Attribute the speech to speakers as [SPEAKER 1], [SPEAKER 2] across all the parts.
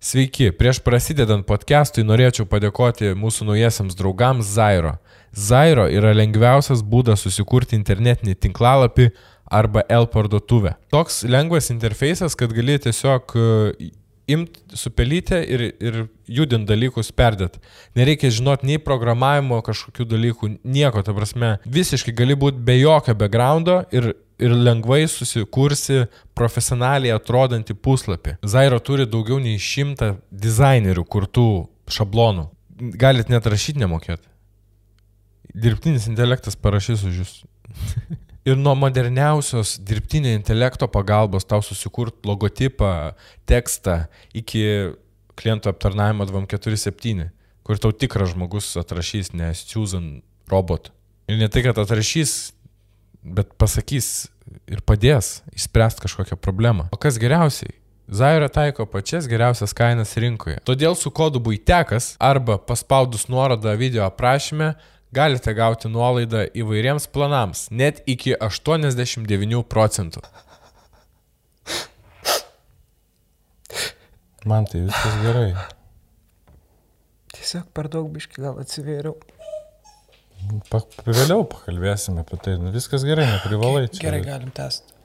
[SPEAKER 1] Sveiki, prieš prasidedant podcastui norėčiau padėkoti mūsų naujiesiams draugams Zairo. Zairo yra lengviausias būdas susikurti internetinį tinklalapį arba L parduotuvę. Toks lengvas interfejsas, kad gali tiesiog e, imti supelytę ir, ir judint dalykus perdėt. Nereikia žinoti nei programavimo kažkokių dalykų, nieko, ta prasme, visiškai gali būti be jokio backgroundo ir ir lengvai susikursi profesionaliai atrodantį puslapį. Zairo turi daugiau nei šimtą dizainerių kurtų šablonų. Galit net rašyti nemokėti. Dirbtinis intelektas parašys už jūs. ir nuo moderniausios dirbtinio intelekto pagalbos tau susikurt logotipą, tekstą iki klientų aptarnavimo 247, kur tau tikras žmogus atrašys, ne Susan robot. Ir ne tai, kad atrašys bet pasakys ir padės išspręsti kažkokią problemą. O kas geriausiai? Zaira taiko pačias geriausias kainas rinkoje. Todėl su kodu būtekas arba paspaudus nuorodą video aprašyme galite gauti nuolaidą įvairiems planams, net iki 89 procentų.
[SPEAKER 2] Man tai viskas gerai.
[SPEAKER 3] Tiesiog per daug biški gal atsivėriau.
[SPEAKER 2] Pa, vėliau pakalbėsime apie tai. Nu, viskas gerai, neprivalai čia.
[SPEAKER 3] Gerai, galim tęsti.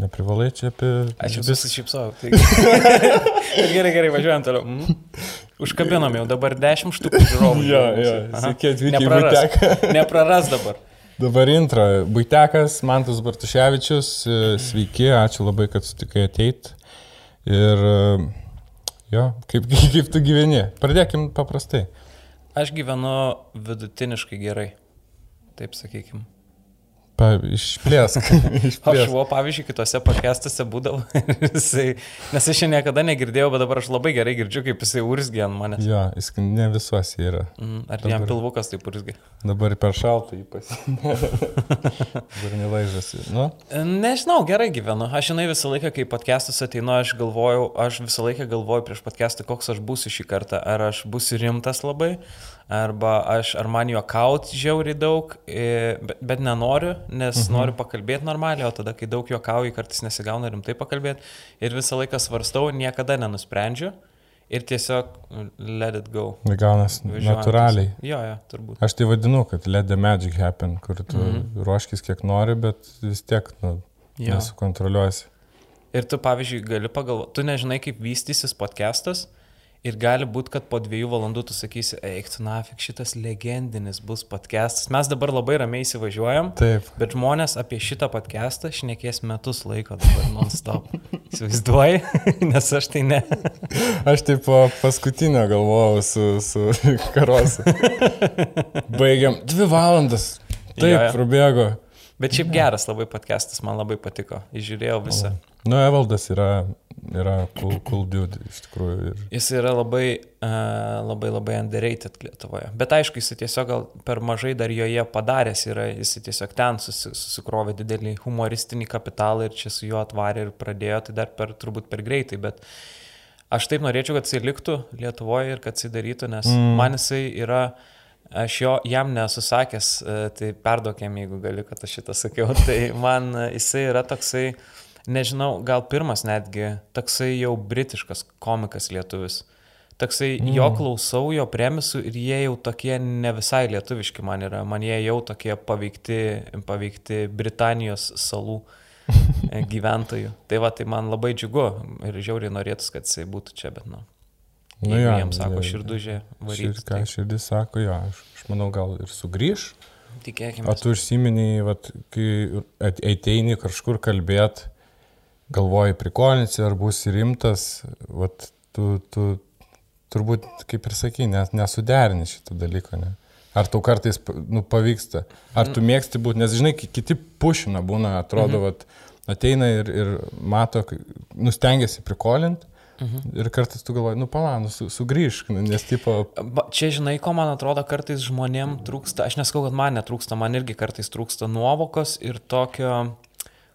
[SPEAKER 2] Neprivalai čia apie...
[SPEAKER 3] Aš jau visą šypsau. Tai... gerai, gerai, važiuojam toliau. Mm. Užkabinom jau dabar 10 štukų žiūrovų.
[SPEAKER 2] jo, jo, sakė atvykę į Buiteką.
[SPEAKER 3] Nepraras dabar.
[SPEAKER 2] Dabar intro. Buitekas, Mantas Bartuševičius, e, sveiki, ačiū labai, kad sutikai ateiti. Ir e, jo, kaip, kaip tu gyveni? Pradėkim paprastai.
[SPEAKER 3] Aš gyvenu vidutiniškai gerai, taip sakykim.
[SPEAKER 2] Išplėsk.
[SPEAKER 3] išplėsk. Aš buvau, pavyzdžiui, kitose podcastuose būdavau, jisai, nes aš čia niekada negirdėjau, bet dabar aš labai gerai girdžiu, kaip jisai urzgia ant manęs.
[SPEAKER 2] Jo, jis ne visuose yra.
[SPEAKER 3] Mm, ar dabar, jam pilvukas taip urzgia?
[SPEAKER 2] Dabar per šaltą jį pasimė. dabar nelaižasi. Nu?
[SPEAKER 3] Nežinau, gerai gyvenu. Aš žinai visą laiką, kai podcastus ateinu, aš galvojau, aš visą laiką galvoju prieš podcastą, koks aš būsiu šį kartą. Ar aš būsiu rimtas labai, arba aš, ar man juokauti žiauri daug, bet, bet nenoriu, nes mhm. noriu pakalbėti normaliai, o tada, kai daug juokauju, kartais nesigauna rimtai pakalbėti ir visą laiką svarstau niekada nenusprendžiu. Ir tiesiog let it go.
[SPEAKER 2] Gaunas natūraliai.
[SPEAKER 3] Jo, jo, turbūt.
[SPEAKER 2] Aš tai vadinu, kad let the magic happen, kur tu mm -hmm. ruoškis kiek nori, bet vis tiek nu, nesukontroliuosi.
[SPEAKER 3] Ir tu, pavyzdžiui, gali pagalvoti, tu nežinai, kaip vystysis podcastas, mhm Ir gali būti, kad po dviejų valandų tu sakysi, eik, tu nafik, šitas legendinis bus podcastas. Mes dabar labai ramiai įsivažiuojam.
[SPEAKER 2] Taip.
[SPEAKER 3] Bet žmonės apie šitą podcastą šnekės metus laiko dabar non-stop. Įsivaizduoji, nes aš tai ne.
[SPEAKER 2] aš taip paskutinio galvojau su, su karosu. Baigiam dvi valandas. Taip, prabėgo.
[SPEAKER 3] Bet šiaip geras labai podcastas, man labai patiko. Įžiūrėjau visą.
[SPEAKER 2] O. Nu, Evaldas yra yra cool, cool dude iš tikrųjų. Ir...
[SPEAKER 3] Jis yra labai, uh, labai, labai underrated Lietuvoje. Bet aišku, jis tiesiog gal per mažai dar joje padaręs yra, jis tiesiog ten susi, susikrovė didelį humoristinį kapitalą ir čia su juo atvarė ir pradėjo, tai dar per, turbūt per greitai, bet aš taip norėčiau, kad jisai liktų Lietuvoje ir kad jisai darytų, nes mm. man jisai yra... Aš jo jam nesusakęs, tai perduokėm, jeigu gali, kad aš šitą sakiau. Tai man jisai yra toksai, uh, nežinau, gal pirmas netgi, toksai jau britiškas komikas lietuvis. Toksai mm. jo klausau, jo premisų ir jie jau tokie ne visai lietuviški man yra, man jie jau tokie paveikti, paveikti Britanijos salų e, gyventojų. Tai va, tai man labai džiugu ir žiauriai norėtus, kad jisai būtų čia, bet nu. Nu, ja, jiems sako širdužė varyti.
[SPEAKER 2] Šir, ką tai. širdis sako, jo, aš, aš manau gal ir sugrįž.
[SPEAKER 3] Tikėkime.
[SPEAKER 2] O tu užsiminiai, kai ateini kažkur kalbėti galvoji prikolinsi ar būsi rimtas, vat, tu, tu turbūt, kaip ir sakai, nes, nesuderini šito dalyko. Ne? Ar tau kartais nu, pavyksta, ar tu mėgsti būti, nes žinai, kiti pušina būna, atrodo, mhm. vat, ateina ir, ir mato, nustengiasi prikolinti. Mhm. Ir kartais tu galvoji, nu palanų, su, sugrįžk, nes tipo...
[SPEAKER 3] Čia žinai, ko man atrodo, kartais žmonėm trūksta, aš neskau, kad man netrūksta, man irgi kartais trūksta nuovokos ir tokio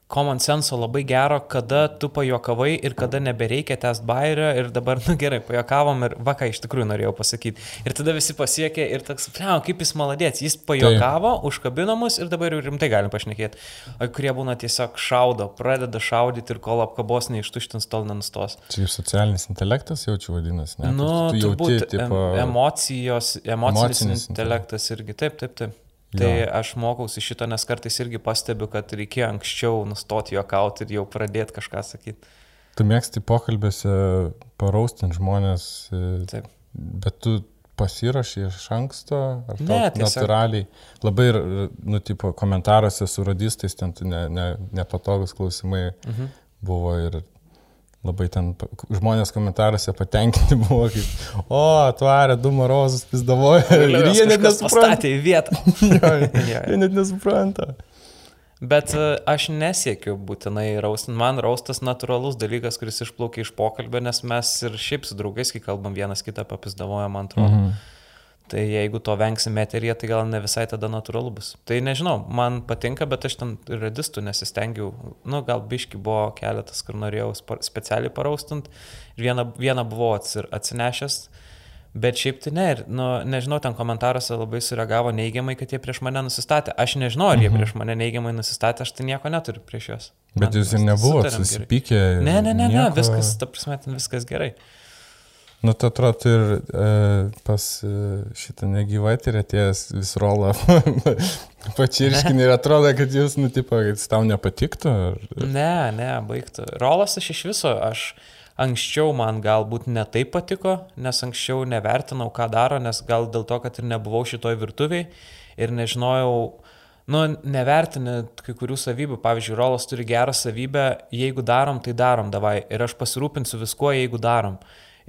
[SPEAKER 3] common senso labai gero, kada tu pajokavai ir kada nebereikia test bairio ir dabar, nu gerai, pajokavom ir va ką iš tikrųjų norėjau pasakyti. Ir tada visi pasiekė ir toks, pliau, kaip jis maladėts, jis pajokavo, tai. užkabino mus ir dabar jau rimtai galim pašnekėti. O kurie būna tiesiog šaudo, pradeda šaudyti ir kol apkabos neištuštins, tol nenustos.
[SPEAKER 2] Čia ir socialinis intelektas jaučiu vadinasi, ne?
[SPEAKER 3] Nu,
[SPEAKER 2] tu
[SPEAKER 3] turbūt
[SPEAKER 2] jauti, tipo,
[SPEAKER 3] em, emocijos, emocinis
[SPEAKER 2] emocinis
[SPEAKER 3] intelektas irgi, taip, taip, taip. Tai
[SPEAKER 2] Jo.
[SPEAKER 3] aš mokausi šito, nes kartais irgi pastebiu, kad reikėjo anksčiau nustoti juokauti ir jau pradėti kažką sakyti.
[SPEAKER 2] Tu mėgsti pokalbėse paraustinti žmonės, e,
[SPEAKER 3] Taip.
[SPEAKER 2] bet tu pasirašai iš anksto, ar
[SPEAKER 3] Ne,
[SPEAKER 2] natūraliai. Labai, ir, nu, tipo, komentaruose su radistais ten ne, ne, nepatogus klausimai
[SPEAKER 3] Mhm.
[SPEAKER 2] buvo ir labai ten žmonės komentaruose patenkinti buvo, kaip, o, atvarė du morozus pizdavoja ir jie net nesupranta.
[SPEAKER 3] vietą.
[SPEAKER 2] Jo, Jie net nesupranta.
[SPEAKER 3] Bet e, aš nesiekiu būtinai raustinti. Man raustas natūralus dalykas, kuris išplaukia iš pokalbio, nes mes ir šiaip su draugais, kai kalbam vienas kitą papizdavoja, man atrodo. Mhm. Tai jeigu to vengsime eteryje, tai gal ne visai tada natūralu bus. Tai nežinau, man patinka, bet aš ten radistų nesistengiau. Nu, gal biški buvo keletas, kur norėjau specialiai paraustinti. Ir vieną, vieną buvau atsinešęs. Bet šiaip tai ne, ir, nu, nežinau, ten komentaruose labai sureagavo neigiamai, kad jie prieš mane nusistatė. Aš nežinau, ar jie prieš mane neigiamai nusistatė, aš tai nieko neturiu prieš juos.
[SPEAKER 2] Bet
[SPEAKER 3] Man
[SPEAKER 2] jūs ir
[SPEAKER 3] mes
[SPEAKER 2] nebuvot
[SPEAKER 3] sutarėm gerai.
[SPEAKER 2] susipykę.
[SPEAKER 3] Ne, ne, ne, ne, viskas, ta prasme, ten viskas gerai.
[SPEAKER 2] Nu, tu atrodo, tu ir e, pas e, šitą negyvą eterį atėjęs vis rolą pačirškinį ir atrodo, kad jūs, nu, tipo, kad jis tau nepatiktų. Ar...
[SPEAKER 3] Ne, ne, baigtų. Rolas aš iš viso, aš anksčiau man galbūt netaip patiko, nes anksčiau nevertinau, ką daro, nes gal dėl to, kad ir nebuvau šitoj virtuviai ir nežinojau, nu, nevertini kai kurių savybių. Pavyzdžiui, Rolas turi gerą savybę, jeigu darom, tai darom, davai. Ir aš pasirūpinsiu viskuo, jeigu darom.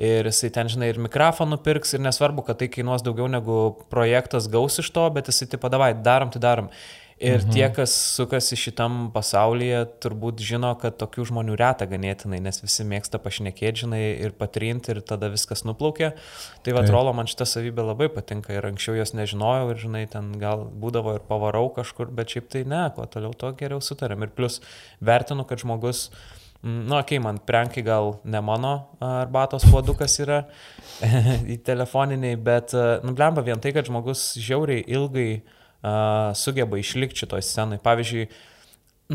[SPEAKER 3] Ir jisai ten, žinai, ir mikrofoną pirks, ir nesvarbu, kad tai kainuos daugiau negu projektas gaus iš to, bet jisai taip padavai, darom, tai darom. Ir mhm. tie, kas sukasi šitam pasaulyje, turbūt žino, kad tokių žmonių reta ganėtinai, nes visi mėgsta pašnekėti, žinai, ir patrinti, ir tada viskas nuplaukia. Tai va, trolo man šitą savybę labai patinka ir anksčiau jos nežinojau ir, žinai, ten gal būdavo ir pavarau kažkur, bet šiaip tai ne, kuo toliau, tuo geriau sutarėm. Ir plus vertinu, kad žmogus, mm, nu, okei, okay, man prenkai gal ne mano arbatos puodukas yra telefoniniai, bet, nu, blemba vien tai, kad žmogus žiauriai ilgai uh, sugeba išlikti šitoj scenai. Pavyzdžiui,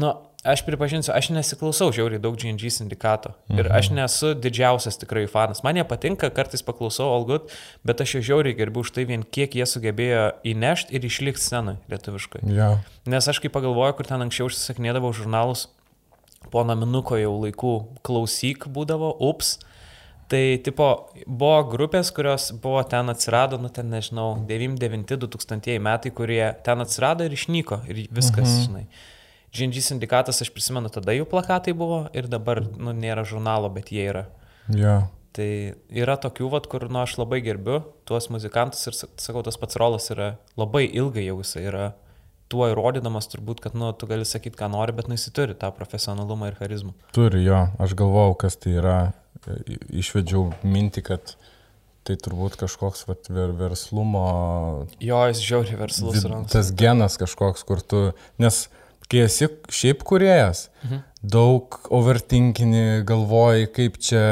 [SPEAKER 3] nu, aš pripažinsiu, aš nesiklausau žiauriai daug GNG sindikato. Ir aš nesu didžiausias tikrai fanas. Man jie patinka, kartais paklausau Good, bet aš jau žiauriai gerbiu už tai vien, kiek jie sugebėjo įnešti ir išlikti scenai lietuviškai.
[SPEAKER 2] Jo.
[SPEAKER 3] Nes aš kai pagalvoju, kur ten anksčiau užsisakinėdavau žurnalus, po naminuko jau laikų klausyk būdavo, ups. Tai tipo, buvo grupės, kurios buvo ten atsirado, nu ten nežinau, 99-2000 metai, kurie ten atsirado ir išnyko ir viskas, mhm. žinai. Žindžiai sindikatas, aš prisimenu, tada jų plakatai buvo ir dabar, nu, nėra žurnalo, bet jie yra.
[SPEAKER 2] Jo.
[SPEAKER 3] Tai yra tokių, vat, kur, nu, aš labai gerbiu tuos muzikantus ir, sak- sakau, tas pats rolas yra labai ilgai jau jisai yra tuo įrodydamas turbūt, kad, nu, tu gali sakyti, ką nori, bet, nu, jisai turi tą profesionalumą ir charizmą.
[SPEAKER 2] Turi, jo. Aš galvojau, kas tai yra. Išvedžiau mintį, kad tai turbūt kažkoks vat, ver, verslumo
[SPEAKER 3] Jo, jis žiauriai verslus yra.
[SPEAKER 2] tas genas kažkoks, kur tu, nes kai esi šiaip kuriejas, mhm. daug overtinkini, galvoji, kaip čia,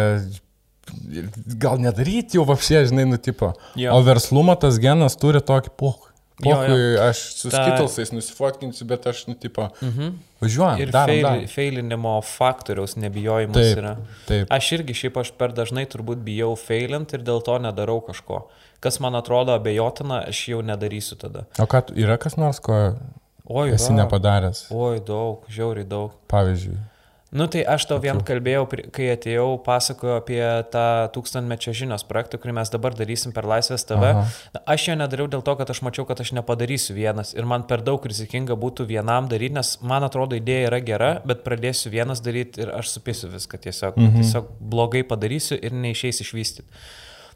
[SPEAKER 2] gal nedaryti jau vapšė, žinai, nutipo.
[SPEAKER 3] Jo.
[SPEAKER 2] O verslumo tas genas turi tokį poch. Pochui, aš su
[SPEAKER 3] Ta-
[SPEAKER 2] skitulsais nusifotkinsiu, bet aš, nutipo,
[SPEAKER 3] Mhm.
[SPEAKER 2] važiuojam.
[SPEAKER 3] Ir
[SPEAKER 2] darom,
[SPEAKER 3] fail,
[SPEAKER 2] darom.
[SPEAKER 3] failinimo faktoriaus nebijojimas
[SPEAKER 2] Taip,
[SPEAKER 3] yra.
[SPEAKER 2] taip.
[SPEAKER 3] Aš irgi šiaip aš per dažnai turbūt bijau failint ir dėl to nedarau kažko. Kas man atrodo abejotina, aš jau nedarysiu tada.
[SPEAKER 2] O ką, yra kas nors, ko
[SPEAKER 3] Oi,
[SPEAKER 2] esi
[SPEAKER 3] yra.
[SPEAKER 2] nepadaręs?
[SPEAKER 3] Oi, daug, žiauriai daug.
[SPEAKER 2] Pavyzdžiui.
[SPEAKER 3] Nu tai aš to vien kalbėjau, kai atėjau, pasakoju apie tą tūkstantmečio žinios projektą, kurį mes dabar darysim per Laisvės TV.
[SPEAKER 2] Aha.
[SPEAKER 3] Aš jo nedariau dėl to, kad aš mačiau, kad aš nepadarysiu vienas ir man per daug rizikinga būtų vienam daryti, nes man atrodo idėja yra gera, bet pradėsiu vienas daryti ir aš supėsiu viską tiesiog. Mhm. Tiesiog blogai padarysiu ir neišeis išvystyti.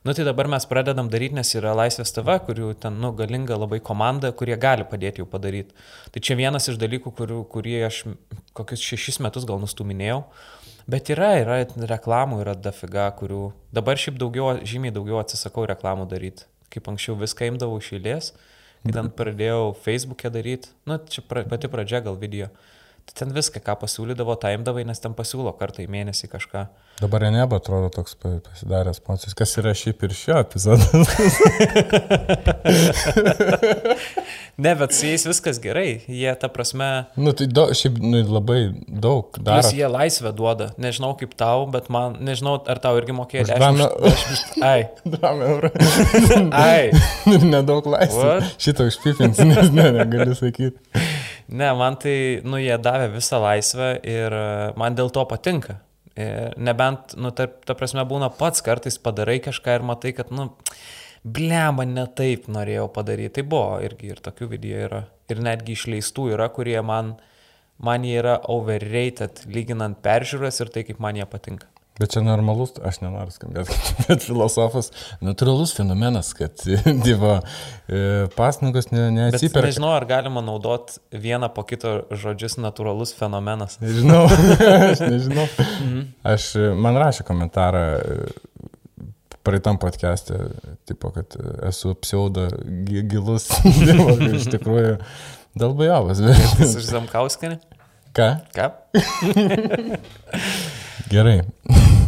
[SPEAKER 3] Nu tai dabar mes pradedam daryti, nes yra Laisvės TV, kurių ten, nu, galinga labai komanda, kurie gali padėti jau padaryti. Tai čia vienas iš dalykų, kurių, kurį aš kokius šešis metus gal nustuminėjau. Bet yra, yra reklamų, yra dafiga, kurių dabar šiaip daugiau, žymiai daugiau atsisakau reklamų daryti. Kaip anksčiau viską imdavau iš eilės, kai ten pradėjau Facebook'e daryti, nu čia pra, pati pradžia gal video. Ten viską, ką pasiūlydavo, taimdavai, nes ten pasiūlo kartą į mėnesį kažką.
[SPEAKER 2] Dabar Eneba atrodo toks pa- pasidaręs pats, kas yra šiaip ir šio epizodo.
[SPEAKER 3] Ne, bet su jais viskas gerai. Jie, ta prasme,
[SPEAKER 2] nu, tai do, šiaip nu, labai daug daro.
[SPEAKER 3] Plus jie laisvę duoda. Nežinau kaip tau, bet man, nežinau, ar tau irgi mokėjo
[SPEAKER 2] Už
[SPEAKER 3] 10
[SPEAKER 2] dramą-
[SPEAKER 3] už- Ai,
[SPEAKER 2] 2 eurų.
[SPEAKER 3] ai.
[SPEAKER 2] Nedaug laisvės. Šitą užpipinti, nes ne, negaliu sakyti.
[SPEAKER 3] Ne, man tai, nu, jie davė visą laisvę ir e, man dėl to patinka. Ir nebent, nu, ta, ta prasme, būna pats kartais padarai kažką ir matai, kad, nu, blema, ne taip norėjau padaryti. Tai buvo irgi ir tokių video yra. Ir netgi išleistų yra, kurie man, man jie yra overrated, lyginant peržiūras ir tai, kaip man jie patinka.
[SPEAKER 2] Bet čia normalus, aš nenoriu skambėti, bet filosofas, natūralus fenomenas, kad Dievo e, pasnagos ne,
[SPEAKER 3] Bet
[SPEAKER 2] neatsiperka.
[SPEAKER 3] nežinau, ar galima naudoti vieną po kito žodžius natūralus fenomenas.
[SPEAKER 2] Nežinau, aš nežinau. Aš, e, man rašė komentarą e, praeitam podcast'e, tipo, kad esu pseudo gi- gilus, dievo, iš tikrųjų, dalbajovas.
[SPEAKER 3] Iš
[SPEAKER 2] Bet...
[SPEAKER 3] Zamkauskinį?
[SPEAKER 2] Ką?
[SPEAKER 3] Ką?
[SPEAKER 2] Gerai.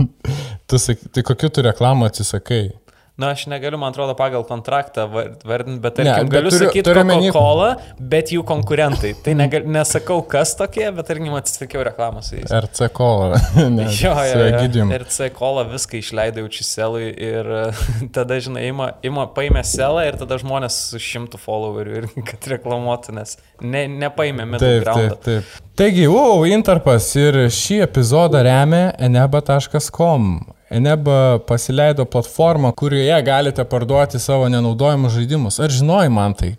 [SPEAKER 2] tu sak, tai kokiu tu reklamą atsisakai?
[SPEAKER 3] Na, aš negaliu, man atrodo, pagal kontraktą var- vardinti, bet
[SPEAKER 2] Ne,
[SPEAKER 3] tarkim,
[SPEAKER 2] bet
[SPEAKER 3] galiu
[SPEAKER 2] turiu-
[SPEAKER 3] sakyti Coca-Cola, bet jų konkurentai. Tai negal, nesakau, kas tokie, bet tarkim, atsisakiau reklamą su jais.
[SPEAKER 2] RC kola. Ne,
[SPEAKER 3] Jo, jo, jo.
[SPEAKER 2] Egidijum.
[SPEAKER 3] Ir C kola viską išleidai učiselui ir e, tada, žinai, ima, ima paėmė selą ir tada žmonės su šimtų followerių ir kad reklamuotų, nes ne, nepaėmė
[SPEAKER 2] Taip,
[SPEAKER 3] middle
[SPEAKER 2] taip,
[SPEAKER 3] ground.
[SPEAKER 2] taip. Taigi, wow, Interpas ir šį epizodą remia eneba.com. Eneba pasileido platformą, kurioje galite parduoti savo nenaudojimus žaidimus. Ar žinojai man tai?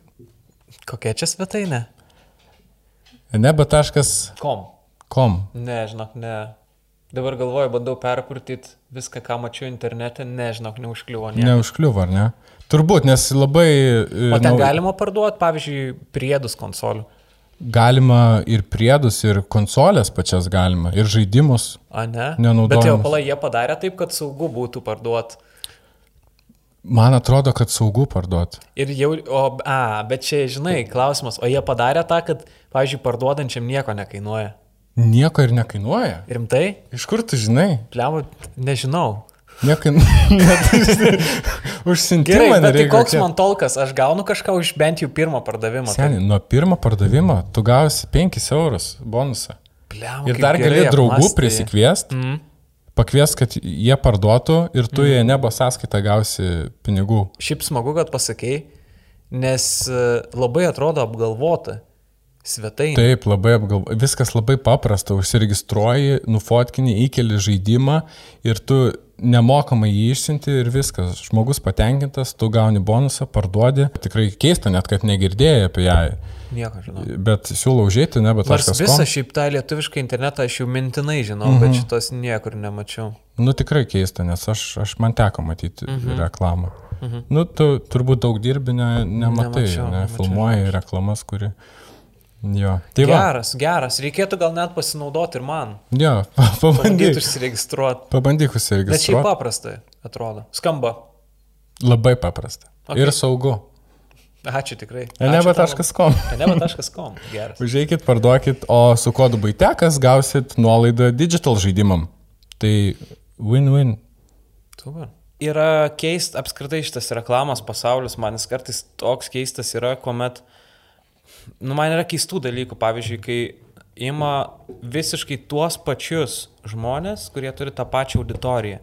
[SPEAKER 3] Kokia čia svetainė?
[SPEAKER 2] eneba.com.
[SPEAKER 3] Kom. Ne, žinok, ne. Dabar galvoju, bandau perkurtyti viską, ką mačiau internete, nežinok, neužkliuvo. Ne.
[SPEAKER 2] Neužkliuvo, ar ne? Turbūt, nes labai... e,
[SPEAKER 3] O ten
[SPEAKER 2] nau-
[SPEAKER 3] galima parduoti, pavyzdžiui, priedus konsolių.
[SPEAKER 2] Galima ir priedus, ir konsolės pačias galima, ir žaidimus.
[SPEAKER 3] A ne?
[SPEAKER 2] Nenaudojamas.
[SPEAKER 3] Bet jau palai, jie padarė taip, kad saugu būtų parduoti.
[SPEAKER 2] Man atrodo, kad saugu parduoti.
[SPEAKER 3] Ir jau, o, a, bet čia, žinai, klausimas, o jie padarė tą, kad, pavyzdžiui, parduodančiam nieko nekainuoja.
[SPEAKER 2] Nieko ir nekainuoja.
[SPEAKER 3] Rimtai?
[SPEAKER 2] Iš kur tu žinai?
[SPEAKER 3] Pliavu, nežinau.
[SPEAKER 2] Nieko. Užsintimą.
[SPEAKER 3] Gerai, bet tai koks man tolkas, aš gaunu kažką už bent jau pirmą pardavimą. tai
[SPEAKER 2] Seniai, nuo pirmo pardavimo tu gausi 5 eurus bonusą.
[SPEAKER 3] Pliavu,
[SPEAKER 2] Ir dar gali draugų prisikviesti,
[SPEAKER 3] Mm.
[SPEAKER 2] pakvies, kad jie parduotų ir tu jie nebo sąskaitą gausi pinigų.
[SPEAKER 3] Šiaip smagu, kad pasakėjai, nes e, labai atrodo apgalvota svetainė.
[SPEAKER 2] Taip, labai apgalvo. Viskas labai paprasta. Užsiregistruoji, nufotkini, įkeli žaidimą ir tu nemokamai jį išsinti ir viskas. Žmogus patenkintas, tu gauni bonusą, parduodi. Tikrai keista net, kad negirdėjai apie ją.
[SPEAKER 3] Nieko žinau.
[SPEAKER 2] Bet siūlau užėti, ne, bet
[SPEAKER 3] Nors
[SPEAKER 2] aš
[SPEAKER 3] visą šiaip tą lietuvišką internetą aš jau mintinai žinau, mm -hmm. bet šitos niekur nemačiau.
[SPEAKER 2] Nu tikrai keista, nes aš, aš man teko matyti mm -hmm. reklamą. Mm -hmm. Nu, tu turbūt daug dirbi, ne, nematai,
[SPEAKER 3] Nemačiau,
[SPEAKER 2] ne,
[SPEAKER 3] nemačiau,
[SPEAKER 2] filmuoji reklamas, kuri... Jo. Tai va.
[SPEAKER 3] Geras, geras. Reikėtų gal net pasinaudoti ir man.
[SPEAKER 2] Jo, pabandyk.
[SPEAKER 3] užsiregistruoti.
[SPEAKER 2] Pabandyk
[SPEAKER 3] Bet šiaip
[SPEAKER 2] užsiregistruoti.
[SPEAKER 3] paprastai atrodo. Skamba.
[SPEAKER 2] Labai paprasta.
[SPEAKER 3] Okay.
[SPEAKER 2] Ir saugu.
[SPEAKER 3] Ačiū tikrai.
[SPEAKER 2] Eneba.com.
[SPEAKER 3] Eneba.com. Geras.
[SPEAKER 2] Užeikit, parduokit, o su kodu baitekas gausit nuolaidą digital žaidimam. Tai win-win.
[SPEAKER 3] Super. Yra keist, apskritai šitas reklamos pasaulis, man jis kartais toks keistas yra, kuomet, nu, man yra keistų dalykų, pavyzdžiui, kai ima visiškai tuos pačius žmonės, kurie turi tą pačią auditoriją.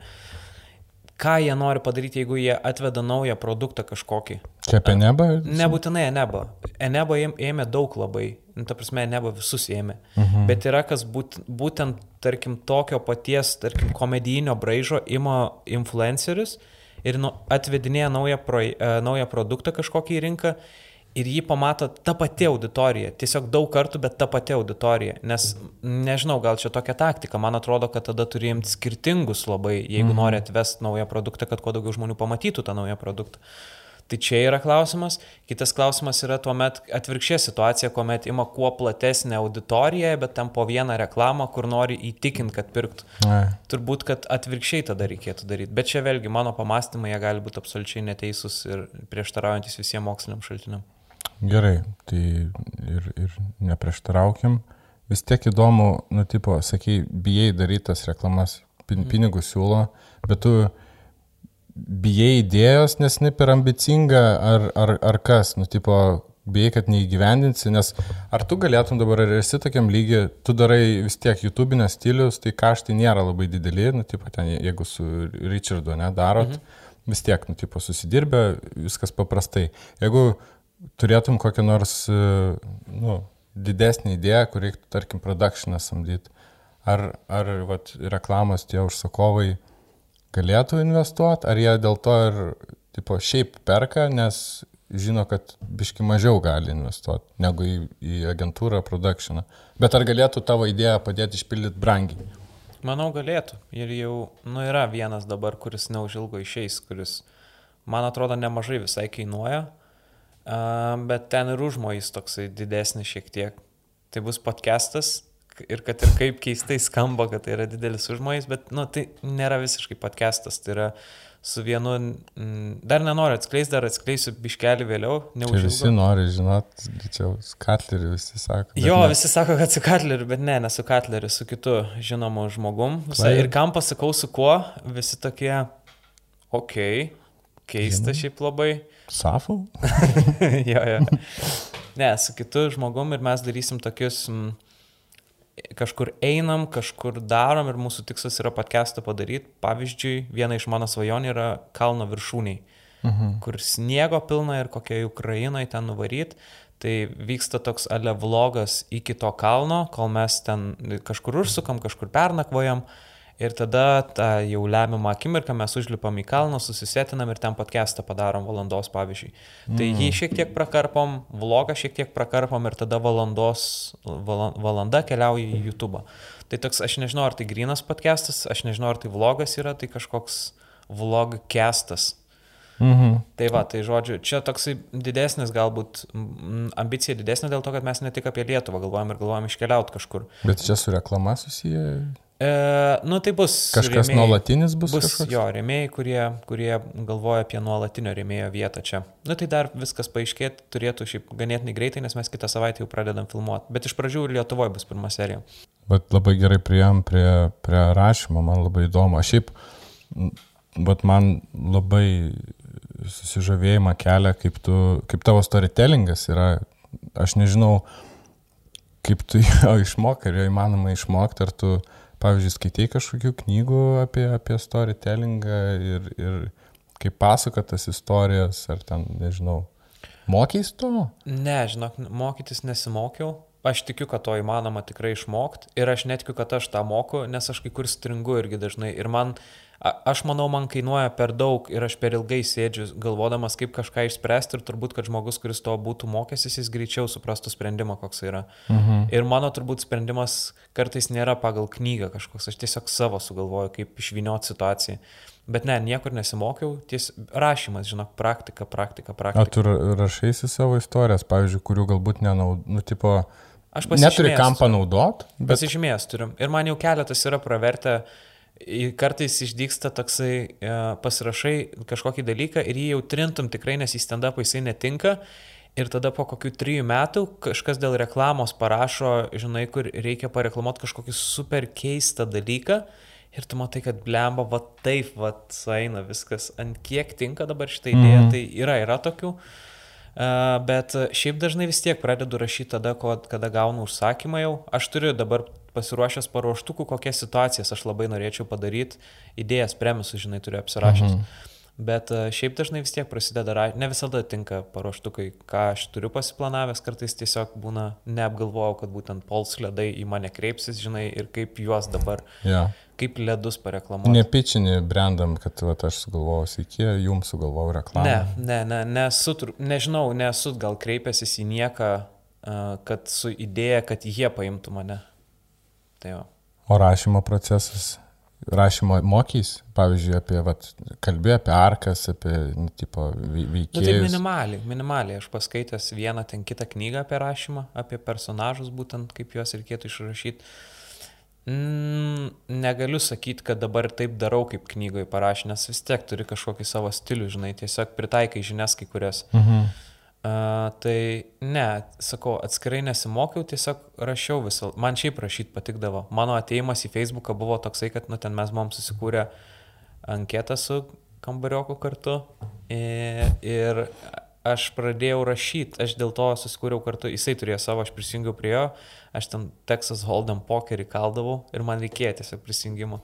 [SPEAKER 3] Ką jie nori padaryti, jeigu jie atveda naują produktą kažkokį?
[SPEAKER 2] Čia apie nebą?
[SPEAKER 3] Nebūtinai Eneba. Eneba ėm- ėmė daug labai. Nu, ta prasme, Eneba visus ėmė. Mhm. Bet yra kas būt, būtent, tarkim, tokio paties, tarkim, komedijinio braižo ima influencerius ir nu, atvedinėja naują, pro, e, naują produktą kažkokį į rinką ir jį pamato ta pati auditorija. Tiesiog daug kartų, bet ta pati auditorija. Nes, nežinau, gal čia tokia taktika. Man atrodo, kad tada turi imti skirtingus labai, jeigu mhm. nori atvesti naują produktą, kad kuo daugiau žmonių pamatytų tą naują produktą. Tai čia yra klausimas. Kitas klausimas yra tuomet atvirkščia situacija, kuomet ima kuo platesnė auditorija, bet tam po vieną reklamą, kur nori įtikinti, kad pirktų.
[SPEAKER 2] Ai.
[SPEAKER 3] Turbūt, kad atvirkščiai tada reikėtų daryti. Bet čia vėlgi mano pamastymai, jie gali būti absoliučiai neteisūs ir prieštaraujantis visiems moksliniam šaltiniam.
[SPEAKER 2] Gerai, tai ir, ir neprieštaraukim. vis tiek įdomu, nu, tipo, sakai, bijai daryti tas reklamas, pin,
[SPEAKER 3] Mhm.
[SPEAKER 2] pinigus siūlo, bet tu bijai idėjos, nes ne per ambicinga, ar, ar, ar kas, nu, tipo, bijai, kad neįgyvendinsi, nes ar tu galėtum dabar, ar esi tokiam lygiai, tu darai vis tiek YouTube'inės stilius, tai kaštai nėra labai dideli, nu, tipo, ten, jeigu su Richardu nedarot, mhm. vis tiek, nu, tipo, susidirbę, viskas paprastai. Jeigu turėtum kokią nors, e, nu, didesnį idėją, kur reiktų, tarkim, produkšiną samdyti, ar, ar vat, reklamos tie užsakovai galėtų investuoti, ar jie dėl to ir, tipo, šiaip perka, nes žino, kad biški mažiau gali investuoti negu į, į agentūrą produkšiną. Bet ar galėtų tavo idėją padėti išpildyti brangiai?
[SPEAKER 3] Manau, galėtų. Ir jau, nu, yra vienas dabar, kuris neužilgo išeis, kuris, man atrodo, nemažai visai kainuoja, bet ten ir užmojais toksai didesnis šiek tiek. Tai bus podcastas ir kad ir kaip keistai skamba, kad tai yra didelis užmojais, bet, nu, tai nėra visiškai podcastas, tai yra su vienu, mm, dar nenoriu atskleisti, dar atskleisiu biškelį vėliau,
[SPEAKER 2] Čia
[SPEAKER 3] neužilgo.
[SPEAKER 2] visi nori žinot, čia Skatlerį visi sako.
[SPEAKER 3] Jo,
[SPEAKER 2] ne.
[SPEAKER 3] visi sako, kad su Katleriu, bet ne, ne su Katleriu, su kitu žinomu žmogum. Visai, ir kam pasakau su kuo, visi tokie, okei, okay, keista šiaip labai.
[SPEAKER 2] Safau?
[SPEAKER 3] jo, jo. Ne, su kitu žmogum ir mes darysim tokius, m, kažkur einam, kažkur darom ir mūsų tikslas yra podcastą padaryti. Pavyzdžiui, viena iš mano svajonių yra kalno viršūniai,
[SPEAKER 2] Mhm.
[SPEAKER 3] kur sniego pilna ir kokiai Ukrainoje ten nuvaryt. Tai vyksta toks ale vlogas iki to kalno, kol mes ten kažkur užsukam, kažkur pernakvojam. Ir tada tą jau lemiamą akimirką mes užlipam į kalną, susisėtinam ir ten podcastą padarom valandos, pavyzdžiui. Tai jį šiek tiek prakarpom, vlogą šiek tiek prakarpom ir tada valandos, vala- valanda keliauja į YouTube. Tai toks, aš nežinau, ar tai grinas podcastas, aš nežinau, ar tai vlogas yra, tai kažkoks vlogcastas.
[SPEAKER 2] Mhm.
[SPEAKER 3] Tai va, tai žodžiu, čia toksai didesnis galbūt, mm, ambicija didesnė dėl to, kad mes ne tik apie Lietuvą galvojam ir galvojam iškeliauti kažkur.
[SPEAKER 2] Bet čia su reklama susiję.
[SPEAKER 3] E, nu tai bus.
[SPEAKER 2] Kažkas
[SPEAKER 3] rėmėjai-
[SPEAKER 2] nuolatinis bus,
[SPEAKER 3] Bus
[SPEAKER 2] kažkoks?
[SPEAKER 3] jo rėmėjai, kurie, kurie galvoja apie nuolatinio rėmėjo vietą čia. Nu tai dar viskas paaiškėti turėtų šiaip ganėtinai greitai, nes mes kitą savaitę jau pradedam filmuoti. Bet iš pradžių ir Lietuvoje bus pirma serija.
[SPEAKER 2] Bet labai gerai prieėm prie, prie rašymo, man labai įdomu. Aš šiaip, bet man labai susižavėjimą kelia, kaip, tu, kaip tavo storytellingas yra. Aš nežinau, kaip tu jo išmokai, ar jo įmanoma išmokti, ar tu, pavyzdžiui, skaitai kažkokių knygų apie, apie storytellingą ir, ir kaip pasako tas istorijas, ar ten, nežinau, mokys to?
[SPEAKER 3] Ne, žinok, mokytis nesimokiau. Aš tikiu, kad to įmanoma tikrai išmokti ir aš netikiu, kad aš tą moku, nes aš kai kur stringu irgi dažnai. Ir man, a- aš manau, man kainuoja per daug ir aš per ilgai sėdžiu galvodamas, kaip kažką išspręsti ir turbūt, kad žmogus, kuris to būtų mokęsis, jis greičiau suprastų sprendimą, koks yra.
[SPEAKER 2] Mhm.
[SPEAKER 3] Ir mano turbūt sprendimas kartais nėra pagal knygą kažkoks, aš tiesiog savo sugalvoju, kaip išvinioti situaciją. Bet ne, niekur nesimokiau, ties rašymas, žinok, praktika, praktika,
[SPEAKER 2] O
[SPEAKER 3] praktika.
[SPEAKER 2] tu ra- rašaisi savo istorijas, pavyzdžiui, kurių galbūt nenaud... Nu, tipo,
[SPEAKER 3] Aš
[SPEAKER 2] neturi
[SPEAKER 3] pasižymėjęs
[SPEAKER 2] kam
[SPEAKER 3] turiu.
[SPEAKER 2] panaudot, bet...
[SPEAKER 3] Pasižymėjęs turim. Ir man jau keletas yra pravertę. į- Kartais išdyksta toksai e, pasirašai kažkokį dalyką ir jį jau trintum tikrai, nes į stand-up jisai netinka. Ir tada po kokių trijų metų kažkas dėl reklamos parašo, žinai, kur reikia pareklamuoti kažkokį super keistą dalyką. Ir tu matai, kad blemba, va taip, va sueina viskas. Ant kiek tinka dabar šitą idėją,
[SPEAKER 2] Mhm.
[SPEAKER 3] tai yra, yra tokių. Uh, bet šiaip dažnai vis tiek pradedu rašyti tada, kada gaunu užsakymą jau. Aš turiu dabar pasiruošęs paruoštukų, kokias situacijas aš labai norėčiau padaryti, idėjas, premisus, žinai, turiu apsirašęs. Mhm. Bet uh, šiaip dažnai vis tiek prasideda, ra- ne visada tinka paruoštukai, ką aš turiu pasiplanavęs, kartais tiesiog būna neapgalvojau, kad būtent pols ledai į mane kreipsis, žinai, ir kaip juos dabar,
[SPEAKER 2] Ja.
[SPEAKER 3] kaip ledus pareklamuoti.
[SPEAKER 2] Nepičini brandam, kad vat, aš sugalvojau iki, jums sugalvojau reklamą.
[SPEAKER 3] Ne, ne, ne, nesu, nežinau, nesu gal kreipęsis į nieką, a, kad su idėja, kad jie paimtų mane. Tai jo.
[SPEAKER 2] O rašymo procesas, rašymo mokys, pavyzdžiui, apie, vat, kalbė apie arkas, apie, nu, tipo, vei-
[SPEAKER 3] Nu, tai
[SPEAKER 2] veikėjus.
[SPEAKER 3] minimaliai, minimaliai. Aš paskaitęs vieną ten kitą knygą apie rašymą, apie personažus, būtent kaip juos reikėtų išrašyti. Mm, negaliu sakyti, kad dabar taip darau, kaip knygoje parašė, nes vis tiek turi kažkokį savo stilių, žinai, tiesiog pritaikai žinias kai kurias.
[SPEAKER 2] Mhm.
[SPEAKER 3] Uh, tai ne, sakau, atskirai nesimokiau, tiesiog rašiau visą. Man šiaip rašyti patikdavo. Mano ateimas į Facebooką buvo toksai, kad nu, ten mes buvom susikūrę anketą su kambarioku kartu ir, ir aš pradėjau rašyti, aš dėl to susikūriau kartu, jisai turėjo savo, aš prisijungiau prie jo, aš ten Texas Hold'em pokerį kaldavau ir man reikėjo tiesiog prisijungimo.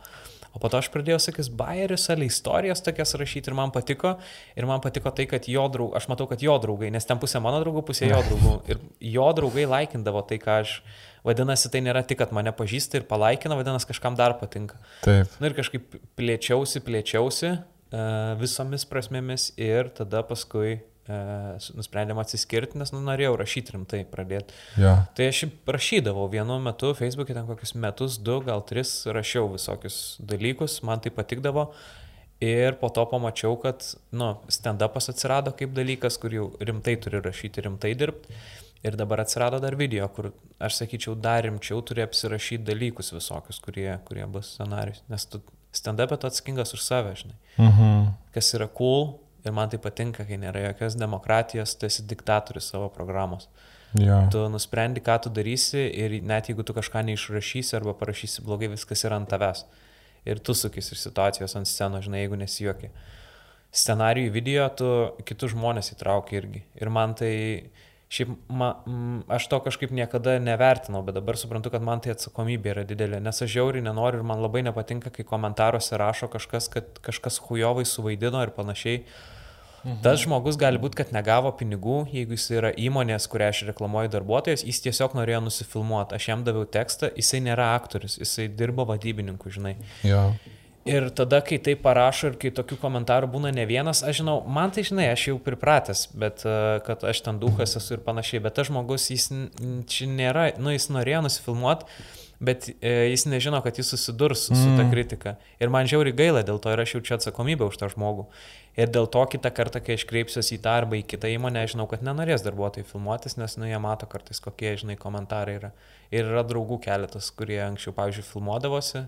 [SPEAKER 3] O po to aš pradėjau, sakys, bairius, ale istorijas tokias rašyti ir man patiko. Ir man patiko tai, kad jo draugai, aš matau, kad jo draugai, nes ten pusė mano draugų, pusė jo draugų. Ir jo draugai laikindavo tai, ką aš, vadinasi, tai nėra tik, kad mane pažįsta ir palaikina, vadinasi, kažkam dar patinka.
[SPEAKER 2] Taip.
[SPEAKER 3] Na ir kažkaip plėčiausi, plėčiausi uh, visomis prasmėmis ir tada paskui nusprendėm atsiskirti, nes nu, norėjau rašyti rimtai pradėti.
[SPEAKER 2] Ja.
[SPEAKER 3] Tai aš rašydavau vienu metu, Facebook'e ten kokius metus, du, gal tris rašiau visokius dalykus, man tai patikdavo. Ir po to pamačiau, kad, nu, stand-upas atsirado kaip dalykas, kur jau rimtai turi rašyti, rimtai dirbti. Ir dabar atsirado dar video, kur, aš sakyčiau, dar rimčiau turi apsirašyti dalykus visokius, kurie, kurie bus scenarius. Nes tu stand-up'e tu atsakingas už save, žinai.
[SPEAKER 2] Mhm.
[SPEAKER 3] Kas yra cool, Ir man tai patinka, kai nėra jokios demokratijos, tu esi diktatorius savo programos.
[SPEAKER 2] Ja.
[SPEAKER 3] Tu nusprendi, ką tu darysi ir net jeigu tu kažką neišrašysi arba parašysi blogai, viskas yra ant tavęs. Ir tu sukis iš situacijos ant scenos, žinai, jeigu nesijuoki. Scenarijų video tu kitus žmonės įtrauki irgi. Ir man tai, šiaip, ma, m, aš to kažkaip niekada nevertinau, bet dabar suprantu, kad man tai atsakomybė yra didelė. Nes aš žiauriai nenoriu ir man labai nepatinka, kai komentaruose rašo kažkas, kad kažkas hujovai suvaidino ir panašiai. Mhm. Tas žmogus gali būti, kad negavo pinigų, jeigu jis yra įmonės, kurią aš reklamuoju darbuotojas, jis tiesiog norėjo nusifilmuoti. Aš jam daviau tekstą, jisai nėra aktorius, jisai dirbo vadybininku, žinai.
[SPEAKER 2] Ja.
[SPEAKER 3] Ir tada, kai tai parašo ir kai tokių komentarų būna ne vienas, aš žinau, man tai žinai, aš jau pripratęs, bet uh, kad aš ten duhas esu ir panašiai, bet tas žmogus, jis čia nėra, nu jis norėjo nusifilmuoti, bet e, jis nežino, kad jis susidurs su, su ta kritika. Ir man žiauri gaila dėl to ir aš jaučiu atsakomybę už tą žmogų. Ir dėl to kitą kartą, kai aš kreipsiuosi į tą arba į kitą įmonę, žinau, kad nenorės darbuotojai filmuotis, nes nu jie mato kartais, kokie, žinai, komentarai yra. Ir yra draugų keletas, kurie anksčiau, pavyzdžiui, filmuodavosi.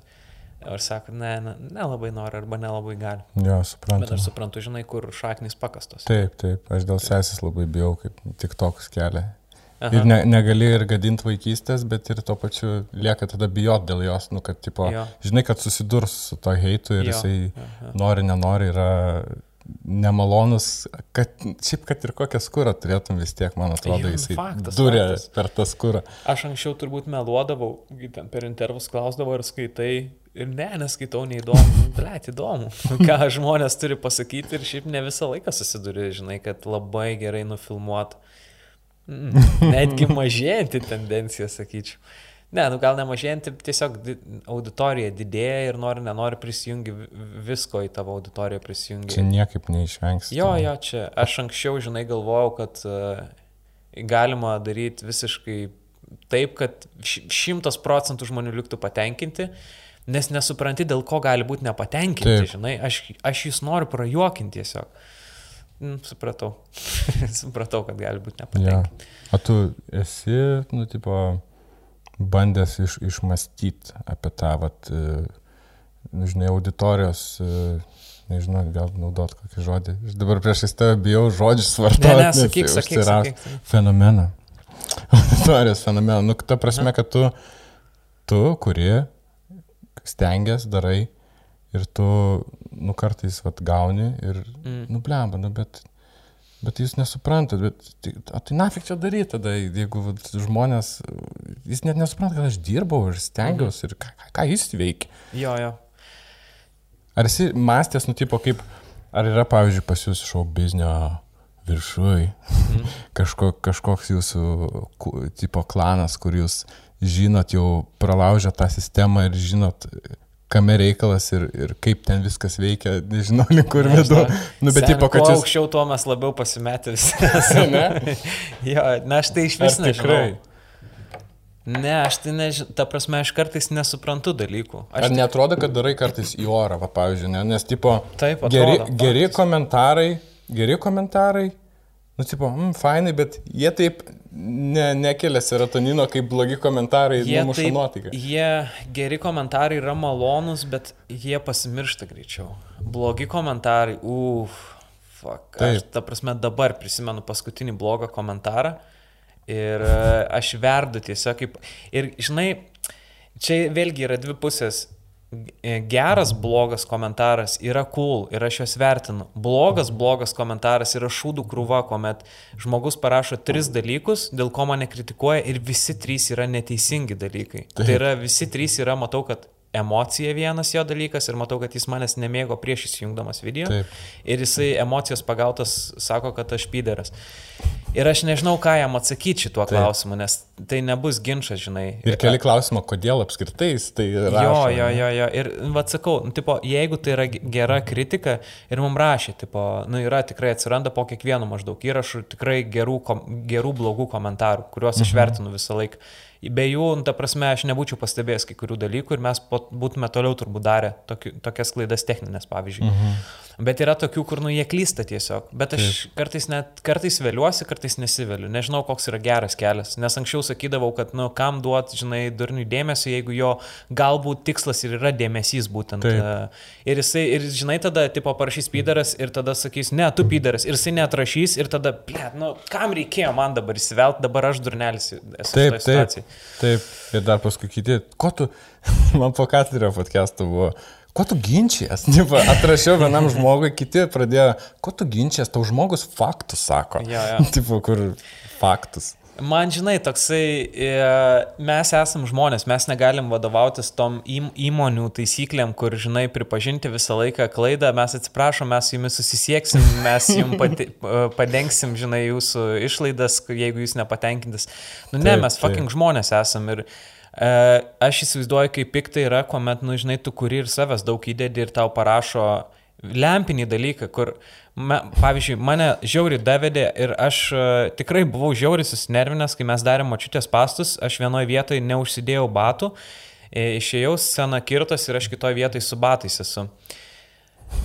[SPEAKER 3] Ir sako, ne, ne, nelabai nori arba nelabai gali. Bet
[SPEAKER 2] suprantu.
[SPEAKER 3] aš suprantu, žinai, kur šaknis pakastos.
[SPEAKER 2] Taip, taip, aš dėl sesės labai bijau, kaip tik toks kelia.
[SPEAKER 3] Aha.
[SPEAKER 2] Ir ne, negali ir gadinti vaikystės, bet ir tuo pačiu lieka tada bijot dėl jos, nu, kad, tipo,
[SPEAKER 3] Jo.
[SPEAKER 2] žinai, kad susidurs su to heitu ir
[SPEAKER 3] Jo,
[SPEAKER 2] jisai
[SPEAKER 3] jo, jo.
[SPEAKER 2] nori, nenori, yra nemalonus, kad šiaip, kad ir kokią skurą turėtum vis tiek, man atrodo, jisai
[SPEAKER 3] faktas,
[SPEAKER 2] durė
[SPEAKER 3] faktas.
[SPEAKER 2] per tą skurą.
[SPEAKER 3] Aš anksčiau turbūt meluodavau, per intervus klausdavau, ar skaitai. Ir ne, neskaitau, neįdomu. Blet, įdomu. Ką žmonės turi pasakyti ir šiaip ne visą laiką susiduri, žinai, kad labai gerai nufilmuot. Mm, netgi mažėjanti tendencija, sakyčiau. Ne, nu gal nemažėjanti, tiesiog di- auditorija didėja ir nori, nenori prisijungi vi- visko į tavo auditoriją prisijungi.
[SPEAKER 2] Čia niekaip neišvengsi.
[SPEAKER 3] Jo, jo, čia. Aš anksčiau, žinai, galvojau, kad uh, galima daryti visiškai taip, kad ši- šimtas procentų žmonių liktų patenkinti, nes nesupranti, dėl ko gali būti nepatenkinti,
[SPEAKER 2] Taip.
[SPEAKER 3] žinai. Aš, aš jūs noriu prajuokinti tiesiog. Mm, supratau. supratau, kad gali būti
[SPEAKER 2] Ja.
[SPEAKER 3] nepatenkinti.
[SPEAKER 2] O tu esi, nu, tipo, bandęs iš, išmastyti apie tą, vat, e, nu, žinai, auditorijos, e, nežinau, gal naudot kokį žodį. Aš dabar prieš tave bijau žodžius vartoti.
[SPEAKER 3] Ne, ne, sakyk, sakyk, sakyk.
[SPEAKER 2] Fenomeną. Auditorijos fenomeną. Nu, ta prasme, kad tu, tu, kurie stengiasi, darai ir tu, nu, kartais, vat, gauni ir,
[SPEAKER 3] Mm.
[SPEAKER 2] nu, blemba, nu, bet, bet jūs nesuprantat, bet, tai, o tai nafik čia daryti tada, jeigu vat, žmonės, jis net nesupranta, kad aš dirbau ir stengiausi ir ką, ką, jis veikia.
[SPEAKER 3] Jo, jo.
[SPEAKER 2] Ar esi mąstęs, nu, tipo, kaip, ar yra, pavyzdžiui, pas jūs šau biznio viršui,
[SPEAKER 3] Mhm.
[SPEAKER 2] kažko, kažkoks jūsų, tipo, klanas, kur jūs žinot, jau pralaužę tą sistemą ir žinot, kame reikalas ir, ir kaip ten viskas veikia, nežinau, link kur vedu. Nu, bet, tipo, kad
[SPEAKER 3] kuo
[SPEAKER 2] jūs...
[SPEAKER 3] aukščiau, tuo mes labiau pasimetę visi. esame. jo, na aš tai iš vis
[SPEAKER 2] Ar tikrai?
[SPEAKER 3] nežinau. Ne, aš tai nežinau, ta prasme, aš kartais nesuprantu dalykų. Aš
[SPEAKER 2] Ar netrodo, kad darai kartais į orą, va, pavyzdžiui, ne? nes, tipo,
[SPEAKER 3] Taip,
[SPEAKER 2] geri,
[SPEAKER 3] atrodo,
[SPEAKER 2] geri
[SPEAKER 3] faktas.
[SPEAKER 2] komentarai, geri komentarai, nu, tipo, mm, fainai, bet jie taip ne, nekelia serotonino, kaip blogi komentarai, numuša nuotaiką.
[SPEAKER 3] jie geri komentarai yra malonūs, bet jie pasimiršta greičiau. Blogi komentarai, uff, Fuck. Aš,
[SPEAKER 2] Taip.
[SPEAKER 3] ta prasme, dabar prisimenu paskutinį blogą komentarą ir e, aš verdu tiesiog kaip... Ir, žinai, čia vėlgi yra dvi pusės. G- Geras, blogas komentaras yra cool ir aš juos vertinu. Blogas, blogas komentaras yra šūdų krūva, kuomet žmogus parašo tris dalykus, dėl ko mane kritikuoja ir visi trys yra neteisingi dalykai. Taip. Tai yra visi trys yra, matau, kad emocija vienas jo dalykas ir matau, kad jis manęs nemėgo prieš įsijungdamas video.
[SPEAKER 2] Taip.
[SPEAKER 3] Ir jisai emocijos pagautas sako, kad aš pyderas. Ir aš nežinau, ką jam atsakyti šituo
[SPEAKER 2] Taip.
[SPEAKER 3] klausimu, nes tai nebus ginčas, žinai.
[SPEAKER 2] Ir keli klausimą, kodėl apskritai jis tai rašo.
[SPEAKER 3] Jo, jo, jo, jo. Ir, vad sakau, nu, tipo, jeigu tai yra ge- gera kritika ir mums rašė, tipo, nu, yra tikrai atsiranda po kiekvieno maždaug įrašų tikrai gerų, kom, gerų blogų komentarų, kuriuos aš vertinu visą laiką. Be jų, nu, ta prasme, aš nebūčiau pastebėjęs kai kurių dalykų ir mes būtume toliau turbūt darę tokiu, tokias klaidas techninės, pavyzdžiui. Mhm. Bet yra tokių, kur nu jie klysta tiesiog. Bet aš Taip. kartais net, kartais vėliuosi, kartais nesiveliu. Nežinau, koks yra geras kelias. Nes anksčiau sakydavau, kad, nu, kam duoti, žinai, durniui dėmesio, jeigu jo galbūt tikslas ir yra dėmesys būtent.
[SPEAKER 2] Taip.
[SPEAKER 3] e, Ir jisai, ir žinai, tada, tipo, parašys pydaras ir tada sakys, ne, tu pydaras. Ir jisai netrašys ir tada, ble, nu, kam reikėjo man dabar įsivelt, dabar aš durnelis esu.
[SPEAKER 2] Taip, taip. Taip. Ir dar paskui kiti, ko tu, man po Katlerio podcast'o buvo, ko tu ginčias? Nipa, atrašiau vienam žmogui, kiti pradėjo, ko tu ginčias, tau žmogus faktus sako.
[SPEAKER 3] Jo, jo.
[SPEAKER 2] Tipo, kur faktus.
[SPEAKER 3] Man žinai, toksai, e, mes esam žmonės, mes negalim vadovautis tom įmonių taisyklėm, kur, žinai, pripažinti visą laiką klaidą, mes atsiprašom, mes jumis susisieksim, mes jums pati, e, padengsim, žinai, jūsų išlaidas, jeigu jūs nepatenkintis. Nu ne,
[SPEAKER 2] Taip,
[SPEAKER 3] mes fucking žmonės esam ir e, aš įsivaizduoju, kaip piktai yra, kuomet, nu, žinai, tu kuri ir savęs daug įdedi ir tau parašo lempinį dalyką, kur, me, pavyzdžiui, mane žiauri davedė ir aš e, tikrai buvau žiauri susinervinęs, kai mes darėm mačiutės pastus, aš vienoje vietoje neužsidėjau batų, e, išėjau sceną kirtos ir aš kitoje vietoje su batais esu.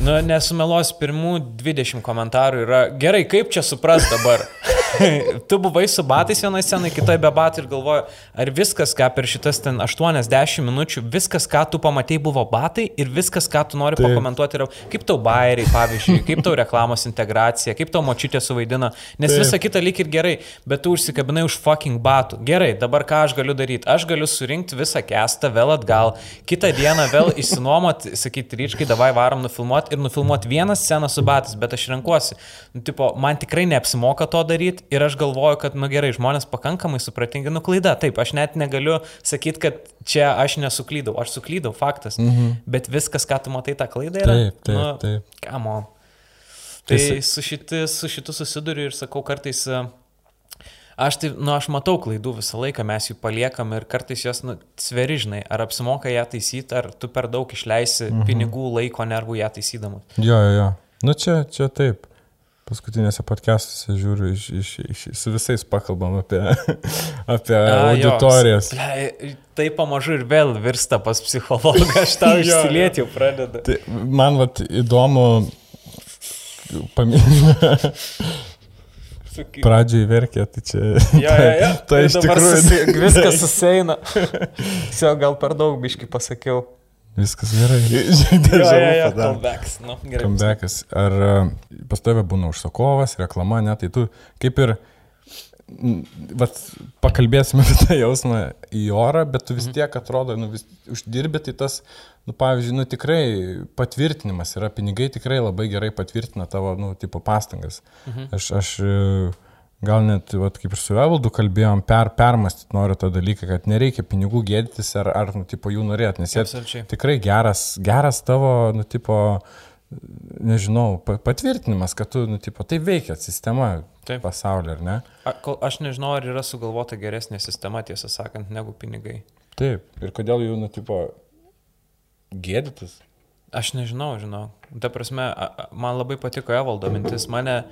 [SPEAKER 3] Nu, nesumelos, pirmų 20 komentarų yra, gerai, kaip čia supras dabar? tu buvai su batais vienoje scenoje, kitoje be batų ir galvoju, ar viskas, ką per šitas ten 80 minučių, viskas, ką tu pamatėjai, buvo batai ir viskas, ką tu nori
[SPEAKER 2] Taip.
[SPEAKER 3] pakomentuoti, yra kaip tau bairiai, pavyzdžiui, kaip tau reklamos integracija, kaip tau močiutė suvaidina, nes
[SPEAKER 2] Taip.
[SPEAKER 3] visa kita lyg ir gerai, bet tu užsikabinai už fucking batų. Gerai, dabar ką aš galiu daryti? Aš galiu surinkti visą kestą vėl atgal, kitą dieną vėl išsinuomoti, sakyti, ryškai, davai varom nufilmuoti ir nufilmuoti vieną sceną su batais, bet aš renkuosi. Nu, tipo, man tikrai neapsimoka to daryti ir aš galvoju, kad, nu gerai, žmonės pakankamai supratingi, nu klaida, taip, aš net negaliu sakyti, kad čia aš nesuklydau, aš suklydau, faktas, mhm. bet viskas, ką tu matai, tą klaidą yra.
[SPEAKER 2] Taip, taip,
[SPEAKER 3] nu,
[SPEAKER 2] taip.
[SPEAKER 3] Kamo. Tai
[SPEAKER 2] Tai
[SPEAKER 3] su, šiti, su šitu susiduriu ir sakau kartais, e, aš tai, nu, aš matau klaidų visą laiką, mes jų paliekam ir kartais jos, nu, sverižnai, ar apsimoka ją taisyti, ar tu per daug išleisi mhm. pinigų, laiko, nervų ją taisydamas.
[SPEAKER 2] Jo, jo, jo. Nu čia, čia taip. Paskutinėse podcastuose žiūriu, iš, iš, iš, su visais pakalbam apie, apie
[SPEAKER 3] A, jo,
[SPEAKER 2] auditorijas.
[SPEAKER 3] ble, Tai pamažu ir vėl virsta pas psichologą, aš tau
[SPEAKER 2] Jo, jo.
[SPEAKER 3] išsilieti jau pradedu.
[SPEAKER 2] Tai man vat įdomu, paminėti,
[SPEAKER 3] Sakyk.
[SPEAKER 2] pradžiai verkė, tai čia...
[SPEAKER 3] Jo, jo, jo.
[SPEAKER 2] Tai
[SPEAKER 3] Ir
[SPEAKER 2] iš tikrųjų...
[SPEAKER 3] susi, viskas susieina. Sio, gal per daug biški pasakiau.
[SPEAKER 2] Viskas gerai. Vu padarė.
[SPEAKER 3] comebacks. Nu, gerai.
[SPEAKER 2] Comebackas. Ar e, pas tave būna užsakovas, reklama, ne, tai tu kaip ir, vat, pakalbėsime apie tą jausmą į orą, bet tu vis
[SPEAKER 3] Mhm.
[SPEAKER 2] tiek atrodo, nu, vis uždirbi, tai tas, nu, pavyzdžiui, nu, tikrai patvirtinimas yra, pinigai tikrai labai gerai patvirtina tavo, nu, tipo pastangas.
[SPEAKER 3] Mhm.
[SPEAKER 2] Aš, aš e, gal net, vat, kaip ir su Evaldu kalbėjom, per, permastyti noriu tą dalyką, kad nereikia pinigų gėdytis ar, ar nu, tipo, jų norėti, nes jie
[SPEAKER 3] Absoliučiai.
[SPEAKER 2] tikrai geras, geras tavo, nu, tipo, nežinau, pa- patvirtinimas, kad tu, nu, tipo, tai veikia sistema
[SPEAKER 3] Taip.
[SPEAKER 2] pasaulyje, ar ne?
[SPEAKER 3] A, kol, aš nežinau, ar yra sugalvota geresnė sistema, tiesą sakant, negu pinigai.
[SPEAKER 2] Taip. Ir kodėl jų, nu, tipo, gėdytis?
[SPEAKER 3] Aš nežinau, žinau. Ta prasme, a- a- man labai patiko Evaldo mintis. Mane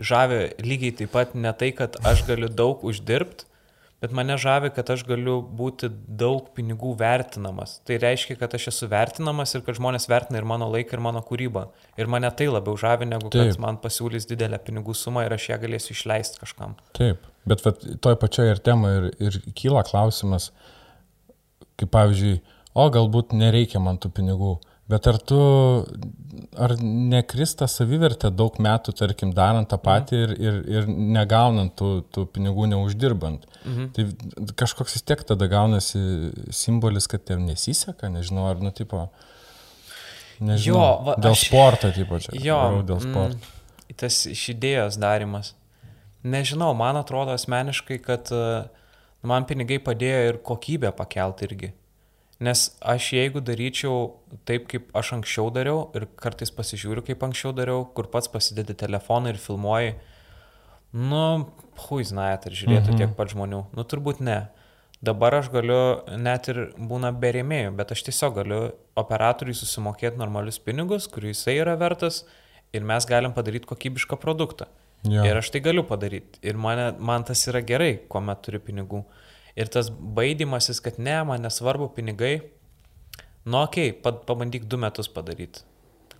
[SPEAKER 3] žavi lygiai taip pat ne tai, kad aš galiu daug uždirbti, bet mane žavi, kad aš galiu būti daug pinigų vertinamas. Tai reiškia, kad aš esu vertinamas ir kad žmonės vertina ir mano laiką, ir mano kūrybą. Ir mane tai labiau žavi, negu kad
[SPEAKER 2] Taip.
[SPEAKER 3] man pasiūlys didelę pinigų sumą ir aš ją galėsiu išleisti kažkam.
[SPEAKER 2] Taip. Bet vat, toj pačioj ir temai ir, ir kyla klausimas, kaip pavyzdžiui, o galbūt nereikia man tų pinigų, Bet ar tu, ar nekrista savivertė daug metų, tarkim, darant tą patį ir, ir, ir negaunant tų, tų pinigų neuždirbant? Mhm. Tai kažkoks vis tiek tada gaunasi simbolis, kad tiem nesiseka, nežinau, ar, nu, tipo, nežinau,
[SPEAKER 3] Jo, va,
[SPEAKER 2] dėl
[SPEAKER 3] aš-
[SPEAKER 2] sporto, tipo, čia.
[SPEAKER 3] Jo,
[SPEAKER 2] dėl sporto.
[SPEAKER 3] Mm, tas iš idėjos darimas. Nežinau, man atrodo asmeniškai, kad e, man pinigai padėjo ir kokybę pakelti irgi. Nes aš jeigu daryčiau taip, kaip aš anksčiau dariau ir kartais pasižiūriu, kaip anksčiau dariau, kur pats pasidedi telefoną ir filmuoji, nu, hui, znajat, ar žiūrėtų mhm. tiek pat žmonių. Nu, turbūt ne. Dabar aš galiu, net ir būna be rėmėjų, bet aš tiesiog galiu operatoriui susimokėti normalius pinigus, kurių jisai yra vertas ir mes galim padaryti kokybišką produktą.
[SPEAKER 2] Jo.
[SPEAKER 3] Ir aš tai galiu padaryti. Ir mane, man tas yra gerai, kuomet turi pinigų. Ir tas baidimasis, kad ne, man nesvarbu pinigai, nu okei, okay, pabandyk du metus padaryti,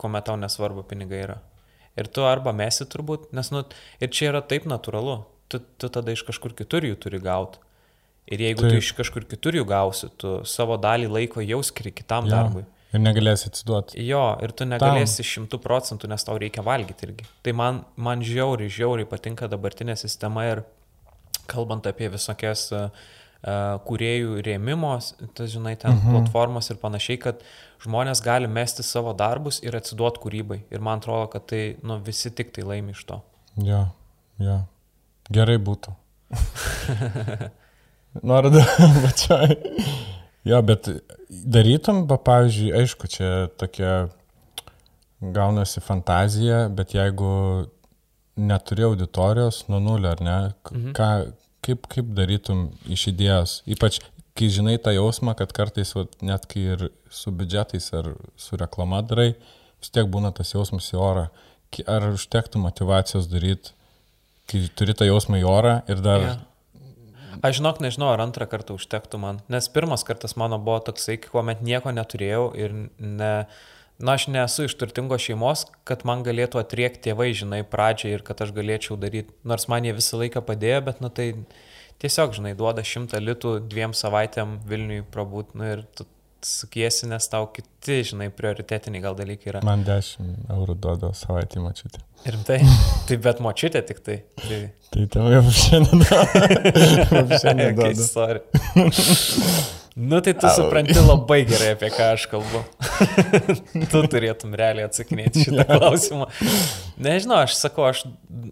[SPEAKER 3] kuomet tau nesvarbu pinigai yra. Ir tu arba mesi turbūt, nes, nu, ir čia yra taip natūralu, tu, tu tada iš kažkur kitur jų turi gauti. Ir jeigu taip. tu iš kažkur kitur jų gausi, tu savo dalį laiko jau skiri kitam
[SPEAKER 2] Jo.
[SPEAKER 3] darbui.
[SPEAKER 2] Ir negalėsi atsiduoti.
[SPEAKER 3] Jo, ir tu negalėsi šimtų procentų, nes tau reikia valgyti irgi. Tai man, man žiauriai, žiauriai patinka dabartinė sistema ir kalbant apie visokias uh, kuriejų rėmimos, tas žinai, ten mhm. platformos ir panašiai, kad žmonės gali mesti savo darbus ir atsiduoti kūrybai. Ir man atrodo, kad tai, nu, visi tik tai laimi iš to.
[SPEAKER 2] Jo, jo. Gerai būtų. Noriu pačiai. Jo, bet darytum, va, pavyzdžiui, aišku, čia tokia gaunasi fantazija, bet jeigu neturi auditorijos nuo nulio, ar ne,
[SPEAKER 3] Mhm.
[SPEAKER 2] ką, kaip, kaip darytum iš idėjos, ypač kai žinai tą jausmą, kad kartais, va, net kai ir su biudžetais ar su reklama darai, vis tiek būna tas jausmas į orą. Ar užtektų motivacijos daryti, kai turi tą jausmą į orą ir dar...
[SPEAKER 3] Jo. Aš žinok, nežinau, ar antrą kartą užtektų man. Nes pirmas kartas mano buvo toksai, kuomet nieko neturėjau ir ne... Na, aš nesu iš turtingos šeimos, kad man galėtų atriekti tėvai, žinai, pradžiai ir kad aš galėčiau daryti. Nors man jie visą laiką padėjo, bet, nu, tai tiesiog, žinai, duoda šimtą litų dviem savaitėm Vilniui prabūt, nu, ir tu sukiesi, nes tau kiti, žinai, prioritetiniai gal dalykai yra.
[SPEAKER 2] Man 10 eurų duoda savaitį mačiutį.
[SPEAKER 3] Ir tai, tai bet močiutė tik tai. tai
[SPEAKER 2] Tai tam jau šiandien šiandien
[SPEAKER 3] Okay, sorry. nu tai tu supranti labai gerai, apie ką aš kalbu. tu turėtum realiai atsakinėti šitą klausimą. Nežinau, aš sakau, aš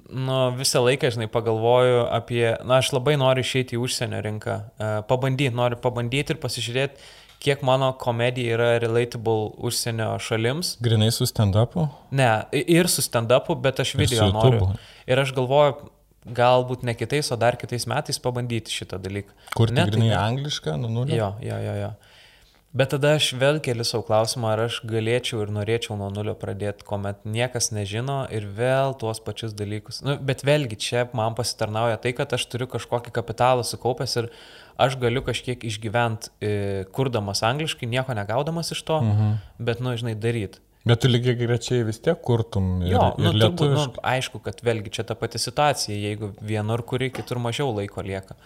[SPEAKER 3] nu, visą laiką, žinai, pagalvoju apie, na, aš labai noriu išeiti į užsienio rinką, uh, pabandyti, noriu pabandyti ir pasižiūrėti, kiek mano komedija yra relatable užsienio šalims.
[SPEAKER 2] Grinai su stand-upu?
[SPEAKER 3] Ne, ir su stand-upu, bet aš video noriu. Ir aš galvoju, galbūt ne kitais, o dar kitais metais pabandyti šitą dalyką.
[SPEAKER 2] Kur
[SPEAKER 3] Ne,
[SPEAKER 2] tai
[SPEAKER 3] ne.
[SPEAKER 2] anglišką, nu nulio?
[SPEAKER 3] Jo, jo, jo, jo. Bet tada aš vėl keliu savo klausimą, ar aš galėčiau ir norėčiau nuo nulio pradėti, kuomet niekas nežino ir vėl tuos pačius dalykus. Nu, bet vėlgi čia man pasitarnauja tai, kad aš turiu kažkokį kapitalą sukaupęs ir aš galiu kažkiek išgyventi, e, kurdamas angliškai, nieko negaudamas iš to, mhm. bet, nu, žinai, daryti.
[SPEAKER 2] Bet tu lygiai grečiai vis tiek kurtum ir,
[SPEAKER 3] Jo,
[SPEAKER 2] ir
[SPEAKER 3] nu, turbūt, nu,
[SPEAKER 2] lietuviškai.
[SPEAKER 3] aišku, kad vėlgi čia ta pati situacija, jeigu vienur kuri, kitur mažiau laiko lieka.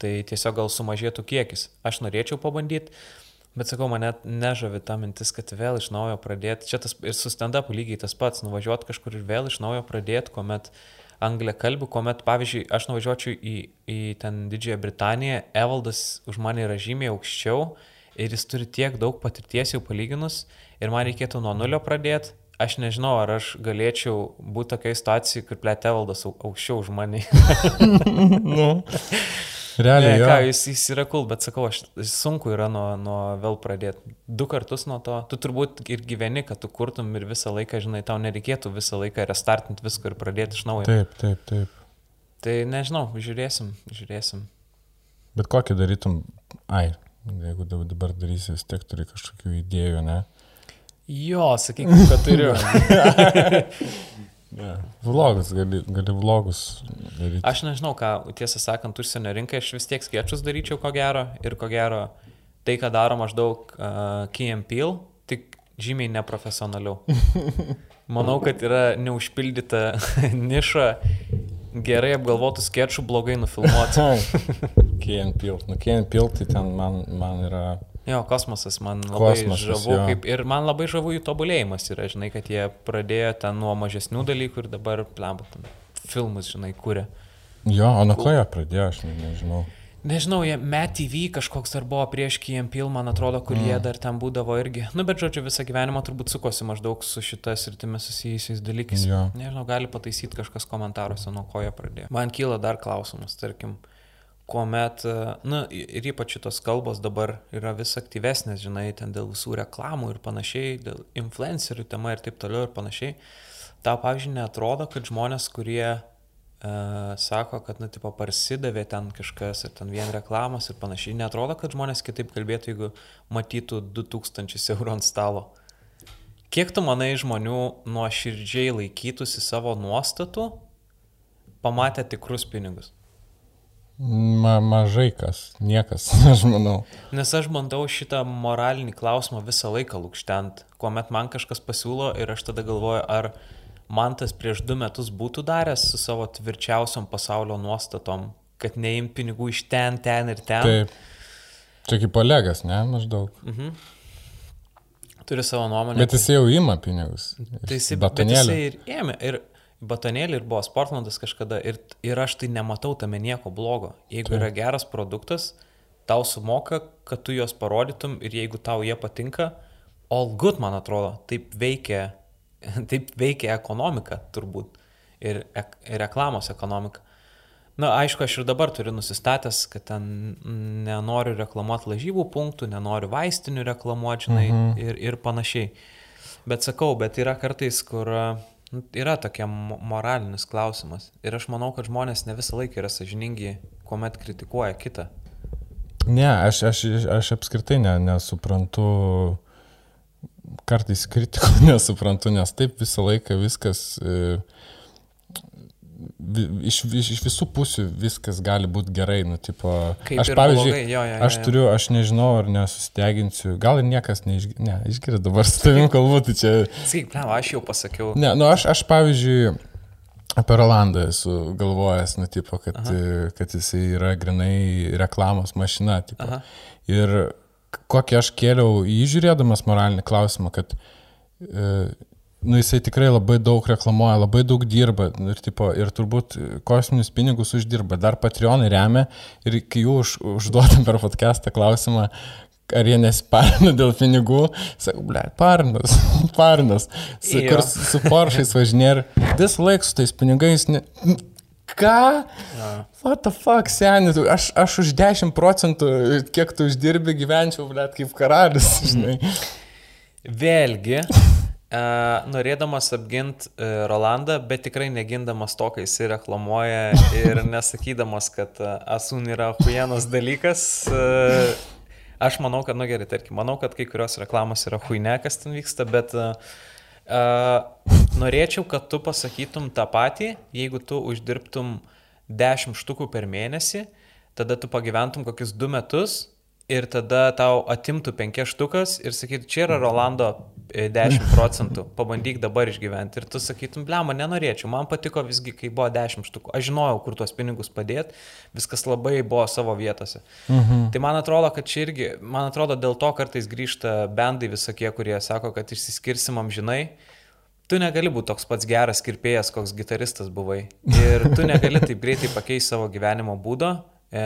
[SPEAKER 3] Tai tiesiog gal sumažėtų kiekis. Aš norėčiau pabandyti, bet sakau, mane nežavi ta mintis, kad vėl iš naujo pradėti. Čia tas ir su stand-upu lygiai tas pats, nuvažiuoti kažkur ir vėl iš naujo pradėti, kuomet anglė kalbų, kuomet, pavyzdžiui, aš nuvažiuočiau į, į ten Didžiąją Britaniją, Evaldas už mane yra žymiai aukščiau ir jis turi tiek daug patirties jau palyginus ir man reikėtų nuo nulio pradėti. Aš nežinau, ar aš galėčiau būti tokia situacija, kur plėtė valdas aukščiau už mane.
[SPEAKER 2] nu, realiai,
[SPEAKER 3] Ne, ką, jis, jis yra cool, bet sakau, aš sunku yra nuo, nuo vėl pradėti. Du kartus nuo to. Tu turbūt ir gyveni, kad tu kurtum ir visą laiką, žinai, tau nereikėtų visą laiką restartinti viską ir pradėti iš naujo.
[SPEAKER 2] Taip, taip, taip.
[SPEAKER 3] Tai nežinau, žiūrėsim, žiūrėsim.
[SPEAKER 2] Bet kokį darytum, ai, jeigu dab- dabar darysi, vis tiek turi kažkokių idėjų, ne?
[SPEAKER 3] Jo, sakykim, kad turiu.
[SPEAKER 2] Yeah. Vlogus, gali, gali vlogus daryti.
[SPEAKER 3] Aš nežinau, ką, tiesą sakant, užsienio rinkai aš vis tiek skiečius daryčiau, ko gero. Ir ko gero, tai, ką daro maždaug uh, Peel, tik žymiai neprofesionaliau. Manau, kad yra neužpildyta niša gerai apgalvotų sketšų blogai nufilmuotų.
[SPEAKER 2] Kien Pil. Nu, Kien Pil, tai ten man, man yra
[SPEAKER 3] Jo, kosmosas man labai
[SPEAKER 2] Kosmosas,
[SPEAKER 3] žavu,
[SPEAKER 2] jo.
[SPEAKER 3] kaip, ir man labai žavu jų tobulėjimas yra, žinai, kad jie pradėjo ten nuo mažesnių dalykų ir dabar, plemba, ten filmus, žinai, kūrė.
[SPEAKER 2] Jo, o nuo ko jie pradėjo, aš ne- nežinau.
[SPEAKER 3] Nežinau, jie Met TV kažkoks dar buvo prieš KMPL, man atrodo, kur jie dar ten būdavo irgi. Nu, bet žodžiu, visą gyvenimą turbūt sukosi maždaug su šita sritimi susijusiais dalykais.
[SPEAKER 2] Jo.
[SPEAKER 3] Nežinau, gali pataisyti kažkas komentaruose, nuo ko jie pradėjo. Man kyla dar klausimas, tarkim, kuomet, e, na, ir ypač šitos kalbos dabar yra vis aktyvesnės, žinai, ten dėl visų reklamų ir panašiai, dėl influencerių tema ir taip toliau ir panašiai. Tau, pavyzdžiui, netrodo, kad žmonės, kurie Uh, sako, kad, nu, tipo, parsidavė ten kažkas ir ten vien reklamos ir panašiai. Netrodo, kad žmonės kitaip kalbėtų, jeigu matytų 2000 eurų ant stalo. Kiek tu manai žmonių nuo širdžiai laikytųsi savo nuostatų, pamatę tikrus pinigus?
[SPEAKER 2] Ma, mažai kas, niekas, aš manau.
[SPEAKER 3] Nes aš bandau šitą moralinį klausimą visą laiką lūkštent, kuomet man kažkas pasiūlo ir aš tada galvoju, ar man tas prieš du metus būtų daręs su savo tvirčiausiom pasaulio nuostatom, kad neim pinigų iš ten, ten ir ten.
[SPEAKER 2] Taip. Čia kaip Olegas, ne, maždaug.
[SPEAKER 3] Mhm. Turi savo nuomonę.
[SPEAKER 2] Bet jis jau ima pinigus.
[SPEAKER 3] Tai jis, bet jisai ir ėmė. Ir batonėlį ir buvo Sportlandas kažkada. Ir, ir aš tai nematau tame nieko blogo. Jeigu
[SPEAKER 2] Taip.
[SPEAKER 3] yra geras produktas, tau sumoka, kad tu juos parodytum ir jeigu tau jie patinka, all good, man atrodo, taip veikia, taip veikia ekonomika turbūt. Ir, ek- ir reklamos ekonomika. Na, aišku, aš ir dabar turiu nusistatęs, kad ten nenoriu reklamuoti lažybų punktų, nenoriu vaistinių reklamuoti, žinai, mhm. ir, ir panašiai. Bet sakau, bet yra kartais, kur nu, yra tokia mo- moralinis klausimas. Ir aš manau, kad žmonės ne visą laiką yra sažiningi, kuomet kritikuoja kitą.
[SPEAKER 2] Ne, aš, aš, aš apskritai ne, nesuprantu, kartais kritikų nesuprantu, nes taip visą laiką viskas, e, iš, iš, iš visų pusių viskas gali būti gerai. Nu, tipo,
[SPEAKER 3] Kaip
[SPEAKER 2] aš, pavyzdžiui,
[SPEAKER 3] blogai, jo, jo, jo,
[SPEAKER 2] aš
[SPEAKER 3] jo.
[SPEAKER 2] turiu, aš nežinau, ar nesusteginsiu, gal ir niekas neišgirdo, ne, išgirdo dabar su tavim kalbu, tai čia...
[SPEAKER 3] Sakyk, ne, aš jau pasakiau.
[SPEAKER 2] Ne, nu aš, aš pavyzdžiui, apie Rolandą esu galvojęs, nu, tipo, kad, Aha. kad jis yra grinai reklamos mašina. Tipo.
[SPEAKER 3] Aha.
[SPEAKER 2] Ir kokį aš kėliau įžiūrėdamas moralinį klausimą, kad e, nu, jisai tikrai labai daug reklamuoja, labai daug dirba ir, tipo, ir turbūt kosminius pinigus uždirba, dar Patreonai remia ir kai jų už, užduodam per podcastą klausimą, ar jie nesiparina dėl pinigų, sakau, ble, parinas, parinas, su, kur su Porsche'ais važinė ir vis laik su tais pinigais. Ne... Ką? What the fuck, seniai, aš, aš už 10 procentų, kiek tu uždirbi, gyvenčiau, ble, kaip karalius, žinai.
[SPEAKER 3] Vėlgi, norėdamas apginti e, Rolandą, bet tikrai negindamas to, kai jis reklamuoja ir nesakydamas, kad e, Asun yra huienas dalykas, e, aš manau, kad, nu gerai, tarkim, manau, kad kai kurios reklamos yra huine, kas ten vyksta, bet e, e, norėčiau, kad tu pasakytum tą patį, jeigu tu uždirbtum 10 štukų per mėnesį, tada tu pagyventum kokius 2 metus ir tada tau atimtų 5 štukas ir sakytų, čia yra Rolando e, 10 procentų, pabandyk dabar išgyventi. Ir tu sakytum, blema, nenorėčiau, man patiko visgi, kai buvo 10 štukų. Aš žinojau, kur tuos pinigus padėti, viskas labai buvo savo vietose. Mhm. Tai man atrodo, kad čia irgi, man atrodo, dėl to kartais grįžta bendai visokie, kurie sako, kad išsiskirsim amžinai. Tu negali būti toks pats geras kirpėjas, koks gitaristas buvai. Ir tu negali taip greitai pakeisti savo gyvenimo būdo. E,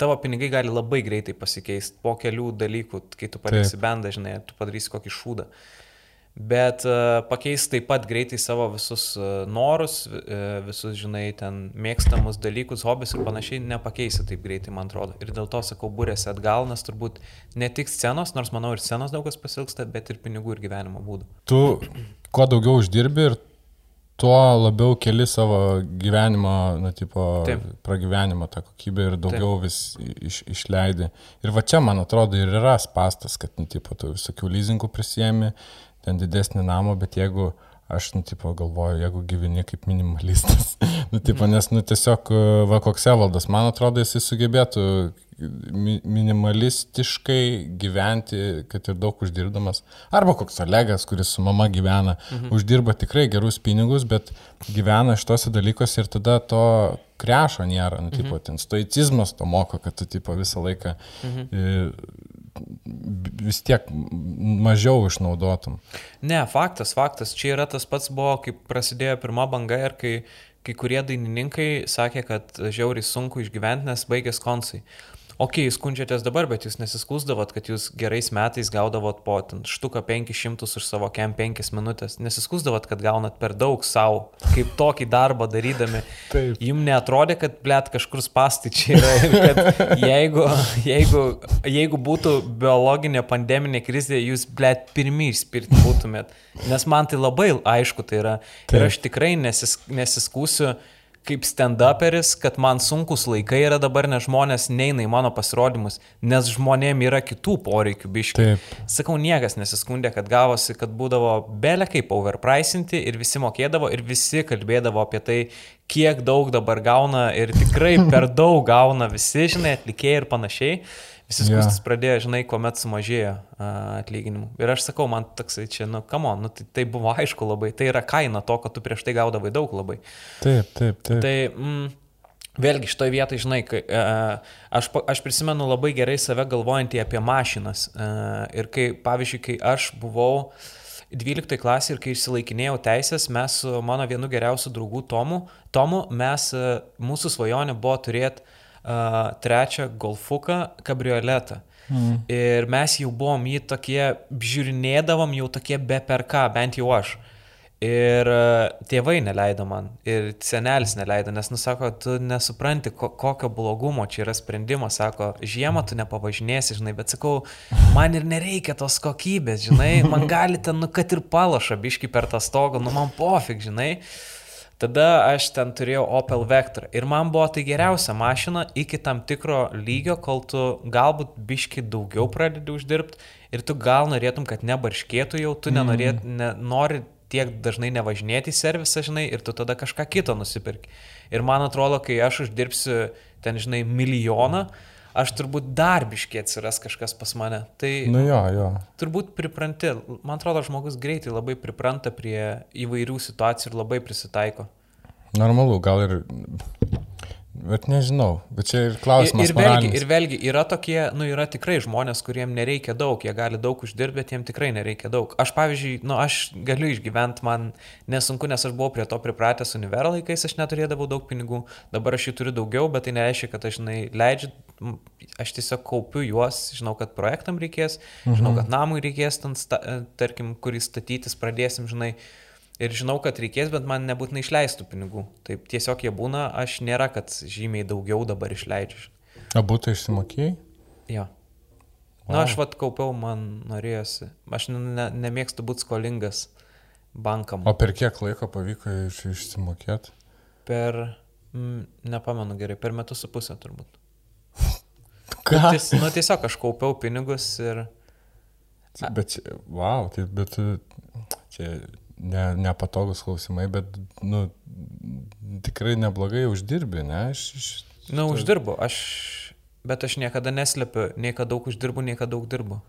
[SPEAKER 3] tavo pinigai gali labai greitai pasikeisti po kelių dalykų, kai tu padarysi bendą, žinai, tu padarysi kokį šūdą. Bet uh, pakeis taip pat greitai savo visus uh, norus, uh, visus, žinai, ten mėgstamus dalykus, hobis ir panašiai nepakeisi taip greitai, man atrodo. Ir dėl to sakau, būrėsi atgal, nes turbūt ne tik scenos, nors manau ir scenos daug kas pasilgsta, bet ir pinigų ir gyvenimo būdų.
[SPEAKER 2] Tu kuo daugiau uždirbi ir tuo labiau keli savo gyvenimo, na, tipo,
[SPEAKER 3] Taip.
[SPEAKER 2] pragyvenimo tą kokybę ir daugiau Taip. vis iš, išleidi. Ir va čia, man atrodo, ir yra spastas, kad, nu, tipo, tu visokių leasingų prisėmi, ten didesnį namą, bet jeigu aš, nu, tipo, galvoju, jeigu gyveni kaip minimalistas, nu, tipo, nes, nu, tiesiog, va, koks Evaldas, man atrodo, jisai sugebėtų minimalistiškai gyventi, kad ir daug uždirbdamas. Arba koks Olegas, kuris su mama gyvena, mhm. uždirba tikrai gerus pinigus, bet gyvena šitose dalykuose ir tada to krešo nėra. Nu, tipo, ten stoicizmas to moko, kad tu tipo, visą laiką mhm. vis tiek mažiau išnaudotum.
[SPEAKER 3] Ne, faktas, faktas. Čia yra tas pats buvo, kai prasidėjo pirma banga ir kai kai kurie dainininkai sakė, kad žiauriai sunku išgyventi, nes baigės konsai ok, jūs skundžiatės dabar, bet jūs nesiskūsdavot, kad jūs gerais metais gaudavot po štuką 500 už savo kem 5 minutės. Nesiskūsdavot, kad gaunat per daug savo, kaip tokį darbą darydami. Taip. Jums netrodė, kad, blėt, kažkur spasti čia yra. Kad jeigu, jeigu, jeigu būtų biologinė pandeminė krizė, jūs, blėt, pirmie išspirti būtumėt. Nes man tai labai aišku tai yra. Taip. Ir aš tikrai nesis, nesiskūsiu kaip stand-uperis, kad man sunkus laikai yra dabar, nes žmonės neina į mano pasirodymus, nes žmonėm yra kitų poreikių biškių. Sakau, niekas nesiskundė, kad gavosi, kad būdavo belė kaip overpricinti ir visi mokėdavo ir visi kalbėdavo apie tai, kiek daug dabar gauna ir tikrai per daug gauna visi, žinai, atlikėjai ir panašiai. Visi skustis yeah. pradėjo, žinai, kuomet sumažėjo atlyginimų. Ir aš sakau, man toksai čia, nu, kamo, nu, tai, tai buvo aišku labai, tai yra kaina to, kad tu prieš tai gaudavai daug labai.
[SPEAKER 2] Taip, taip, taip.
[SPEAKER 3] Tai, mm, Vėlgi, šitoje vietoje, žinai, kai, aš, aš prisimenu labai gerai save galvojantį apie mašinas. Ir kai, pavyzdžiui, kai aš buvau 12 klasė ir kai išsilaikinėjau teisės, mes su mano vienu geriausiu draugu Tomu, Tomu mes, mūsų svajonė buvo turėti trečią golfuką kabrioletą. Mm. Ir mes jau buvom jį tokie, žiūrinėdavom jau tokie be per ką, bent jau aš. Ir tėvai neleido man, ir senelis neleido, nes nusako, tu nesupranti, ko, kokio blogumo čia yra sprendimas, sako, žiemą tu nepavažinėsi, žinai, bet sakau, man ir nereikia tos kokybės, žinai, man gali ten, nu, kad ir palaša biški per tą stogą, nu, man pofik, žinai. Uh, Tada aš ten turėjau Opel Vectra ir man buvo tai geriausia mašina iki tam tikro lygio, kol tu galbūt biški daugiau pradedi uždirbti ir tu gal norėtum, kad nebarškėtų jau, tu nenorėt, mm. ne, nori tiek dažnai nevažinėti į servisą, žinai, ir tu tada kažką kito nusipirki. Ir man atrodo, kai aš uždirbsiu ten, žinai, milijoną, aš turbūt darbiškai atsiras kažkas pas mane. Tai
[SPEAKER 2] nu jo, jo.
[SPEAKER 3] turbūt pripranti, man atrodo, žmogus greitai labai pripranta prie įvairių situacijų ir labai prisitaiko.
[SPEAKER 2] Normalu, gal ir Bet nežinau, bet čia ir klausimas.
[SPEAKER 3] Ir, ir, vėlgi, ir vėlgi yra tokie, nu yra tikrai žmonės, kuriems nereikia daug, jie gali daug uždirbti, bet jiems tikrai nereikia daug. Aš pavyzdžiui, nu aš galiu išgyventi, man nesunku, nes aš buvau prie to pripratęs univero laikais, aš neturėdavau daug pinigų, dabar aš jų turiu daugiau, bet tai nereiškia, kad aš, žinai, leidžiu, aš tiesiog kaupiu juos, žinau, kad projektam reikės, žinau, mhm. kad namui reikės, ten, tarkim, kurį statytis pradėsim, žinai ir žinau, kad reikės, bet man nebūtinai išleistų pinigų. Taip tiesiog jie būna, aš nėra, kad žymiai daugiau dabar išleidžiu.
[SPEAKER 2] Abu tai išsimokėjai?
[SPEAKER 3] Jo. Wow. Na, aš vad kaupiau, man norėjosi. Aš ne, nemėgstu būti skolingas bankam.
[SPEAKER 2] O per kiek laiko pavyko iš, išsimokėti?
[SPEAKER 3] Per, m, nepamenu gerai, per metus su pusę turbūt.
[SPEAKER 2] Ką?
[SPEAKER 3] Nu, ties, nu, tiesiog aš kaupiau pinigus ir...
[SPEAKER 2] Bet, wow, tai, bet čia ne, nepatogus klausimai, bet, nu, tikrai neblogai uždirbi, ne? Aš, aš,
[SPEAKER 3] Na, nu, uždirbu, aš, bet aš niekada neslepiu, nei kad daug uždirbu, nei kad daug dirbu.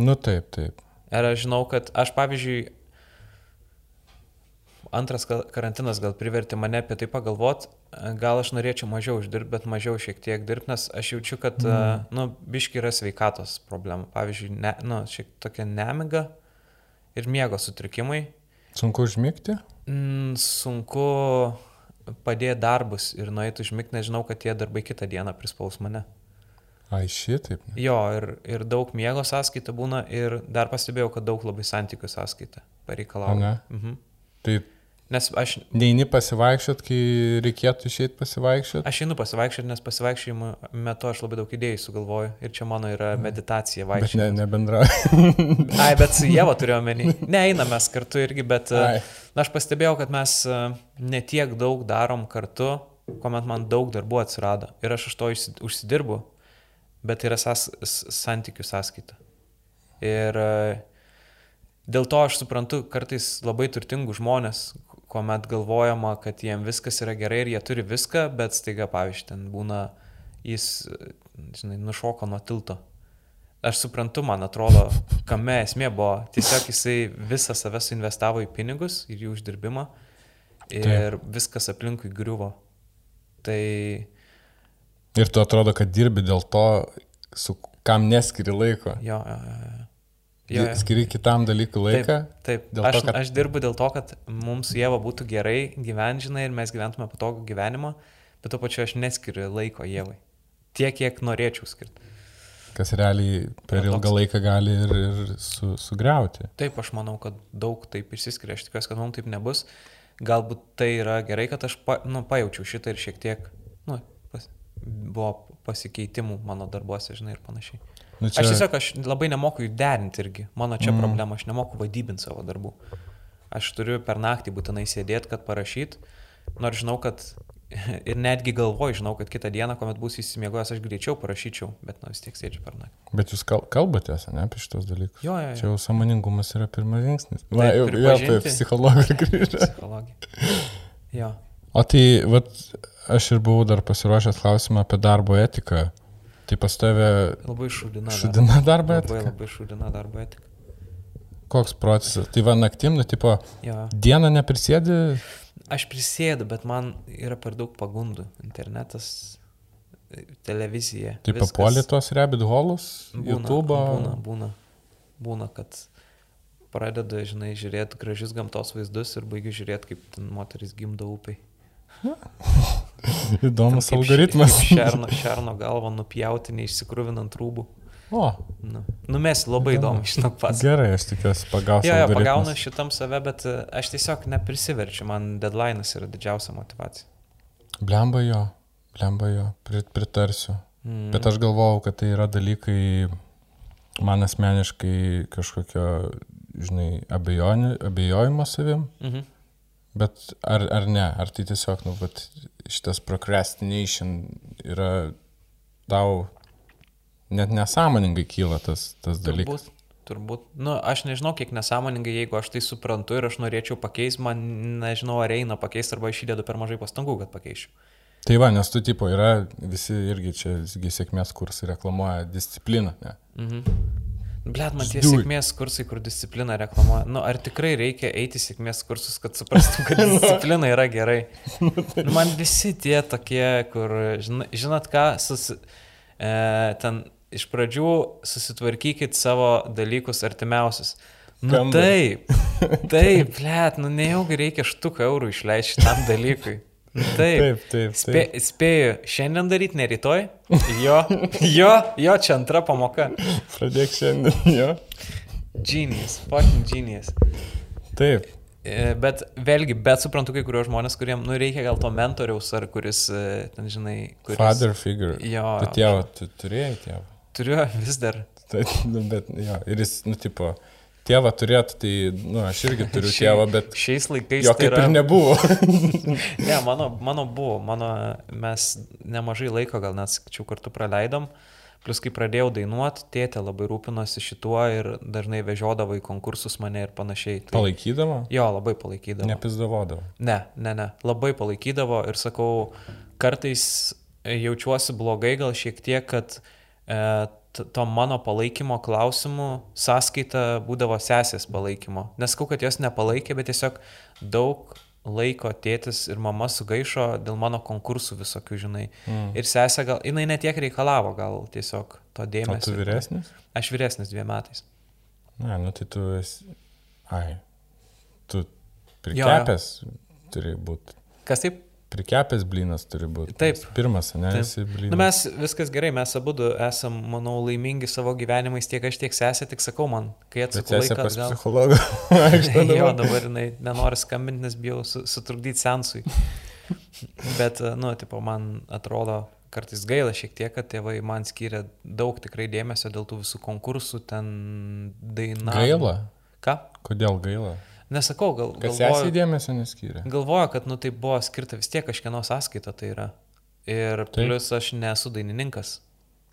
[SPEAKER 2] Nu, taip, taip.
[SPEAKER 3] Ir aš žinau, kad aš, pavyzdžiui, antras karantinas gal privertė mane apie tai pagalvoti, gal aš norėčiau mažiau uždirbti, bet mažiau šiek tiek dirbti, nes aš jaučiu, kad, mm. nu, biški yra sveikatos problema. Pavyzdžiui, ne, nu, šiek tokia nemiga ir miego sutrikimai.
[SPEAKER 2] Sunku užmygti?
[SPEAKER 3] Mm, sunku padėti darbus ir nueiti užmygti, nes žinau, kad tie darbai kitą dieną prispaus mane.
[SPEAKER 2] Ai, šitaip.
[SPEAKER 3] Jo, ir, ir daug miego sąskaita būna ir dar pastebėjau, kad daug labai santykių sąskaita pareikalauja.
[SPEAKER 2] Mhm. Tai
[SPEAKER 3] Nes aš...
[SPEAKER 2] Neini pasivaikščiot, kai reikėtų išeiti pasivaikščiot?
[SPEAKER 3] Aš einu pasivaikščiot, nes pasivaikščiojimo metu aš labai daug idėjų sugalvoju. Ir čia mano yra meditacija vaikščioti.
[SPEAKER 2] Ne, nebendra.
[SPEAKER 3] Ai, bet su Jėva turiu omeny. Ne, einame mes kartu irgi, bet Ai. na, aš pastebėjau, kad mes netiek daug darom kartu, kuomet man daug darbų atsirado. Ir aš iš to užsidirbu, bet yra sas, santykių sąskaita. Ir dėl to aš suprantu kartais labai turtingų žmonės, kuomet galvojama, kad jiem viskas yra gerai ir jie turi viską, bet staiga, pavyzdžiui, ten būna, jis, žinai, nušoko nuo tilto. Aš suprantu, man atrodo, kame esmė buvo. Tiesiog jisai visą save suinvestavo į pinigus ir jų uždirbimą ir Taip. viskas aplinkui griuvo. Tai...
[SPEAKER 2] Ir tu atrodo, kad dirbi dėl to, su kam neskiri laiko.
[SPEAKER 3] Jo, jo, jo. Jo. Jo.
[SPEAKER 2] Skiri kitam dalykui laiką.
[SPEAKER 3] Taip, taip. Aš,
[SPEAKER 2] to, kad-
[SPEAKER 3] aš dirbu dėl to, kad mums Jėva būtų gerai gyvenžinai ir mes gyventume patogų gyvenimą, bet tuo pačiu aš neskiriu laiko Jėvai. Tiek, kiek norėčiau skirti.
[SPEAKER 2] Kas realiai per ilgą
[SPEAKER 3] toks-
[SPEAKER 2] laiką gali ir, ir su, sugriauti.
[SPEAKER 3] Taip, aš manau, kad daug taip išsiskiria, aš tikiuosi, kad mums taip nebus. Galbūt tai yra gerai, kad aš pa, nu, pajaučiau šitą ir šiek tiek nu, pas, buvo pasikeitimų mano darbuose, žinai, ir panašiai.
[SPEAKER 2] Nu,
[SPEAKER 3] Čia... Aš tiesiog aš labai nemoku jų derinti irgi. Mano čia mm. problema, aš nemoku vadybinti savo darbų. Aš turiu per naktį būtinai sėdėti, kad parašyt, nors žinau, kad ir netgi galvoju, žinau, kad kitą dieną, kuomet būsiu įsimiegojęs, aš greičiau parašyčiau, bet nu, vis tiek sėdžiu per naktį.
[SPEAKER 2] Bet jūs kal kalbatės, ne, apie šitos dalykus.
[SPEAKER 3] Jo, jo, jo.
[SPEAKER 2] Čia jau samoningumas yra pirmas žingsnis. Va, jau, jau apie psichologiją grįžę.
[SPEAKER 3] Psichologija. Jo.
[SPEAKER 2] O tai, vat, aš ir buvau dar pasiruošęs klausimą apie darbo etiką. Tai pas tave
[SPEAKER 3] Labai šudina.
[SPEAKER 2] šudina darbo
[SPEAKER 3] Labai,
[SPEAKER 2] etika.
[SPEAKER 3] labai šudina darbo etika.
[SPEAKER 2] Koks procesas? Tai va naktim, nu, tipo,
[SPEAKER 3] Jo.
[SPEAKER 2] dieną neprisėdi,
[SPEAKER 3] Aš prisėdu, bet man yra per daug pagundų. Internetas, televizija.
[SPEAKER 2] tai papuolė tuos rabbit holus,
[SPEAKER 3] būna,
[SPEAKER 2] YouTube.
[SPEAKER 3] Būna, būna, būna, kad pradeda, žinai, žiūrėti gražius gamtos vaizdus ir baigiu žiūrėti, kaip ten moteris gimdo upiai.
[SPEAKER 2] Įdomus
[SPEAKER 3] kaip
[SPEAKER 2] algoritmas.
[SPEAKER 3] Šerno, šerno galvą nupjauti, neišsikruvinant rūbų.
[SPEAKER 2] O,
[SPEAKER 3] Nu, numes labai įdomu, žinok, pats.
[SPEAKER 2] gerai, aš tikiuosi pagausiu.
[SPEAKER 3] Jo, jo, pagaunu šitam save, bet e, aš tiesiog neprisiverčiu, man deadline'as yra didžiausia motivacija.
[SPEAKER 2] Blemba jo, blemba jo, prit, pritarsiu.
[SPEAKER 3] Mm.
[SPEAKER 2] Bet aš galvojau, kad tai yra dalykai, man asmeniškai kažkokio, žinai, abejojimo savim.
[SPEAKER 3] Mhm.
[SPEAKER 2] Bet ar, ar ne, ar tai tiesiog, nu, vat, šitas procrastination yra tau net nesąmoningai kyla tas, tas dalykas.
[SPEAKER 3] Turbūt. Turbūt. Nu, aš nežinau, kiek nesąmoningai, jeigu aš tai suprantu ir aš norėčiau pakeisti, man nežinau, ar eina pakeisti, arba aš įdedu per mažai pastangų, kad pakeičiau.
[SPEAKER 2] Tai va, nes tu tipo yra, visi irgi čia sėkmės kursai reklamuoja discipliną, ne?
[SPEAKER 3] Mhm. Blet, man tie sėkmės kursai, kur disciplina reklamuoja. Nu, ar tikrai reikia eiti sėkmės kursus, kad suprastum, kad disciplina yra gerai? Nu, man visi tie tokie, kur, žinot, ką, susi, e, ten iš pradžių susitvarkykit savo dalykus artimiausius. Nu
[SPEAKER 2] Kambarį.
[SPEAKER 3] taip, taip, blet, nu nejaugi reikia štuką eurų išleisti šitam dalykui. Taip.
[SPEAKER 2] Taip, taip,
[SPEAKER 3] Spė,
[SPEAKER 2] taip.
[SPEAKER 3] spėju, šiandien daryti, ne rytoj. Jo, jo, jo, čia antra pamoka.
[SPEAKER 2] Pradėk šiandien, jo.
[SPEAKER 3] Genius, fucking genius.
[SPEAKER 2] Taip.
[SPEAKER 3] E, Bet vėlgi, bet suprantu kai kurios žmonės, kuriems, nu, reikia gal to mentoriaus, ar kuris, e, ten, žinai, kuris...
[SPEAKER 2] Father figure.
[SPEAKER 3] Jo.
[SPEAKER 2] Tu tėvą, tu turėjai tėvą.
[SPEAKER 3] Turiu vis dar.
[SPEAKER 2] Tai, nu, bet, jo, ir jis, nu, tipo, tėvą turėtų, tai, nu, aš irgi turiu
[SPEAKER 3] Šiai-
[SPEAKER 2] tėvą, bet
[SPEAKER 3] Šiais laikais...
[SPEAKER 2] jo
[SPEAKER 3] tai
[SPEAKER 2] kaip ir nebuvo.
[SPEAKER 3] Ne, mano, mano buvo, mano, mes nemažai laiko gal net, sakyčiau, kartu praleidom. Plus, kai pradėjau dainuoti, tėtė labai rūpinosi šituo ir dažnai vežiodavo į konkursus mane ir panašiai. Tai,
[SPEAKER 2] Palaikydama?
[SPEAKER 3] jo, labai palaikydavo.
[SPEAKER 2] Nepizdavodavo.
[SPEAKER 3] Ne, ne, ne, labai palaikydavo ir sakau, kartais jaučiuosi blogai gal šiek tiek, kad e, to mano palaikymo klausimų sąskaita būdavo sesės palaikymo. Nesakau, kad jos nepalaikė, bet tiesiog daug laiko tėtis ir mama sugaišo dėl mano konkursų visokių, žinai.
[SPEAKER 2] Mm.
[SPEAKER 3] Ir sesė gal, jinai netiek reikalavo, gal tiesiog to
[SPEAKER 2] O
[SPEAKER 3] dėmesio.
[SPEAKER 2] tu vyresnis?
[SPEAKER 3] Aš vyresnis dviem metais.
[SPEAKER 2] Ne, nu tai tu esi. Ai. Tu prikepęs turi būti.
[SPEAKER 3] Kas taip?
[SPEAKER 2] Prikepęs blinas turi būti.
[SPEAKER 3] Taip.
[SPEAKER 2] Pirmas, ne? Blinas.
[SPEAKER 3] Nu, mes viskas gerai, mes abu esam, manau, laimingi savo gyvenimais, tiek aš, tiek sesė, tik sakau man, kai atsakau laiką
[SPEAKER 2] pas
[SPEAKER 3] atgal.
[SPEAKER 2] psichologą.
[SPEAKER 3] Jo,
[SPEAKER 2] dabar.
[SPEAKER 3] jinai nenori skambinti, nes bijau su, sutrukdyti sensui. Bet, nu, tipo, man atrodo kartais gaila šiek tiek, kad tėvai man skiria daug tikrai dėmesio dėl tų visų konkursų, ten daina.
[SPEAKER 2] Gaila.
[SPEAKER 3] Ką?
[SPEAKER 2] Kodėl gaila?
[SPEAKER 3] Nesakau, gal...
[SPEAKER 2] Kas
[SPEAKER 3] galvoju-
[SPEAKER 2] esi dėmesio neskyrė.
[SPEAKER 3] Galvoju, kad nu tai buvo skirta vis tiek kažkieno sąskaita tai yra. Ir
[SPEAKER 2] Taip.
[SPEAKER 3] plus aš nesu dainininkas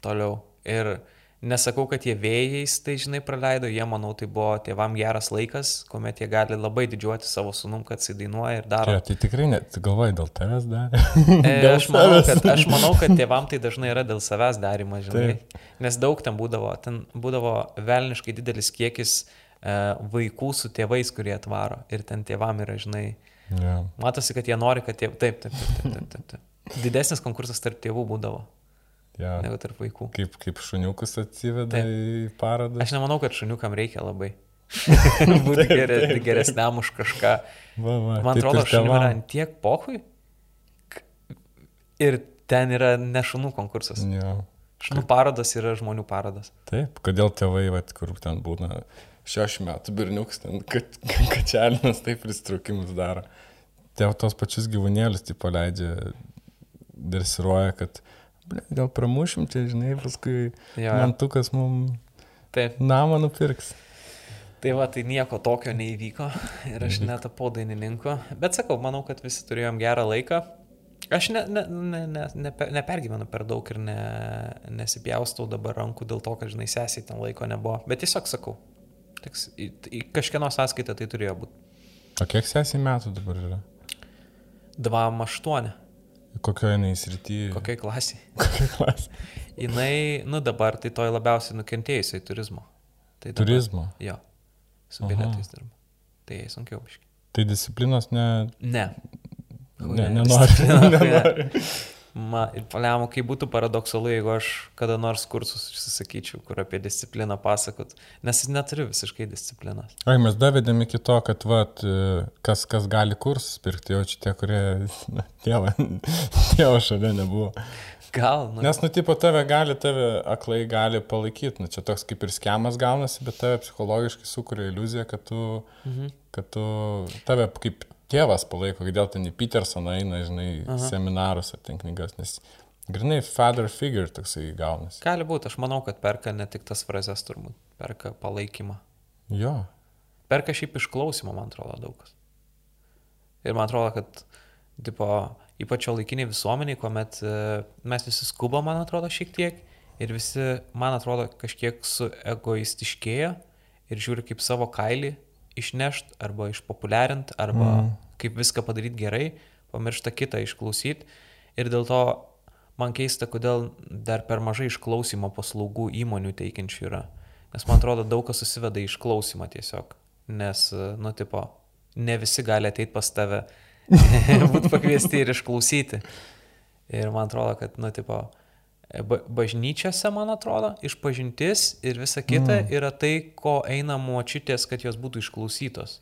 [SPEAKER 3] toliau. Ir nesakau, kad jie vėjais, tai žinai, praleido, jie, manau, tai buvo tėvam geras laikas, kuomet jie gali labai didžiuoti savo sunum, kad jisai dainuoja ir daro.
[SPEAKER 2] Ja, tai tikrai net, galvoji, dėl tavęs darė.
[SPEAKER 3] E,
[SPEAKER 2] Dėl
[SPEAKER 3] aš, manau, kad, aš manau, kad tėvam tai dažnai yra dėl savęs darimo, žinai. Nes daug ten būdavo, ten būdavo velniškai didelis kiekis e, vaikų su tėvais, kurie atvaro. Ir ten tėvam yra, žinai,
[SPEAKER 2] Ja.
[SPEAKER 3] Matosi, kad jie nori, kad tėvai. Taip, taip, taip, taip, taip, taip. Didesnis konkursas tarp tėvų būdavo.
[SPEAKER 2] Ja.
[SPEAKER 3] negu tarp vaikų.
[SPEAKER 2] Kaip, kaip šuniukus atsiveda
[SPEAKER 3] Taip.
[SPEAKER 2] į parodą.
[SPEAKER 3] Aš nemanau, kad šuniukam reikia labai. Būti geres, geresniam už kažką.
[SPEAKER 2] Va, va,
[SPEAKER 3] Man atrodo,
[SPEAKER 2] tėvam.
[SPEAKER 3] yra ant tiek pohui. Ir ten yra ne šunų konkursas.
[SPEAKER 2] Jo.
[SPEAKER 3] Šunų parodas yra žmonių parodas.
[SPEAKER 2] Taip, kodėl tėvai, vat, kur ten būna šešių metų berniuks, ten kad- kačelinas taip pristraukimus daro. Tėv tos pačius gyvūnėlius taip paleidžia, dresiruoja, kad ble, gal pramušim čia, žinai, paskui
[SPEAKER 3] Jo.
[SPEAKER 2] mantukas mums namą nupirks.
[SPEAKER 3] Tai va, tai nieko tokio neįvyko ir aš netapau dainininku. Bet sakau, manau, kad visi turėjom gerą laiką. Aš ne, ne, ne, ne, ne, nepergyvenu per daug ir ne, nesipjaustau dabar rankų dėl to, kad, žinai, sesiai ten laiko nebuvo. Bet tiesiog sakau, tiks, į, į kažkieno sąskaitą tai turėjo būti.
[SPEAKER 2] O kiek sesiai metų dabar yra?
[SPEAKER 3] 2-8.
[SPEAKER 2] Kokioje jinai srityje?
[SPEAKER 3] Kokiai klasiai?
[SPEAKER 2] Kokia klasė?
[SPEAKER 3] Jinai, nu dabar tai toj labiausiai nukentėjusiai turizmo. Tai dabar,
[SPEAKER 2] Turizmo.
[SPEAKER 3] Jo. Su bilietais dirba. Tai jai sunkiau biškai.
[SPEAKER 2] Tai disciplinos ne...
[SPEAKER 3] Ne.
[SPEAKER 2] ne
[SPEAKER 3] Ne,
[SPEAKER 2] nenori. nenori.
[SPEAKER 3] Ma, ir paliamo, kai būtų paradoksalu, jeigu aš kada nors kursus užsisakyčiau, kur apie discipliną pasakot, nes jis neturi visiškai disciplinos.
[SPEAKER 2] Ai, mes davedėm iki to, kad, vat, e, kas, kas gali kursus pirkti, jau čia tie, kurie, tėvo, tėvo šalia nebuvo.
[SPEAKER 3] Gal, nu,
[SPEAKER 2] Nes, nu, tipo, tave gali, tave aklai gali palaikyti, nu, čia toks kaip ir schemas gaunasi, bet tave psichologiškai sukuria iliuziją, kad tu,
[SPEAKER 3] mhm.
[SPEAKER 2] kad tu, tave kaip tėvas palaiko, kodėl ten į Petersoną eina, žinai,
[SPEAKER 3] Aha.
[SPEAKER 2] seminarus ar ten knygas, nes grinai father figure toksai gaunasi.
[SPEAKER 3] gali būti, aš manau, kad perka ne tik tas frazes turbūt, perka palaikymą.
[SPEAKER 2] Jo.
[SPEAKER 3] Perka šiaip išklausimą, man atrodo, daug kas. Ir man atrodo, kad, tipo, ypač jo laikiniai visuomeniai, kuomet e, mes visi skuba, man atrodo, šiek tiek, ir visi, man atrodo, kažkiek suegoistiškėja ir žiūri kaip savo kailį išnešt arba išpopuliarint, arba
[SPEAKER 2] Mm.
[SPEAKER 3] kaip viską padaryti gerai, pamiršta kitą išklausyti. Ir dėl to man keista, kodėl dar per mažai išklausimo paslaugų įmonių teikiančių yra. Nes man atrodo, daug kas susiveda į išklausimą tiesiog. Nes, nu, tipo, ne visi gali ateiti pas tave, būti pakviesti ir išklausyti. Ir man atrodo, kad, nu, tipo, bažnyčiose, man atrodo, išpažintis ir visa kita mm. yra tai, ko eina močiutės, kad jos būtų išklausytos.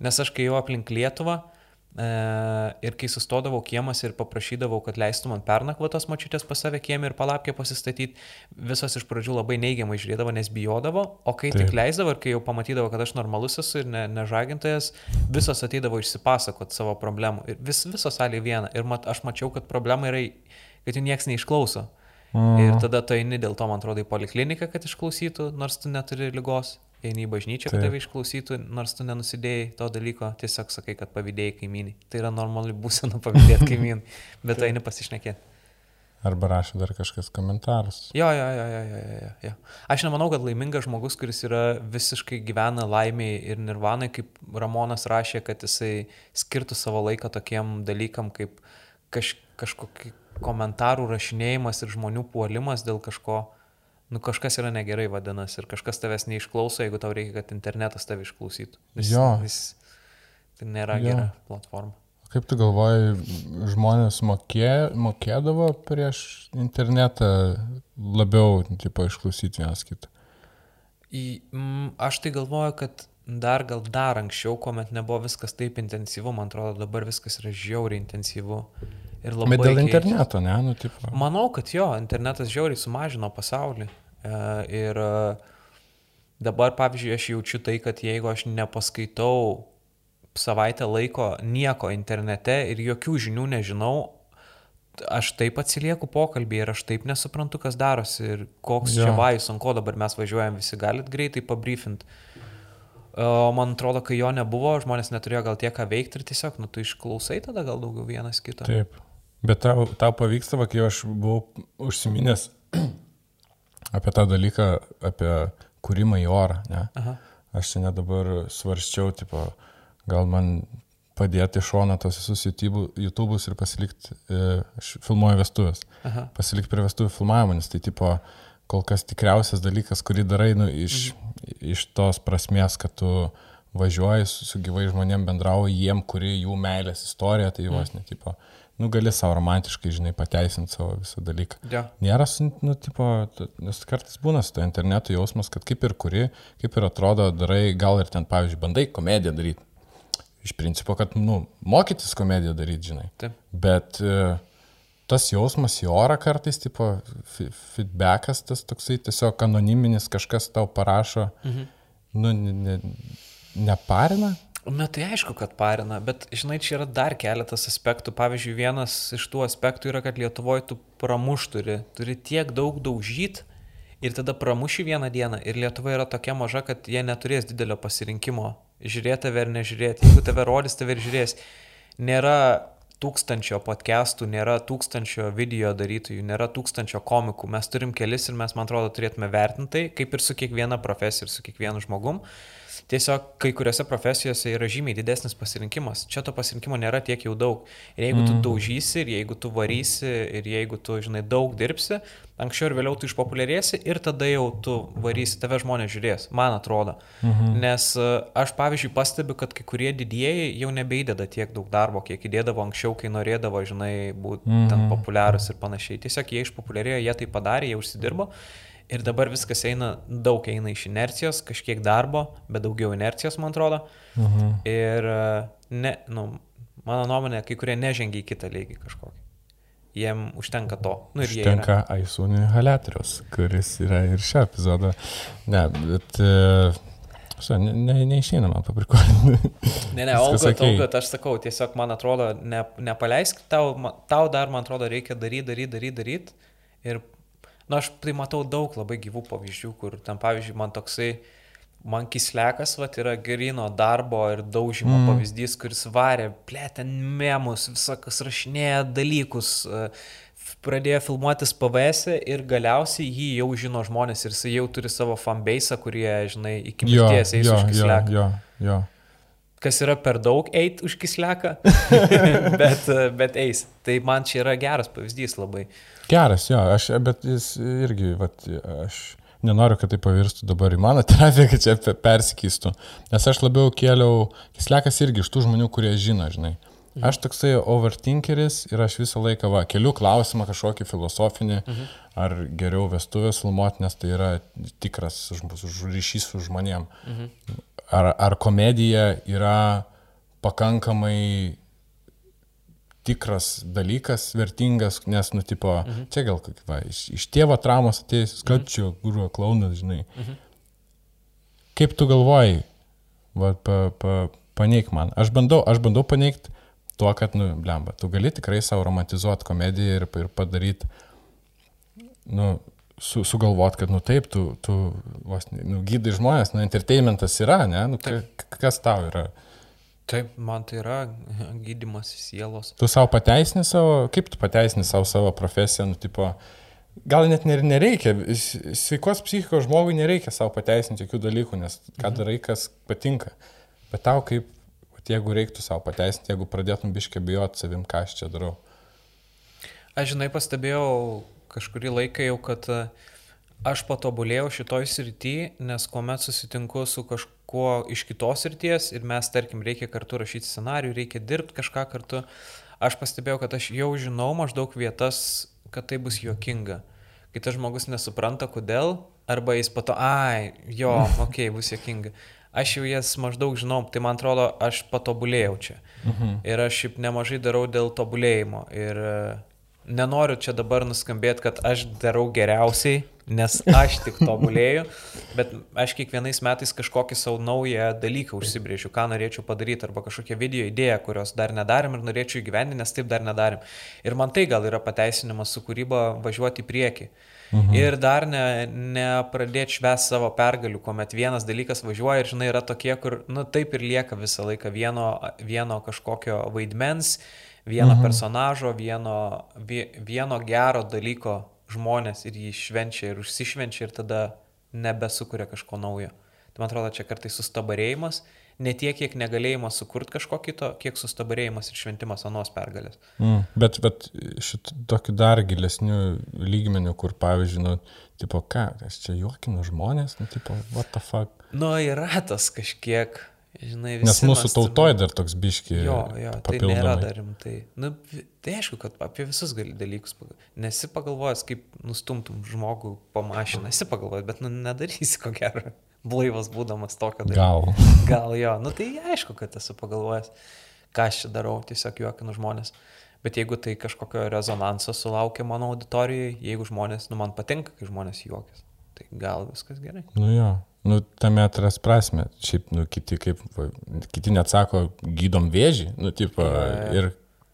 [SPEAKER 3] Nes aš kai jau aplink Lietuvą e, ir kai sustodavau kiemas ir paprašydavau, kad leistų man pernakvotos močiutės pas save kiemį ir palapkę pasistatyti, visos iš pradžių labai neigiamai žiūrėdavo, nes bijodavo, o kai Taip.
[SPEAKER 2] Taip.
[SPEAKER 3] tik leisdavo ir kai jau pamatydavo, kad aš normalus esu ir ne, nežagintojas, visos ateidavo išsipasakot savo problemų. Ir vis, visos salė viena. Ir mat, aš mačiau, kad problema yra, kad jų niekas neišklauso.
[SPEAKER 2] Mhm.
[SPEAKER 3] Ir tada tu eini dėl to, man atrodo, į polikliniką, kad išklausytų, nors tu neturi lygos. Eini į bažnyčią, kad tave išklausytų, nors tu nenusidėjai to dalyko, tiesiog sakai, kad pavydėjai kaimynį. Tai yra normali būsena pavydėti kaimynį, bet tu eini pasišnekėti.
[SPEAKER 2] Arba rašo dar kažkas komentarus.
[SPEAKER 3] Jo, jo, jo, jo, jo, jo, jo. Aš nemanau, kad laimingas žmogus, kuris yra visiškai gyvena laimiai ir nirvanai, kaip Ramonas rašė, kad jisai skirtų savo laiką tokiem dalykam, kaip kaž, kažkokį komentarų rašinėjimas ir žmonių puolimas dėl kažko. Nu, kažkas yra negerai vadinasi ir kažkas tavęs neišklauso, jeigu tau reikia, kad internetas tave išklausytų. Vis,
[SPEAKER 2] Jo.
[SPEAKER 3] vis, tai nėra
[SPEAKER 2] Jo.
[SPEAKER 3] gera platforma.
[SPEAKER 2] Kaip tu galvoji, žmonės mokė, mokėdavo prieš internetą labiau, tipo, išklausyti vienas kitą?
[SPEAKER 3] Į, mm, aš tai galvoju, kad dar gal dar anksčiau, kuomet nebuvo viskas taip intensyvu, man atrodo, dabar viskas yra žiauriai intensyvu. Ir labai
[SPEAKER 2] Bet dėl interneto, ne, nu, tipo.
[SPEAKER 3] Manau, kad jo, internetas žiauriai sumažino pasaulį. E, ir e, dabar, pavyzdžiui, aš jaučiu tai, kad jeigu aš nepaskaitau savaitę laiko nieko internete ir jokių žinių nežinau, aš taip atsilieku pokalbį ir aš taip nesuprantu, kas darosi ir koks
[SPEAKER 2] Jo.
[SPEAKER 3] čia vajus, ant ko dabar mes važiuojam, visi galit greitai pabriefint. O man atrodo, kai jo nebuvo, žmonės neturėjo gal tiek ką veikti ir tiesiog, nu, tu išklausai tada gal daugiau vienas kito.
[SPEAKER 2] Taip. Bet tau, tau pavyksta, va, kai aš buvau užsiminęs apie tą dalyką, apie kūrimą į orą, ne?
[SPEAKER 3] Aha.
[SPEAKER 2] Aš čia net dabar svarščiau, tipo, gal man padėti iš šono tos visus YouTube- YouTube'us ir pasilikti, e, aš filmuoju vestuvės,
[SPEAKER 3] Aha.
[SPEAKER 2] pasilikti prie vestuvių filmavimo, nes tai tipo kol kas tikriausias dalykas, kurį darai nu, iš, iš tos prasmės, kad tu važiuoji su, su gyvai žmonėm bendrauji, jiem, kuri jų meilės istorija, tai vos net, tipo, nu, gali savo romantiškai, žinai, pateisinti savo visą dalyką.
[SPEAKER 3] Jo.
[SPEAKER 2] Nėra, nu, tipo, nes kartais būna su to internetu jausmas, kad kaip ir kuri, kaip ir atrodo, darai, gal ir ten, pavyzdžiui, bandai komediją daryti. Iš principo, kad, nu, mokytis komediją daryti, žinai.
[SPEAKER 3] Taip.
[SPEAKER 2] Bet e, tas jausmas į orą kartais, tipo, feedbackas, tas toksai tiesiog anoniminis, kažkas tau parašo, mhm. nu, ne, ne, neparina.
[SPEAKER 3] Na tai aišku, kad parina, bet žinai, čia yra dar keletas aspektų. Pavyzdžiui, vienas iš tų aspektų yra, kad Lietuvoje tu pramuš turi, turi tiek daug daužyt ir tada pramuši vieną dieną. Ir Lietuva yra tokia maža, kad jie neturės didelio pasirinkimo žiūrėti tave ar nežiūrėti. Jeigu tave rodys, tave ir žiūrės. Nėra tūkstančio podcastų, nėra tūkstančio video darytojų, nėra tūkstančio komikų. Mes turim kelis ir mes, man atrodo, turėtume vertinti tai, kaip ir su kiekviena profesija ir su kiekvienu žmogum. Tiesiog kai kuriuose profesijose yra žymiai didesnis pasirinkimas. Čia to pasirinkimo nėra tiek jau daug. Ir jeigu tu daužysi, ir jeigu tu varysi, ir jeigu tu, žinai, daug dirbsi, anksčiau ir vėliau tu išpopuliarėsi ir tada jau tu varysi, tave žmonės žiūrės, man atrodo. Mhm. Nes e, aš, pavyzdžiui, pastebiu, kad kai kurie didieji jau nebeideda tiek daug darbo, kiek įdėdavo anksčiau, kai norėdavo, žinai, būti mhm. ten populiarus ir panašiai. Tiesiog jie išpopuliarėjo, jie tai padarė, jie užsidirbo. Ir dabar viskas eina, daug eina iš inercijos, kažkiek darbo, bet daugiau inercijos, man atrodo.
[SPEAKER 2] Mhm.
[SPEAKER 3] Ir, e, ne, nu, mano nuomonė, kai kurie nežengia į kitą lygį kažkokį. Jiem užtenka to. Nu.
[SPEAKER 2] Užtenka Aisūnį inhalatorius, kuris yra ir šio epizodo. Ne, bet... Uh, ne, ne, neišeina man paprikolinti.
[SPEAKER 3] Ne, ne,
[SPEAKER 2] okei.
[SPEAKER 3] augat, aš sakau, tiesiog man atrodo, ne, nepaleisk, tau, tau dar, man atrodo, reikia daryti, daryti, daryti, daryti. Ir, na, aš tai matau daug labai gyvų pavyzdžių, kur ten, pavyzdžiui, man toksai, man kislekas, va, yra gerino darbo ir daužymo mm. pavyzdys, kuris varė, plėtė memus, visokas rašinėja dalykus. e, f- Pradėjo filmuotis PVS ir galiausiai jį jau žino žmonės ir jis jau turi savo fanbase, kurie, žinai, iki mirties eis
[SPEAKER 2] jo,
[SPEAKER 3] už
[SPEAKER 2] jo,
[SPEAKER 3] kisleką
[SPEAKER 2] jo, jo.
[SPEAKER 3] Kas yra per daug eit už kisleką, bet, bet eis. Tai man čia yra geras pavyzdys labai.
[SPEAKER 2] Geras, jo, aš, bet jis irgi, vat, aš nenoriu, kad tai pavirstų dabar į mano terapiją, kad čia pe- persikystų. Nes aš labiau kėliau, kislekas irgi iš tų žmonių, kurie žino, žinai. Aš toksai overthinkeris ir aš visą laiką, va, keliu klausimą kažkokį filosofinį, mhm. ar geriau vestuvės filmuoti, nes tai yra tikras ryšys su žmonėm. Mhm. Ar, ar komedija yra pakankamai tikras dalykas, vertingas, nes, nu, tipo, mhm. čia gal, kaip, va, iš, iš tėvo traumos atėjęs, kad čia, guru, klaunas, žinai. Mhm. Kaip tu galvoji, va, pa, pa, paneik man. Aš bandau, aš bandau paneigti tuo, kad, nu, blemba, tu gali tikrai savo romantizuoti komediją ir, ir padaryti, nu, su, sugalvot, kad, nu, taip, tu, tu vos, nu, gydai žmonės, nu, entertainmentas yra, ne, nu, ka, kas tau yra.
[SPEAKER 3] Taip, man tai yra gydimas sielos.
[SPEAKER 2] Tu savo pateisini savo, kaip tu pateisini savo savo profesiją, nu, tipo, gal net ner- nereikia, sveikos psichikos žmogui nereikia savo pateisinti jokių dalykų, nes ką darai, kas patinka. Bet tau kaip, jeigu reiktų savo pateisinti, jeigu pradėtum biškai bijoti savim, ką aš čia darau.
[SPEAKER 3] Aš žinai pastebėjau kažkurį laiką jau, kad e, aš patobulėjau šitoj srity, nes kuomet susitinku su kažkuo iš kitos srities ir mes, tarkim, reikia kartu rašyti scenarių, reikia dirbti kažką kartu, aš pastebėjau, kad aš jau žinau maždaug vietas, kad tai bus juokinga. Kai tas žmogus nesupranta, kodėl, arba jis pato, ai, jo, okei, okay, bus juokinga. Aš jau jas maždaug žinau, tai man atrodo, aš patobulėjau čia. Mhm. Ir aš šiaip nemažai darau dėl tobulėjimo. Ir e, nenoriu čia dabar nuskambėti, kad aš darau geriausiai, nes aš tik tobulėju, bet aš kiekvienais metais kažkokį savo naują dalyką užsibrėžiu, ką norėčiau padaryti, arba kažkokią video idėją, kurios dar nedarėm ir norėčiau įgyvendinti, nes taip dar nedarėm. Ir man tai gal yra pateisinimas su kūryba važiuoti į priekį. Mhm. Ir dar nepradėti ne nepradėt švęst savo pergalių, kuomet vienas dalykas važiuoja ir, žinai, yra tokie, kur, nu, taip ir lieka visą laiką vieno, vieno kažkokio vaidmens, vieno mhm. personažo, vieno, vie- vieno gero dalyko žmonės ir jį švenčia ir užsišvenčia ir tada nebesukuria kažko naujo. Tai man atrodo, čia kartais sustabarėjimas, ne tiek, kiek negalėjimas sukurti kažko kito, kiek sustabarėjimas ir šventimas anos pergalės.
[SPEAKER 2] Mm. Bet, bet šit tokiu dar gilesniu lygmeniu, kur, pavyzdžiui, nu, tipo, ką, aš čia juokinu žmonės, nu, tipo, what the fuck.
[SPEAKER 3] Nu, yra tas kažkiek. Žinai,
[SPEAKER 2] Nes mūsų tautoje dar toks biški.
[SPEAKER 3] Jo, jo, tai nėra dar rimtai. Nu, tai aišku, kad apie visus gali dalykus. Nesi pagalvojęs, kaip nustumtum žmogų po mašiną. Esi pagalvojęs, bet nu, nedarysi ko gero. Blaivas būdamas tokio dalyko.
[SPEAKER 2] Gal.
[SPEAKER 3] Gal jo, nu tai aišku, kad esu pagalvojęs, ką aš čia darau, tiesiog juokinu žmonės. Bet jeigu tai kažkokio rezonanso sulaukia mano auditorijoje, jeigu žmonės, nu man patinka, kai žmonės juokiasi, tai gal viskas gerai.
[SPEAKER 2] Nu jo. Nu, tame atras prasme. Šiaip, nu, kiti kaip, kiti net sako, gydom vėžį. Nu, tipo,
[SPEAKER 3] Jo.
[SPEAKER 2] ir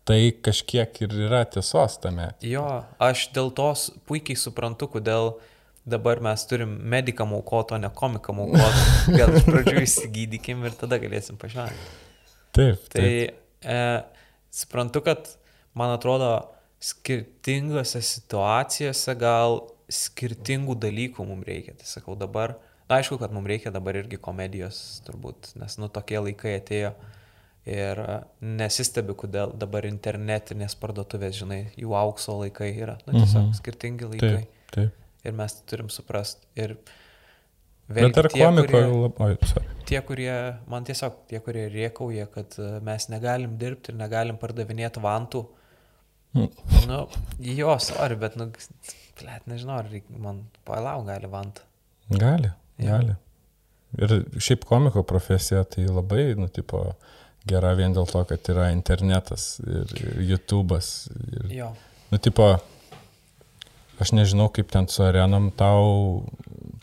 [SPEAKER 2] tai kažkiek ir yra tiesos tame.
[SPEAKER 3] Jo, aš dėl to s- puikiai suprantu, kodėl dabar mes turim medikam aukoti, o ne komikam aukoti. Gal iš pradžių įsigydykim ir tada galėsim pažvelgti.
[SPEAKER 2] Taip,
[SPEAKER 3] Tai
[SPEAKER 2] taip.
[SPEAKER 3] e, suprantu, kad man atrodo skirtingose situacijose gal skirtingų dalykų mums reikia. Tai sakau dabar, aišku, kad mums reikia dabar irgi komedijos turbūt, nes nu tokie laikai atėjo. Ir e, nesistebi, kodėl dabar internetinės parduotuvės, žinai, jų aukso laikai yra. Na, tiesiog
[SPEAKER 2] Mhm.
[SPEAKER 3] skirtingi laikai.
[SPEAKER 2] Taip, taip.
[SPEAKER 3] Ir mes turim suprasti. Ir
[SPEAKER 2] Bet ar
[SPEAKER 3] tie,
[SPEAKER 2] komiko labai... Sorry.
[SPEAKER 3] tie, kurie, man tiesiog tie, kurie riekauja, kad e, mes negalim dirbti ir negalim pardavinėti vantų.
[SPEAKER 2] Mm.
[SPEAKER 3] Nu, jo, sorry, bet, nu, plėt, nežinau, ar man palau gali vantą.
[SPEAKER 2] Gali. Gali. Ir šiaip komiko profesija tai labai, nu, tipo, gera vien dėl to, kad yra internetas ir, YouTube'as. Ir,
[SPEAKER 3] Jo.
[SPEAKER 2] nu, tipo, aš nežinau, kaip ten su arenom tau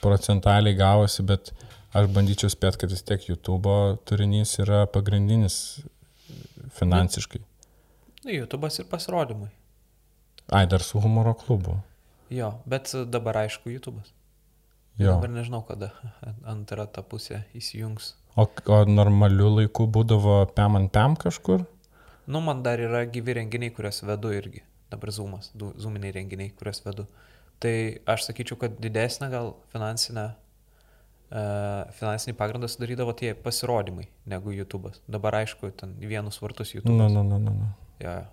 [SPEAKER 2] procentaliai gavosi, bet aš bandyčiau spėti, kad vis tiek YouTube'o turinys yra pagrindinis finansiškai.
[SPEAKER 3] Nu, YouTube'as ir pasirodymai.
[SPEAKER 2] Ai, dar su humoro klubu.
[SPEAKER 3] Jo, bet dabar aišku, YouTube'as.
[SPEAKER 2] Jo.
[SPEAKER 3] Dabar nežinau, kada antra ta pusė įsijungs.
[SPEAKER 2] O, o normaliu laiku būdavo pem ant pem kažkur?
[SPEAKER 3] Nu, man dar yra gyvi renginiai, kuriuos vedu irgi. Dabar zoomas, zoominiai renginiai, kuriuos vedu. Tai aš sakyčiau, kad didesnę gal finansinę, uh, finansinį pagrindą sudarydavo tie pasirodymai negu YouTube'as. Dabar aišku, ten vienus vartus YouTube.
[SPEAKER 2] Nu, nu, nu, nu, nu.
[SPEAKER 3] Jo, jo.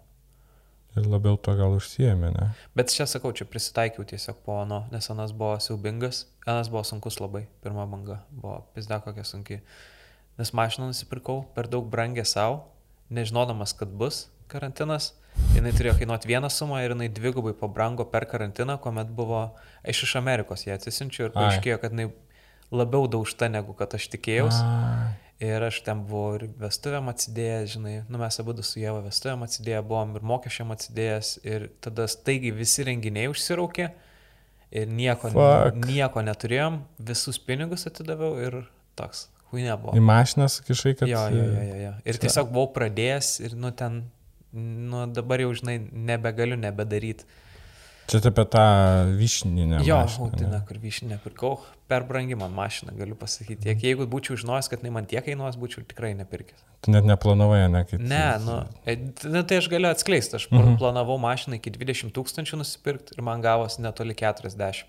[SPEAKER 2] Ir labiau to gal užsiemė, ne?
[SPEAKER 3] Bet čia sakau, čia prisitaikiau tiesiog po ano, nes anas buvo siaubingas, anas buvo sunkus labai, pirma banga buvo pizda kokia sunki. Nes mašiną nusipirkau per daug brangę savo, nežinodamas, kad bus karantinas. Jinai turėjo kainuoti vieną sumą ir jinai dvigubai pabrango per karantiną, kuomet buvo, aš iš Amerikos ją atsisinčiau ir
[SPEAKER 2] Ai.
[SPEAKER 3] paaiškėjo, kad jinai labiau daužta negu kad aš tikėjausi. Ir aš ten buvau ir vestuvėm atsidėjęs, žinai, nu mes abu su Jėva vestuvėm atsidėję buvom ir mokesčiam atsidėjęs ir tada staigiai visi renginiai užsiraukė ir nieko,
[SPEAKER 2] Fuck.
[SPEAKER 3] nieko neturėjom, visus pinigus atidaviau ir toks, huinė
[SPEAKER 2] Į
[SPEAKER 3] buvo.
[SPEAKER 2] mašiną sakišai, kad...
[SPEAKER 3] Jo, jo, jo, jo, jo. Ir tiesiog buvau pradėjęs ir nu ten, nu dabar jau, žinai, nebegaliu nebedaryti.
[SPEAKER 2] Čia apie tą vyšninę.
[SPEAKER 3] Jo,
[SPEAKER 2] mašiną, ne?
[SPEAKER 3] Hautina, kur vyšinę pirkau, per brangi man mašina, galiu pasakyti. Tiek, jeigu būčiau žinojęs, kad jinai man tiek kainuos, būčiau tikrai nepirkęs.
[SPEAKER 2] Tu net neplanavai, ne? Kaip...
[SPEAKER 3] Ne, nu, e, t- nu, tai aš galiu atskleisti. Aš
[SPEAKER 2] Mhm.
[SPEAKER 3] planavau mašiną iki 20 tūkstančių nusipirkti ir man gavosi netoli 40.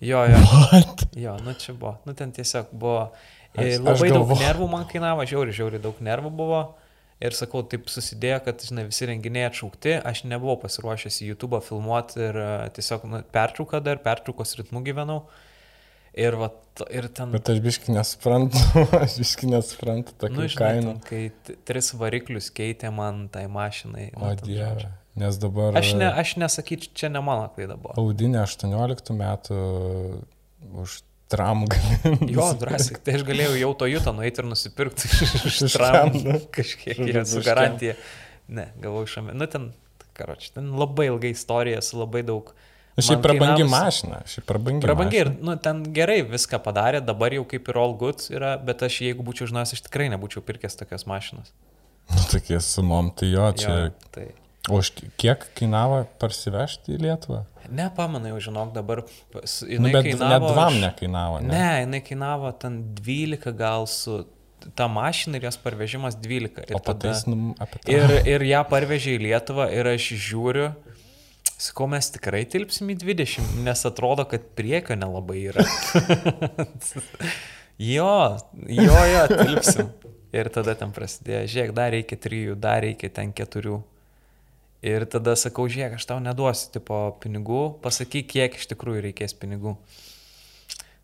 [SPEAKER 3] Jo, jo.
[SPEAKER 2] What?
[SPEAKER 3] Jo, nu čia buvo. Nu ten tiesiog buvo. e,
[SPEAKER 2] Aš- aš
[SPEAKER 3] Labai daug
[SPEAKER 2] galvo-
[SPEAKER 3] nervų man kainavo, žiauri, žiauri daug nervų buvo. Ir sakau, taip susidėjo, kad, žinai, visi renginiai atšaukti, aš nebuvau pasiruošęs į YouTube filmuoti ir e, tiesiog nu, pertrauką dar, pertraukos ritmų gyvenau. Ir, va, ir ten...
[SPEAKER 2] Bet aš biškai nesuprantu, aš biškai nesuprantu tokių
[SPEAKER 3] Nu, žinai,
[SPEAKER 2] kainų.
[SPEAKER 3] ten, kai tris variklius keitė man tai mašinai.
[SPEAKER 2] O
[SPEAKER 3] nu, ten,
[SPEAKER 2] dieve.
[SPEAKER 3] žodžiu.
[SPEAKER 2] Nes dabar...
[SPEAKER 3] Aš, ne, aš nesakyčiau, čia ne mano klaida buvo.
[SPEAKER 2] Audinė 18 metų už tram gali.
[SPEAKER 3] Jo, drąsiai, tai aš galėjau jau to jutą nueiti ir nusipirkti iš tram
[SPEAKER 2] nu.
[SPEAKER 3] kažkiek jie su garantija. Ne, gavau iš Amerikos. Nu, ten, karoči, ten labai ilga istorija su labai daug.
[SPEAKER 2] Nu, Šiaip prabangi
[SPEAKER 3] kainavus-
[SPEAKER 2] mašina. Šiaip prabangi.
[SPEAKER 3] Prabangiai ir,
[SPEAKER 2] mašina.
[SPEAKER 3] nu, ten gerai viską padarė, dabar jau kaip ir all good yra, bet aš jeigu būčiau žinojęs, aš tikrai nebūčiau pirkęs tokios mašinos.
[SPEAKER 2] Nu, tokie sumom, tai jo, čia.
[SPEAKER 3] Jo, tai.
[SPEAKER 2] O kiek kainavo parsivežti į Lietuvą?
[SPEAKER 3] Nepamenu, jau žinok, dabar pas-
[SPEAKER 2] Nu,
[SPEAKER 3] jinai
[SPEAKER 2] bet net dvam nekainavo, ne?
[SPEAKER 3] Ne, jinai kainavo ten 12 gal su ta mašina ir jos parvežimas 12. Ir,
[SPEAKER 2] O patais, nu,
[SPEAKER 3] ir, ir ją parvežė į Lietuvą ir aš žiūriu, sakau, mes tikrai tilpsim į 20, nes atrodo, kad priekio nelabai yra. jo, jo, jo, tilpsim. Ir tada ten prasidėjo, žiūrėk, dar reikia trijų, dar reikia ten keturių. Ir tada sakau, žiūrėk, aš tau neduosiu tipo pinigų, pasakyk, kiek iš tikrųjų reikės pinigų.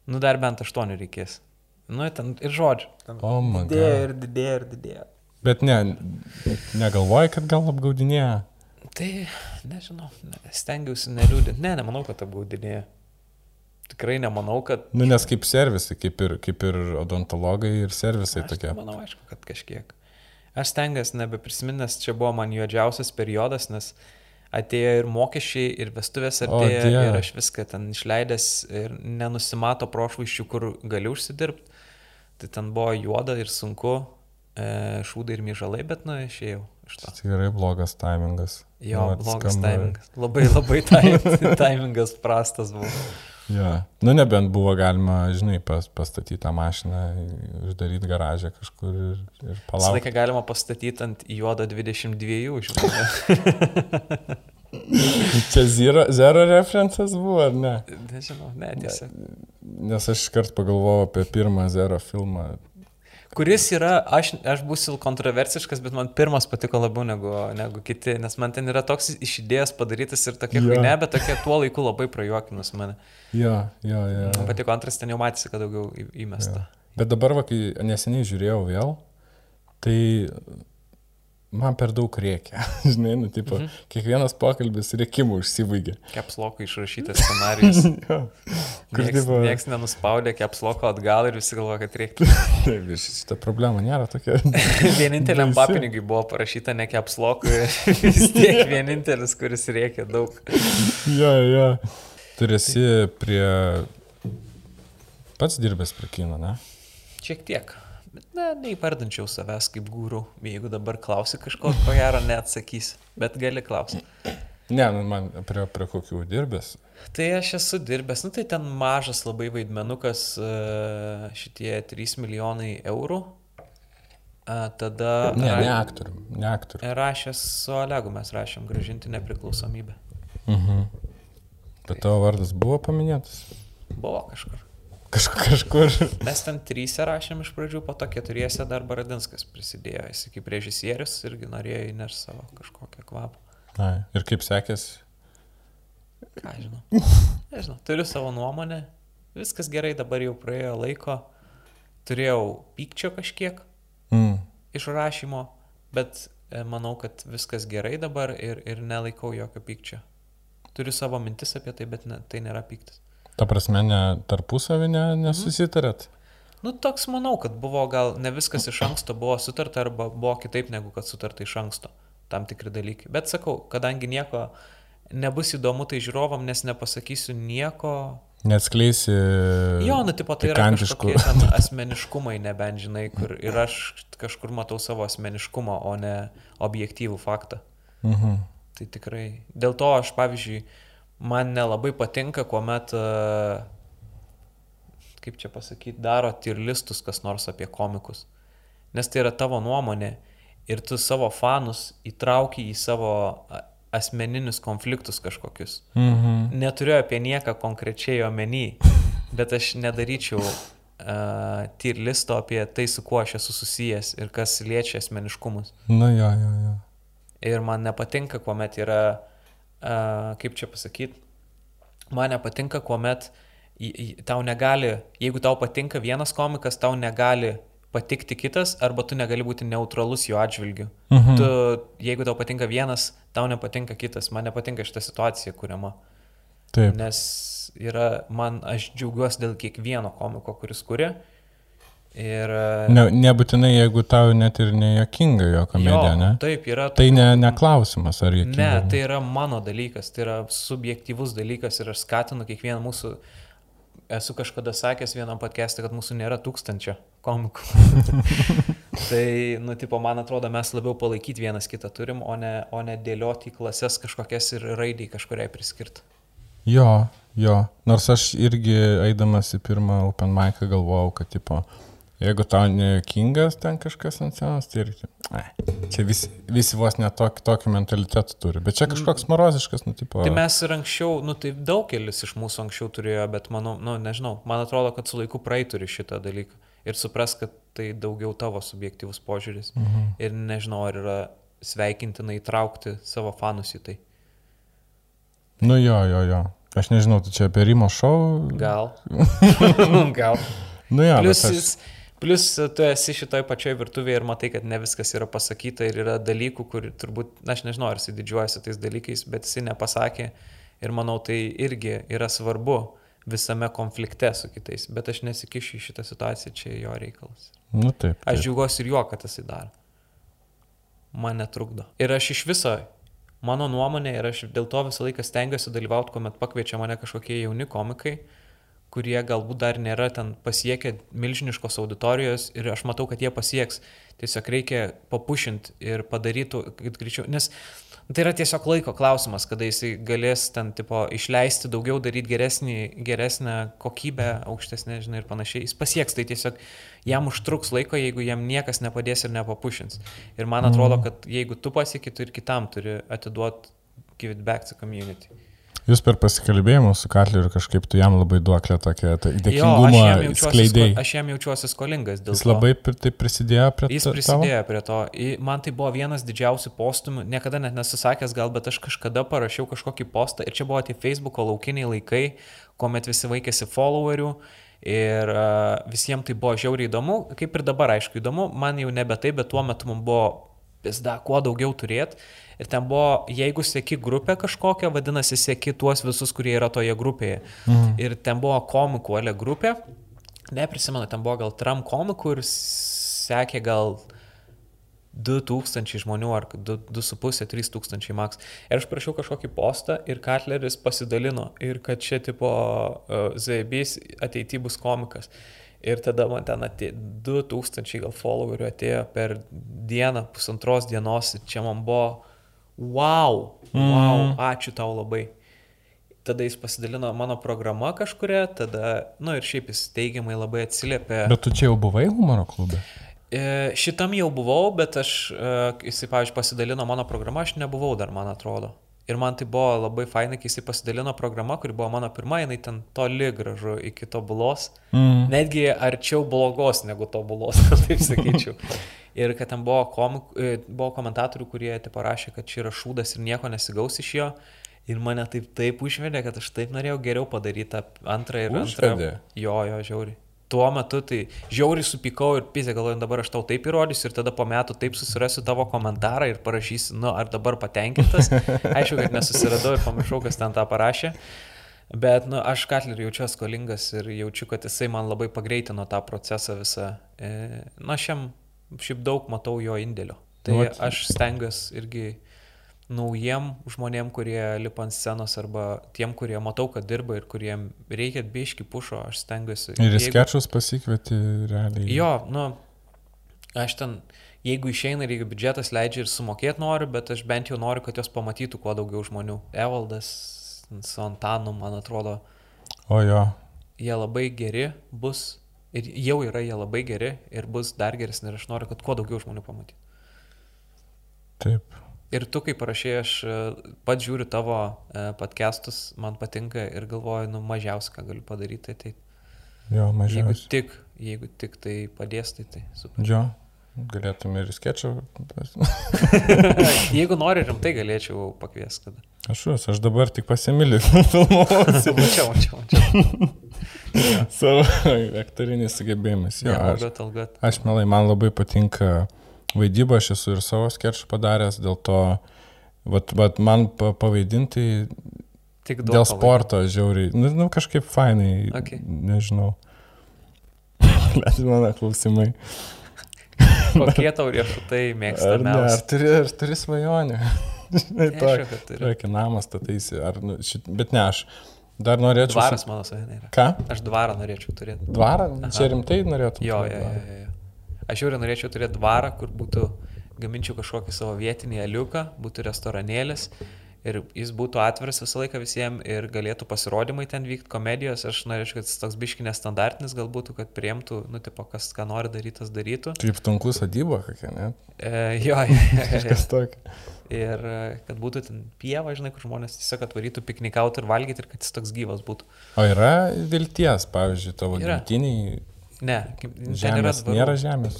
[SPEAKER 3] Nu, dar bent aštuonių reikės. Nu, ten ir žodžių. Ten
[SPEAKER 2] O, my
[SPEAKER 3] didėja
[SPEAKER 2] God.
[SPEAKER 3] ir didėja ir didėja.
[SPEAKER 2] Bet ne, negalvoji, kad gal apgaudinėja.
[SPEAKER 3] Tai, nežinau, ne, stengiausi neliūdinti. Ne, nemanau, kad apgaudinėja. Tikrai nemanau, kad...
[SPEAKER 2] Nu, nes kaip servisai, kaip ir, kaip ir odontologai ir servisai
[SPEAKER 3] Aš
[SPEAKER 2] tokie.
[SPEAKER 3] manau, aišku, kad kažkiek. Aš stengiuosi nebeprisiminti, nes čia buvo man juodžiausias periodas, nes atėjo ir mokesčiai, ir vestuvės
[SPEAKER 2] O,
[SPEAKER 3] atėjo,
[SPEAKER 2] Dieve.
[SPEAKER 3] ir aš viską ten išleidęs ir nenusimato prošvaiščių, kur gali užsidirbti. Tai ten buvo juoda ir sunku, e, šūdai ir myžalai, bet, na, išėjau iš to.
[SPEAKER 2] Tikrai blogas taimingas.
[SPEAKER 3] Jo,
[SPEAKER 2] Nu,
[SPEAKER 3] blogas
[SPEAKER 2] skamba-
[SPEAKER 3] taimingas. Labai labai tai- taimingas prastas buvo.
[SPEAKER 2] Jo. Nu, nebent buvo galima, žinai, pas, pastatyti tą mašiną, uždaryti garažę kažkur ir, ir
[SPEAKER 3] Visą
[SPEAKER 2] palaukti.
[SPEAKER 3] laiką galima pastatyti ant juodo 22, žinai.
[SPEAKER 2] Čia zero, zero referencas buvo, ar ne?
[SPEAKER 3] Nežinau, ne, tiesiog.
[SPEAKER 2] Nes aš iškart pagalvojau apie pirmą zero filmą.
[SPEAKER 3] Kuris yra, aš, aš būsiu kontroversiškas, bet man pirmas patiko labiau negu, negu kiti, nes man ten yra toks iš idėjas padarytas ir tokia yeah. ne, bet tokia tuo laiku labai prajuokinus mane.
[SPEAKER 2] Jo, jo, jo.
[SPEAKER 3] Man patiko antras, ten jau matėsi, kad daugiau įmesta.
[SPEAKER 2] Bet dabar, va, kai neseniai žiūrėjau vėl, tai man per daug reikia. Žinai, nu, tipo, mhm. kiekvienas pokalbis reikimų užsibaigė.
[SPEAKER 3] Kepsloko išrašytas scenarius.
[SPEAKER 2] Jo. Kur,
[SPEAKER 3] Niekas,
[SPEAKER 2] tipo,
[SPEAKER 3] nieks nenuspaudė kepsloko atgal ir visi galvoja, kad reikia.
[SPEAKER 2] taip, šitą problemą nėra tokia.
[SPEAKER 3] Vieninteliam
[SPEAKER 2] Baisi.
[SPEAKER 3] papinigiui buvo parašyta ne kepsloko ir vis tiek vienintelis, kuris reikia daug.
[SPEAKER 2] jo, jo. Turėsi prie... Pats dirbęs prie kino, ne?
[SPEAKER 3] Šiek tiek. Bet na, neįvardinčiau savęs kaip gūrų. Jeigu dabar klausi kažko, ko gero neatsakysi. Bet gali klausyti.
[SPEAKER 2] Ne, nu, man prie, prie kokių dirbęs.
[SPEAKER 3] Tai aš esu dirbęs, nu tai ten mažas labai vaidmenukas, e, šitie 3 milijonai eurų. Tada
[SPEAKER 2] Ne,
[SPEAKER 3] ra-
[SPEAKER 2] ne aktorium, ne aktorium.
[SPEAKER 3] rašęs su Olegu mes rašėm gražinti nepriklausomybę.
[SPEAKER 2] Mhm. Bet tavo vardas buvo paminėtas?
[SPEAKER 3] Buvo kažkur.
[SPEAKER 2] Kažkur.
[SPEAKER 3] Mes ten trysia rašėm iš pradžių, po to keturiese dar Baradinskas prisidėjo. Jis kaip režisierius irgi norėjo įnešti savo kažkokią kvapą.
[SPEAKER 2] Na, ir kaip sekėsi?
[SPEAKER 3] Ką žinau. Nežinau, turiu savo nuomonę. Viskas gerai, dabar jau praėjo laiko. Turėjau pykčio kažkiek
[SPEAKER 2] Mm.
[SPEAKER 3] iš rašymo, bet e, manau, kad viskas gerai dabar ir, ir nelaikau jokio pykčio. Turiu savo mintis apie tai, bet ne, tai nėra pyktis.
[SPEAKER 2] Ta prasme, ne, tarpusavį ne, nesusitarėt?
[SPEAKER 3] Nu, toks manau, kad buvo gal ne viskas iš anksto buvo sutarta arba buvo kitaip negu kad sutarta iš anksto. Tam tikri dalykai. Bet sakau, kadangi nieko nebus įdomu tai žiūrovam, nes nepasakysiu nieko.
[SPEAKER 2] Neatskleisi.
[SPEAKER 3] Jo, nu, tipo, tai yra kažkokie ten asmeniškumai, nebent žinai, kur ir aš kažkur matau savo asmeniškumą, o ne objektyvų faktą.
[SPEAKER 2] Mhm.
[SPEAKER 3] Tai tikrai. Dėl to aš, pavyzdžiui, man nelabai patinka, kuomet, e, kaip čia pasakyti, daro tirlistus kas nors apie komikus. Nes tai yra tavo nuomonė ir tu savo fanus įtrauki į savo asmeninius konfliktus kažkokius.
[SPEAKER 2] Mhm.
[SPEAKER 3] Neturiu apie nieką konkrečiai omeny, bet aš nedaryčiau uh, tirlisto apie tai, su kuo aš esu susijęs ir kas liečia asmeniškumus.
[SPEAKER 2] Nu, jo, jo, jo.
[SPEAKER 3] Ir man nepatinka, kuomet yra, uh, kaip čia pasakyti, man nepatinka, kuomet tau negali, jeigu tau patinka vienas komikas, tau negali patikti kitas, arba tu negali būti neutralus jo atžvilgiu.
[SPEAKER 2] Mhm.
[SPEAKER 3] Tu, jeigu tau patinka vienas, tau nepatinka kitas. Man nepatinka šitą situaciją kuriama.
[SPEAKER 2] Taip.
[SPEAKER 3] Nes yra, man, aš džiaugiuosi dėl kiekvieno komiko, kuris kuria. Ir...
[SPEAKER 2] Ne, nebūtinai, jeigu tau net ir nejuokinga jo komedija,
[SPEAKER 3] jo,
[SPEAKER 2] ne?
[SPEAKER 3] Taip, yra.
[SPEAKER 2] Tai ne, ne klausimas, ar juokinga.
[SPEAKER 3] Ne, tai yra mano dalykas, tai yra subjektyvus dalykas ir aš skatinu kiekvieną mūsų, esu kažkada sakęs vienam podcast'e, kad mūsų nėra tūkstančio komikų. tai, nu, tipo, man atrodo, mes labiau palaikyti vienas kitą turim, o ne, o ne dėlioti į klases kažkokias ir raidai kažkuriai priskirti.
[SPEAKER 2] Jo, jo. Nors aš irgi eidamas į pirmą Open Mic galvojau, kad, tipo, jeigu tau nejuokingas ten kažkas ant scenos, tai irgi, ai, čia visi, visi vos net tokį, mentalitetą turi. Bet čia kažkoks moroziškas, nu, tipo.
[SPEAKER 3] Tai mes ir anksčiau, nu tai daugelis iš mūsų anksčiau turėjo, bet manau, nu nežinau, man atrodo, kad su laiku praeituri šitą dalyką ir supras, kad tai daugiau tavo subjektyvus požiūris.
[SPEAKER 2] Mhm.
[SPEAKER 3] Ir nežinau, ar yra sveikintina įtraukti savo fanus į tai.
[SPEAKER 2] Nu jo, jo, jo. Aš nežinau, tai čia apie Rimo šou.
[SPEAKER 3] Gal. Gal.
[SPEAKER 2] Nu
[SPEAKER 3] Plus,
[SPEAKER 2] bet aš-
[SPEAKER 3] jis, plus tu esi šitoj pačioj virtuvėje ir matai, kad ne viskas yra pasakyta ir yra dalykų, kur turbūt, na, aš nežinau, ar jis didžiuojasi tais dalykais, bet jis nepasakė ir manau, tai irgi yra svarbu visame konflikte su kitais, bet aš nesikišiu į šitą situaciją, čia jo reikalas.
[SPEAKER 2] Nu taip.
[SPEAKER 3] Aš
[SPEAKER 2] taip.
[SPEAKER 3] džiaugiuosi ir juo, kad tas įdaro. Man netrukdo. Ir aš iš viso, mano nuomonė, ir aš dėl to visą laiką stengiuosi dalyvauti, kuomet pakviečia mane kažkokie jauni komikai, kurie galbūt dar nėra ten pasiekę milžiniškos auditorijos ir aš matau, kad jie pasieks. Tiesiog reikia papušinti ir padarytų, kad greičiau. Nes tai yra tiesiog laiko klausimas, kada jisai galės ten, tipo, išleisti daugiau, daryti geresnį, geresnę kokybę, aukštesnę, žinai, ir panašiai. Jis pasieks, tai tiesiog jam užtruks laiko, jeigu jam niekas nepadės ir nepapušins. Ir man atrodo, kad jeigu tu pasieki, tu ir kitam turi atiduoti give it back to community.
[SPEAKER 2] Jūs per pasikalbėjimus su Katleriu kažkaip tu jam labai duoklę tokią tai
[SPEAKER 3] sko,
[SPEAKER 2] skleidėjai.
[SPEAKER 3] aš jam jaučiuosi skolingas dėl
[SPEAKER 2] Jis
[SPEAKER 3] to.
[SPEAKER 2] labai pri- tai prisidėjo prie
[SPEAKER 3] Jis
[SPEAKER 2] ta-
[SPEAKER 3] prisidėjo prie to. Man tai buvo vienas didžiausių postumių, niekada net nesusakęs gal, bet aš kažkada parašiau kažkokį postą ir čia buvo tie Facebook'o laukiniai laikai, kuomet visi vaikėsi followerių. Ir uh, visiems tai buvo žiauriai įdomu, kaip ir dabar, aišku, įdomu, man jau nebe tai, bet tuo metu man buvo pizda, kuo daugiau turėti. Ir ten buvo, jeigu sėki grupę kažkokią, vadinasi, sėki tuos visus, kurie yra toje grupėje. Mhm. Ir ten buvo komikų ale grupė, neprisimenu, ten buvo gal tram komikų ir sekė gal 2000 žmonių ar 2,5-3 tūkstančiai maks. Ir aš prašiau kažkokį postą ir Katleris pasidalino ir kad čia tipo uh, Zaibys ateity bus komikas. Ir tada man ten atėjo 2000 gal followerių atėjo per dieną, pusantros dienos ir čia man buvo wow, wow,
[SPEAKER 2] Mhm.
[SPEAKER 3] ačiū tau labai. Tada jis pasidalino mano programa kažkuria, tada, na nu, ir šiaip jis teigiamai labai atsiliepė.
[SPEAKER 2] Bet tu čia jau buvai humoro klube?
[SPEAKER 3] E, Šitam jau buvau, bet aš, e, jisai, pavyzdžiui, pasidalino mano programą, aš nebuvau dar, man atrodo. Ir man tai buvo labai fainai, kai jisai pasidalino programą, kuri buvo mano pirma, jinai ten toli gražu iki tobulos.
[SPEAKER 2] Mm.
[SPEAKER 3] Netgi arčiau blogos negu tobulos, taip sakyčiau. Ir kad ten buvo, komik, e, buvo komentatorių, kurie tai parašė, kad čia yra šūdas ir nieko nesigaus iš jo. Ir mane taip, taip užvedė, kad aš taip norėjau geriau padaryti tą antrą ir antrą.
[SPEAKER 2] Užvedė?
[SPEAKER 3] Jo, jo, žiauri. Tuo metu tai žiauriai supykau ir pizė galvoju, dabar aš tau taip įrodysiu ir tada po metų taip susirasiu tavo komentarą ir parašysiu, nu, ar dabar patenkintas. Aišku, kad nesusiradau ir pamiršau, kas ten tą parašė. Bet, nu, aš Katlerį jaučiuosi skolingas ir jaučiu, kad jisai man labai pagreitino tą procesą visą. E, na, aš jam šiaip daug matau jo indėlio. Tai
[SPEAKER 2] Nu,
[SPEAKER 3] nu, aš stengiuosi irgi naujiem žmonėm, kurie lipa ant scenos arba tiem, kurie matau, kad dirba ir kuriem reikia biški pušo, aš stengiuosi.
[SPEAKER 2] Ir
[SPEAKER 3] Jeigu-
[SPEAKER 2] sketšus pasikvieti realiai.
[SPEAKER 3] Jo, nu, aš ten, jeigu išeina ir jeigu biudžetas leidžia ir sumokėti noriu, bet aš bent jau noriu, kad jos pamatytų kuo daugiau žmonių. Evaldas su Antanu, man atrodo,
[SPEAKER 2] O jo.
[SPEAKER 3] jie labai geri bus ir jau yra jie labai geri ir bus dar geresni ir aš noriu, kad kuo daugiau žmonių pamatytų.
[SPEAKER 2] Taip.
[SPEAKER 3] Ir tu, kai parašai, aš e, pats žiūriu tavo e, podcastus, man patinka ir galvoju, nu mažiausia, ką galiu padaryti, tai
[SPEAKER 2] Jo,
[SPEAKER 3] jeigu
[SPEAKER 2] mažiausiai.
[SPEAKER 3] tik, jeigu tik tai padės, tai tai super.
[SPEAKER 2] Jo. Galėtume ir sketšą.
[SPEAKER 3] jeigu nori rimtai, galėčiau pakviesti tada.
[SPEAKER 2] Aš juos, aš dabar tik pasimiliu filmuosiu
[SPEAKER 3] Mačiau, mačiau, mačiau.
[SPEAKER 2] savo aktoriniais sugebėjimais. Jo,
[SPEAKER 3] Ja,
[SPEAKER 2] aš,
[SPEAKER 3] algot, algot.
[SPEAKER 2] aš melai, man labai patinka vaidyba, aš esu ir savo sketšų padaręs, dėl to, vat, vat man pa- pavaidinti
[SPEAKER 3] Tik
[SPEAKER 2] dėl sporto žiauriai, nu, nu kažkaip fainai,
[SPEAKER 3] Okay.
[SPEAKER 2] nežinau. Bet mano klausimai.
[SPEAKER 3] Kokie tau riešutai
[SPEAKER 2] Ar, ne, ar,
[SPEAKER 3] mėgstamiausi?
[SPEAKER 2] turi, ar turi svajonę? Žinai,
[SPEAKER 3] Aišku,
[SPEAKER 2] tokį- namą stataisi, ar, nu, šit, bet ne aš. Dar norėčiau.
[SPEAKER 3] Dvaras mano svajonė yra.
[SPEAKER 2] Ką?
[SPEAKER 3] Aš dvarą norėčiau turėti.
[SPEAKER 2] Dvarą?
[SPEAKER 3] Aha.
[SPEAKER 2] Čia rimtai norėtum?
[SPEAKER 3] Jo, jo, jo, jo. Aš jau norėčiau turėti dvarą, kur būtų gaminčiau kažkokį savo vietinį aliuką, būtų restoranėlis ir jis būtų atviras visą laiką visiems ir galėtų pasirodymai ten vykti, komedijos. Aš norėčiau, kad jis toks biškinės standartinis gal būtų, kad priimtų, nu, tipo, kas ką nori daryti, tas darytų.
[SPEAKER 2] Kaip tunklų sadyba kokia, ne?
[SPEAKER 3] E, jo.
[SPEAKER 2] Kažkas tokio.
[SPEAKER 3] Ir e, kad būtų ten pieva, žinai, kur žmonės tiesiog atvarytų piknikauti ir valgyti ir kad jis toks gyvas būtų.
[SPEAKER 2] O yra vilties, pavyzdžiui, tavo gimtiniai
[SPEAKER 3] Ne, kaip- nėra
[SPEAKER 2] žemės.
[SPEAKER 3] dvarų.
[SPEAKER 2] Nėra žemės.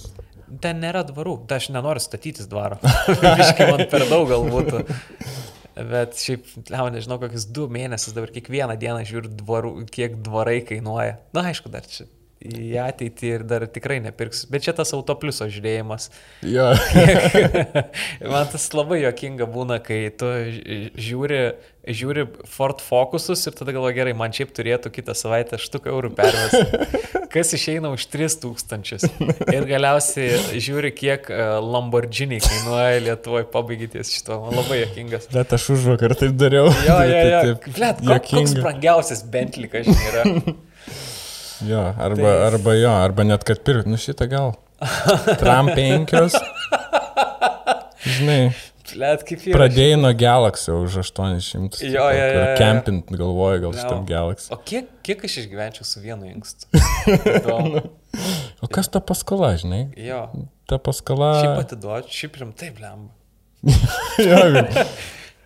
[SPEAKER 3] Ten nėra dvarų, tai aš nenoriu statytis dvaro. Visiškai man per daug gal būtų. Bet šiaip, lau, nežinau, kokius du mėnesius dabar kiekvieną dieną žiūriu, dvarų, kiek dvarai kainuoja. Na, aišku, dar čia į ateitį ir dar tikrai nepirksiu. Bet čia tas autopliuso žiūrėjimas.
[SPEAKER 2] Jo.
[SPEAKER 3] Man tas labai jokinga būna, kai tu žiūri, žiūri Ford Focusus ir tada galvoji, gerai, man šiaip turėtų kitą savaitę štuką eurų pervesti. Kas išeina už 3000. Ir galiausiai žiūri, kiek e, Lamborghini kainuoja Lietuvoje, pabaigėties šito. Man labai jokingas.
[SPEAKER 2] Bet aš už vakar taip dariau.
[SPEAKER 3] Jo, jo,
[SPEAKER 2] Tai
[SPEAKER 3] jo.
[SPEAKER 2] taip
[SPEAKER 3] Blet, ko- koks brangiausias Bentley, kas žinai, yra.
[SPEAKER 2] Jo, arba,
[SPEAKER 3] Tai-
[SPEAKER 2] arba jo, arba net kad pirkt, nu šitą gal. Tram penkios. Žinai,
[SPEAKER 3] Blet, kaip yra.
[SPEAKER 2] pradėjai nuo Galaxy už 800.
[SPEAKER 3] Jo, jo, jo.
[SPEAKER 2] Kempint galvoju, gal šitam Galaxy.
[SPEAKER 3] O kiek, kiek aš išgyvenčiau su vienu inkstu? Įdomu.
[SPEAKER 2] O kas ta paskola, žinai?
[SPEAKER 3] Jo.
[SPEAKER 2] Ta paskola.
[SPEAKER 3] Šiaip atiduočiau, šiaip rimtai, blem.
[SPEAKER 2] Jo,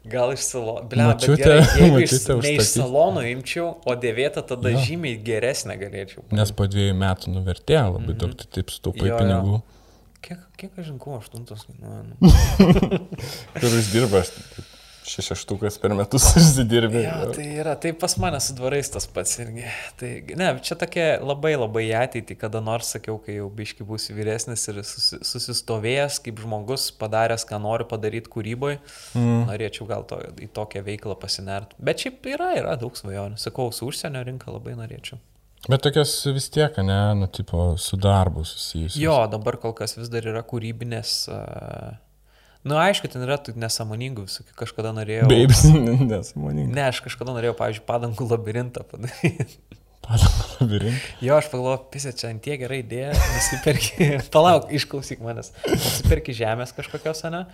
[SPEAKER 3] Gal iš salono. Bet
[SPEAKER 2] Močiutė-
[SPEAKER 3] gerai, jeigu iš, salono imčiau, o dėvėtą tada
[SPEAKER 2] Jo.
[SPEAKER 3] žymiai geresnę galėčiau.
[SPEAKER 2] Nes po dviejų metų nuvertėjo labai daug, tai taip staupai
[SPEAKER 3] Mhm. Jo,
[SPEAKER 2] pinigų.
[SPEAKER 3] Kiek, kiek aš žinau, aštuntos kainuoja. nu.
[SPEAKER 2] Kur uždirbaš? Šešiaštukas per metus užsidirbė.
[SPEAKER 3] Jo, tai yra, tai pas mane su dvarais tas pats irgi. Tai, ne, čia tokia labai labai ateitį, kada nors sakiau, kai jau biški būsiu vyresnis ir susi, susistovėjęs kaip žmogus, padaręs, ką noriu padaryti kūryboje, mm. norėčiau gal to, į tokią veiklą pasinert. Bet šiaip yra, yra daug svajonių. Sakau, su užsienio rinka labai norėčiau.
[SPEAKER 2] Bet tokias vis tiek, ne, nu, tipo, su darbu susijusios.
[SPEAKER 3] Jo, dabar kol kas vis dar yra kūrybinės. Uh, nu, aišku, ten yra tų nesąmoningų visokių. Kažkada norėjau.
[SPEAKER 2] Babes, nesąmoningai.
[SPEAKER 3] Ne, aš kažkada norėjau, pavyzdžiui, padangų labirintą padaryti.
[SPEAKER 2] Padangų labirintą.
[SPEAKER 3] Jo, aš pagalvoju, pisė, čia ant tiek gerai idėja, nusipirki, palauk, išklausyk manęs, nusipirki žemės kažkokios, ne?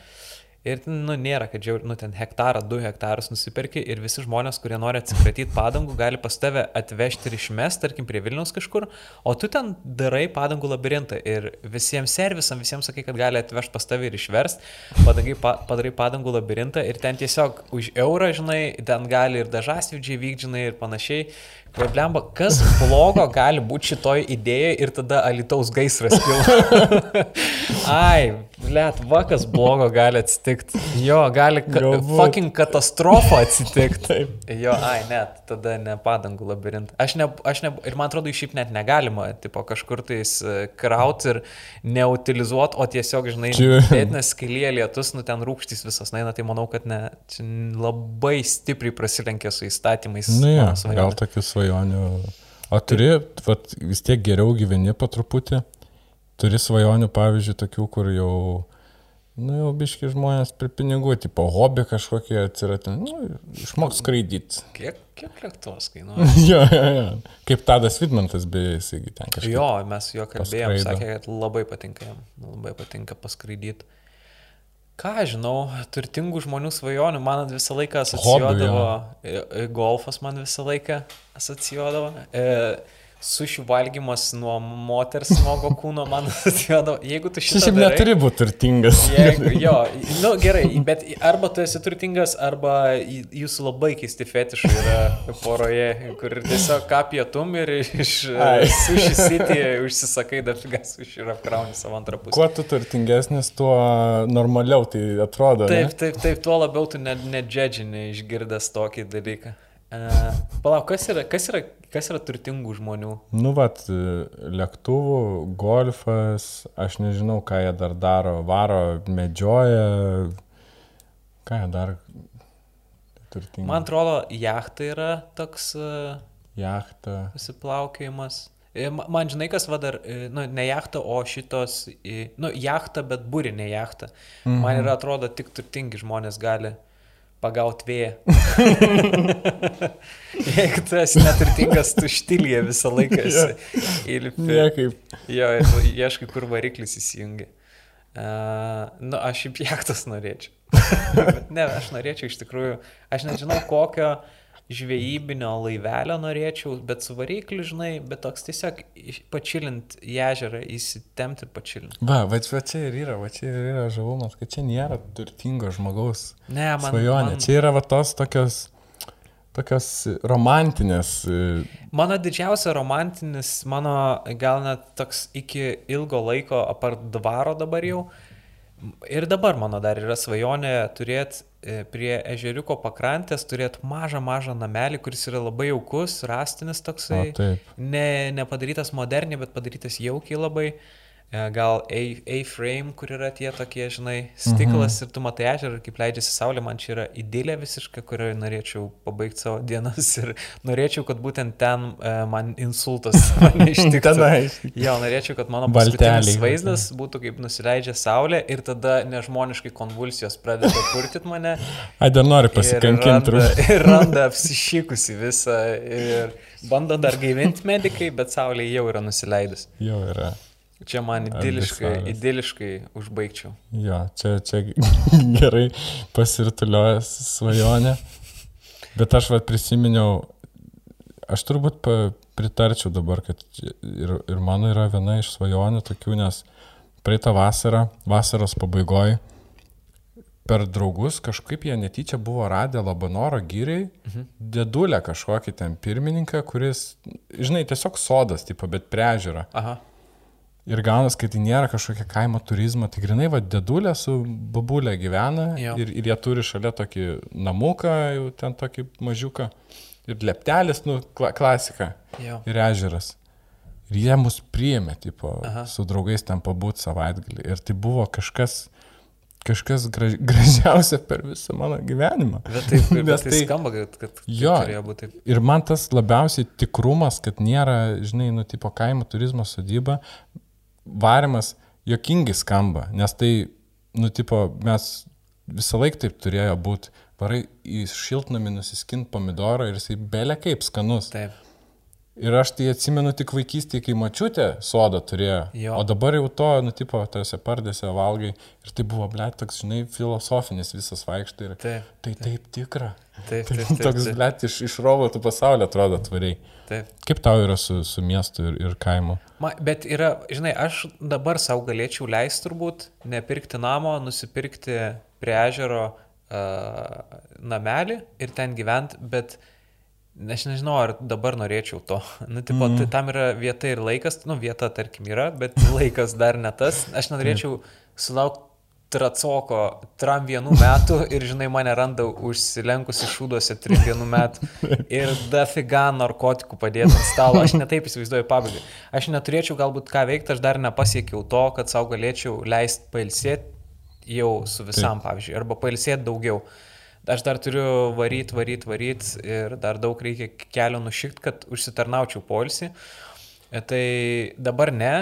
[SPEAKER 3] Ir, nu, nėra, kad jau, nu, ten hektarą, du hektarus nusipirki ir visi žmonės, kurie nori atsikratyti padangų, gali pas tave atvežti ir išmest, tarkim, prie Vilniaus kažkur, o tu ten darai padangų labirintą ir visiems servisam, visiems sakai, kad gali atvežti pas tave ir išverst, padangai, pa, padarai padangų labirintą ir ten tiesiog už eurą, žinai, ten gali ir dažasvydžiai vykdžinai ir panašiai. Problemba, kas blogo gali būti šitoj idėjai ir tada alitaus gaisras kilo. Ai, blėt, vakas blogo gali atsitikti. Jo, gali ka
[SPEAKER 2] Galbūt.
[SPEAKER 3] fucking katastrofa atsitikti. Jo, ai, net, tada ne padangų labirintą. Aš ne, aš ne, ir man atrodo, iš šiaip net negalima, tipo, kažkur tais e, kraut ir neutilizuot, o tiesiog, žinai, pėtinas skailyje lietus, nu ten rūkštys visas, na, tai manau, kad ne, čia labai stipriai prasilenkia su įstatymais.
[SPEAKER 2] Nu, jo,
[SPEAKER 3] mano svajonė.
[SPEAKER 2] gal tokių svajonių. O turi, vat, vis tiek geriau gyveni po truputį. Turi svajonių, pavyzdžiui, tokių, kur jau, nu, jau biški žmonės prie pinigų, tipo, hobi kažkokie atsirati, nu, išmok skraidyti.
[SPEAKER 3] Kiek, kiek lėktuvas kainuoja?
[SPEAKER 2] jo, jo, jo. Kaip Tadas Vidmantas, beje, jisai ten kažkaip.
[SPEAKER 3] Jo, mes juo kalbėjom,
[SPEAKER 2] paskraido.
[SPEAKER 3] sakė, kad labai patinka jam, labai patinka paskraidyti. Ką žinau, turtingų žmonių svajonių man visą laiką asocijuodavo, e, e, golfas man visą laiką asocijuodavo, e, sušių valgymas nuo moters nuogo kūno man asocijuodavo, jeigu tu šitą
[SPEAKER 2] šiaip neturi būti turtingas.
[SPEAKER 3] Jeigu, jo, nu gerai, bet arba tu esi turtingas, arba jūsų labai keisti fetišai yra poroje, kur tiesiog ką pietum ir iš
[SPEAKER 2] Ai.
[SPEAKER 3] sushi city užsisakai dafiga sushi ir apkrauni savo antrą pusę.
[SPEAKER 2] Kuo tu turtingesnis, tuo normaliau tai atrodo. ne?
[SPEAKER 3] Taip, taip, taip, tuo labiau tu nedžedžini ne išgirdęs tokį dalyką. Uh, palauk, kas yra, kas, yra, kas yra turtingų žmonių?
[SPEAKER 2] Nu, vat, lėktuvų, golfas, aš nežinau, ką jie dar daro, varo, medžioja, ką jie dar turtingi.
[SPEAKER 3] Man atrodo, jachta yra toks uh,
[SPEAKER 2] Jachta.
[SPEAKER 3] Pasiplaukėjimas. E, ma- Man žinai, kas vadar, nu, ne jachta, o šitos, e, nu, jachta, bet būrinė jachta. Mhm. Man yra atrodo, tik turtingi žmonės gali pagauti vėją. Jeigu tu esi neturtingas, tu štilėje visą laiką esi. Įlipi.
[SPEAKER 2] Niekaip.
[SPEAKER 3] Jo, ieškai, kur variklis įsijungia. Uh, nu, aš šiaip jachtas norėčiau. Ne, aš norėčiau iš tikrųjų, aš nežinau kokio žvejybinio laivelio norėčiau, bet su varikliu, žinai, bet toks tiesiog pačilint į ežerą, įsitemti ir pačilint.
[SPEAKER 2] Va, va, va čia ir yra, va čia ir yra žavumas, kad čia nėra turtingo žmogaus
[SPEAKER 3] Ne, man.
[SPEAKER 2] svajonė.
[SPEAKER 3] man
[SPEAKER 2] Čia yra va tos tokios, tokios romantinės. e,
[SPEAKER 3] Mano didžiausia romantinis, mano gal net toks iki ilgo laiko apart dvaro dabar jau, Ir dabar mano dar yra svajonė turėti prie ežeriuko pakrantės, turėti mažą, mažą namelį, kuris yra labai jaukus, rastinis toksai.
[SPEAKER 2] O, taip.
[SPEAKER 3] ne, nepadarytas moderniai, bet padarytas jaukiai labai. E, gal A-frame, kur yra tie tokie, žinai, stiklas mhm. ir tu matai ežerą, kaip leidžiasi saulė, man čia yra idilė visiška, kurioje norėčiau pabaigti savo dienas ir norėčiau, kad būtent ten e, man insultas mane ištiktų.
[SPEAKER 2] Tenais.
[SPEAKER 3] Jo, norėčiau, kad mano paskutinis vaizdas būtų kaip nusileidžia saulė ir tada nežmoniškai konvulsijos pradeda purtyti mane.
[SPEAKER 2] Ai, dar nori
[SPEAKER 3] Ir
[SPEAKER 2] pasikankinti.
[SPEAKER 3] randa, ir randa apsišykusi visą ir bando dar gaivinti medikai, bet saulė jau yra nusileidus.
[SPEAKER 2] Jau yra.
[SPEAKER 3] Čia man idiliškai, idiliškai užbaigčiau.
[SPEAKER 2] Jo, čia, čia gerai pasirtuliojęs svajonė. Bet aš vad prisiminiau, aš turbūt pritarčiau dabar, kad ir, ir mano yra viena iš svajonių tokių, nes praeitą vasarą, vasaros pabaigoje, per draugus kažkaip jie netyčia buvo radę Labanoro gyriai, mhm. dėdulę kažkokį ten pirmininką, kuris, žinai, tiesiog sodas, tipo, bet priežiūra.
[SPEAKER 3] Aha.
[SPEAKER 2] Ir gaunas, kad tai nėra kažkokia kaimo turizmo, tai grinai va dėdulė su babulė gyvena
[SPEAKER 3] Jo.
[SPEAKER 2] ir, ir jie turi šalia tokį namuką, jau ten tokį mažiuką. Ir leptelis, nu, kla, klasika.
[SPEAKER 3] Jo.
[SPEAKER 2] Ir ežeras. Ir jie mus priėmė, tipo,
[SPEAKER 3] Aha.
[SPEAKER 2] su draugais ten pabūt savaitgalį. Ir tai buvo kažkas, kažkas graž, gražiausia per visą mano gyvenimą.
[SPEAKER 3] Bet taip, bet
[SPEAKER 2] Nes
[SPEAKER 3] tai skamba, kad, kad tai
[SPEAKER 2] Jo.
[SPEAKER 3] turėjo būti taip.
[SPEAKER 2] Ir man tas labiausiai tikrumas, kad nėra, žinai, nu, tipo kaimo turizmo sodyba, varimas jokingai skamba, nes tai, nu, tipo, mes visą laiką taip turėjo būti. Varai į šiltnamį nusiskint pomidorą ir jisai belia kaip skanus.
[SPEAKER 3] Taip.
[SPEAKER 2] Ir aš tai atsimenu tik vaikystėje, kai mačiutė sodą turėjo.
[SPEAKER 3] Jo.
[SPEAKER 2] O dabar jau to, nu, tipo, tose pardėse valgai. Ir tai buvo, ble, toks, žinai, filosofinis visas vaikštai. Ir
[SPEAKER 3] Taip.
[SPEAKER 2] tai taip tikra.
[SPEAKER 3] Taip,
[SPEAKER 2] Tai
[SPEAKER 3] taip, taip.
[SPEAKER 2] toks,
[SPEAKER 3] taip,
[SPEAKER 2] ble, iš, iš robotų pasaulio atrodo tvariai.
[SPEAKER 3] taip.
[SPEAKER 2] Kaip tau yra su, su miestu ir, ir kaimu?
[SPEAKER 3] Ma, bet yra, žinai, aš dabar savo galėčiau leisti turbūt nepirkti namo, nusipirkti prie ežero uh, namelį ir ten gyventi, bet aš nežinau, ar dabar norėčiau to. Nu, tipo, mm. tai tam yra vieta ir laikas, nu, vieta, tarkim, yra, bet laikas dar ne tas. Aš nenorėčiau sulaukti tracoko tram vienų metų ir, žinai, mane randa užsilenkusi šūduose trim vienų metų ir dafiga narkotikų padėti ant stalo. Aš netaip įsivaizduoju pabaigą. Aš neturėčiau galbūt ką veikti, aš dar nepasiekiau to, kad savo galėčiau leisti pailsėti jau su visam, pavyzdžiui, arba pailsėti daugiau. Aš dar turiu varyt, varyt, varyt ir dar daug reikia kelio nušikt, kad užsitarnaučiau poilsį. E, Tai dabar ne.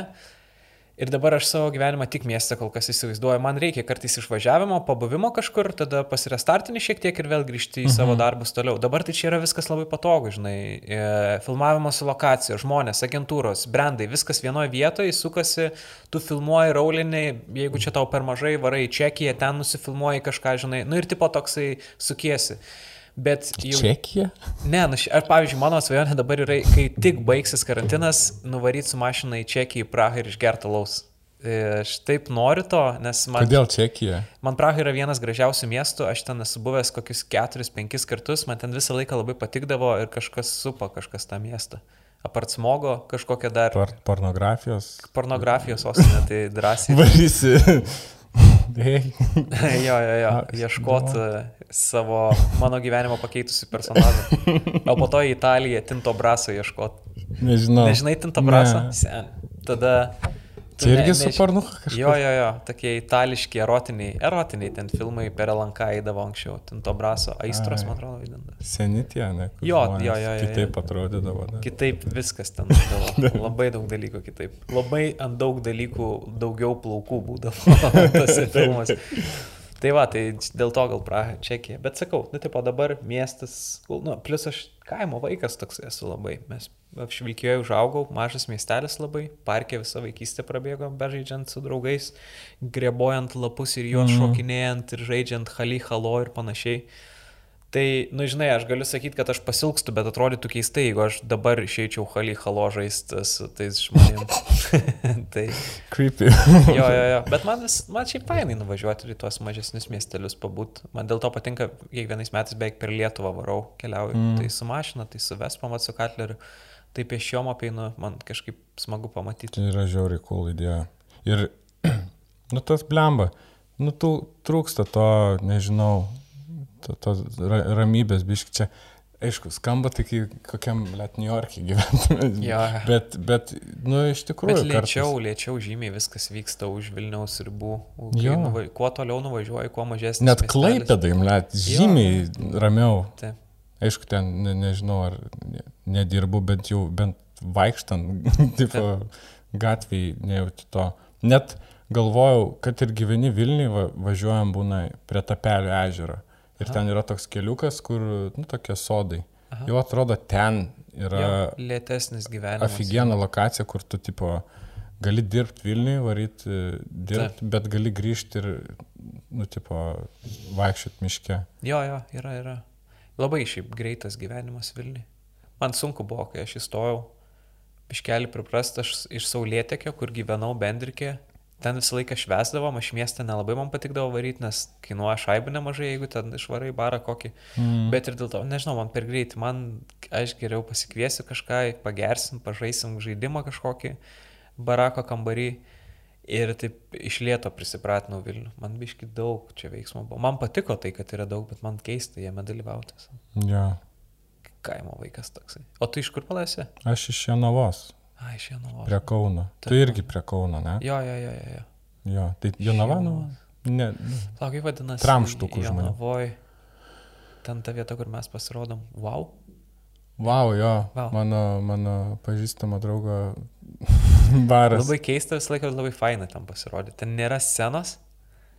[SPEAKER 3] Ir dabar aš savo gyvenimą tik mieste kol kas įsivaizduoju. Man reikia kartais išvažiavimo, pabuvimo kažkur, tada pasirestartini šiek tiek ir vėl grįžti į savo darbus toliau. Dabar tai čia yra viskas labai patogu, žinai. E, Filmavimas lokacijos, žmonės, agentūros, brandai, viskas vienoje vietoje, sukasi, tu filmuoji rauliniai, jeigu čia tau per mažai, varai į Čekiją, ten nusifilmuoji kažką, žinai. Nu ir tipo toksai sukiesi. Bet jau...
[SPEAKER 2] Čekija?
[SPEAKER 3] Ne, nu, ar pavyzdžiui, mano svajonė dabar yra, kai tik baigsis karantinas, nuvaryti su mašina į Čekiją, į Prahą ir išgerti laus. E, Aš taip noriu to, nes man,
[SPEAKER 2] Kodėl Čekija?
[SPEAKER 3] man Praha yra vienas gražiausių miestų, aš ten esu buvęs kokius 4-5 kartus, man ten visą laiką labai patikdavo ir kažkas supa kažkas tą miestą. Apart smogo, kažkokia dar
[SPEAKER 2] Por, pornografijos?
[SPEAKER 3] pornografijos sostinė, tai drąsiai.
[SPEAKER 2] Varysi.
[SPEAKER 3] Jo, jo, jo, ieškot e, savo mano gyvenimo pakeitusių personažų. O po to į Italiją Tinto Braso ieškot.
[SPEAKER 2] Nežinau.
[SPEAKER 3] Nežinai Tinto Braso?
[SPEAKER 2] Ne.
[SPEAKER 3] Sen. Tada... tu
[SPEAKER 2] Čia
[SPEAKER 3] ne-
[SPEAKER 2] irgi su pornucha kažkas.
[SPEAKER 3] Jo, jo, jo, tokie itališki, erotiniai, erotiniai ten filmai per Elanką eidavo anksčiau. Tinto Braso, aistros,
[SPEAKER 2] Ai.
[SPEAKER 3] man atrodo, vaidinta.
[SPEAKER 2] Seni tie, ne?
[SPEAKER 3] Jo, jo, jo, jo,
[SPEAKER 2] Kitaip atrodydavo. Ne?
[SPEAKER 3] Kitaip viskas ten būdavo. Labai daug dalykų kitaip. Labai ant daug dalykų daugiau plaukų būdavo tose filmuose. Tai va, tai dėl to gal Praha, Čekija. Bet sakau, nu, tipo dabar miestas, nu, plus aš kaimo vaikas toks esu labai. Mes apšvilkėjoje užaugau, mažas miestelis labai, parke visą vaikystę prabėgo, bežaidžiant su draugais, grebojant lapus ir juos
[SPEAKER 2] Mhm.
[SPEAKER 3] šokinėjant ir žaidžiant hali halo ir panašiai. Tai, nu žinai, aš galiu sakyti, kad aš pasilgstu, bet atrodytų keistai, jeigu aš dabar išeičiau hali halo žaisti su tais žmonėmis. tai
[SPEAKER 2] Creepy.
[SPEAKER 3] jo, jo, jo. Bet man, vis, man šiaip fainai nuvažiuoti į tuos mažesnius miestelius pabūt. Man dėl to patinka, kiekvienais metais beveik per Lietuvą varau, keliauju. Mm. Tai su mašina, tai su Vespa, mat su Katleriu. Tai pešiom apeinu, man kažkaip smagu pamatyti.
[SPEAKER 2] Tai yra žiauriai cool idėja. Ir, nu tas blemba. nu, tu, trūksta to, nežinau, to, to ra, ramybės, biški čia. Aišku, skamba tai kaip kokiam Liet New York'e gyventume.
[SPEAKER 3] Jo.
[SPEAKER 2] Bet, bet, nu, iš tikrųjų.
[SPEAKER 3] Bet lėčiau,
[SPEAKER 2] kartais-
[SPEAKER 3] lėčiau žymiai viskas vyksta už Vilniaus ribų.
[SPEAKER 2] Jo.
[SPEAKER 3] Nuva, kuo toliau nuvažiuoji, kuo mažesnis.
[SPEAKER 2] Net klaipėdai, mlet, žymiai ramiau.
[SPEAKER 3] Taip.
[SPEAKER 2] Aišku, ten ne, nežinau, ar ne, nedirbu, bet jau bent vaikštant, tipo, gatviai nejauti to. Net galvojau, kad ir gyveni Vilniui, va, važiuojam būna prie Tapelio ežero. Ir
[SPEAKER 3] Aha.
[SPEAKER 2] ten yra toks keliukas, kur, nu, tokie sodai.
[SPEAKER 3] Aha.
[SPEAKER 2] Jau atrodo, ten yra
[SPEAKER 3] Jo, lėtesnis gyvenimas.
[SPEAKER 2] aфиgiena lokacija, kur tu, tipo, gali dirbti Vilniui, varyti dirbti, bet gali grįžti ir, nu, tipo, vaikščioti miške.
[SPEAKER 3] Jo, jo, yra, yra. Labai šiaip greitas gyvenimas Vilniui. Man sunku buvo, kai aš įstojau. Piškelį priprasta, aš iš Saulėtekio, kur gyvenau Bendrikė. Ten visą laiką švesdavom, aš miestą nelabai man patikdavo varyti, nes kainuoja šaibų nemažai, jeigu ten išvarai barą kokį.
[SPEAKER 2] Mm.
[SPEAKER 3] Bet ir dėl to, nežinau, man per greitai, man aš geriau pasikviesiu kažką, pagersim, pažaisim žaidimą kažkokį barako kambarį. Ir taip išlieto prisipratinau Vilnių. Man biški daug čia veiksmo buvo. Man patiko tai, kad yra daug, bet man keista jame dalyvauti.
[SPEAKER 2] Ja.
[SPEAKER 3] Kaimo vaikas toksai. O tu iš kur palasi?
[SPEAKER 2] Aš iš Jonavos,
[SPEAKER 3] Ai, iš Jonavos.
[SPEAKER 2] prie Kauno. Tu irgi prie Kauno, ne?
[SPEAKER 3] Jo, jo, jo, jo. jo.
[SPEAKER 2] Jo, tai Jonava, nu, ne,
[SPEAKER 3] Lauk, kaip vadinasi?
[SPEAKER 2] Tramštukų žmonių.
[SPEAKER 3] Jonavoj. Ten ta vieta, kur mes pasirodom. Wow.
[SPEAKER 2] wow, jo,
[SPEAKER 3] Vau.
[SPEAKER 2] mano, mano pažįstamo draugo baras.
[SPEAKER 3] Labai keista, visą laiką labai faina tam pasirodyti. Ten nėra scenos.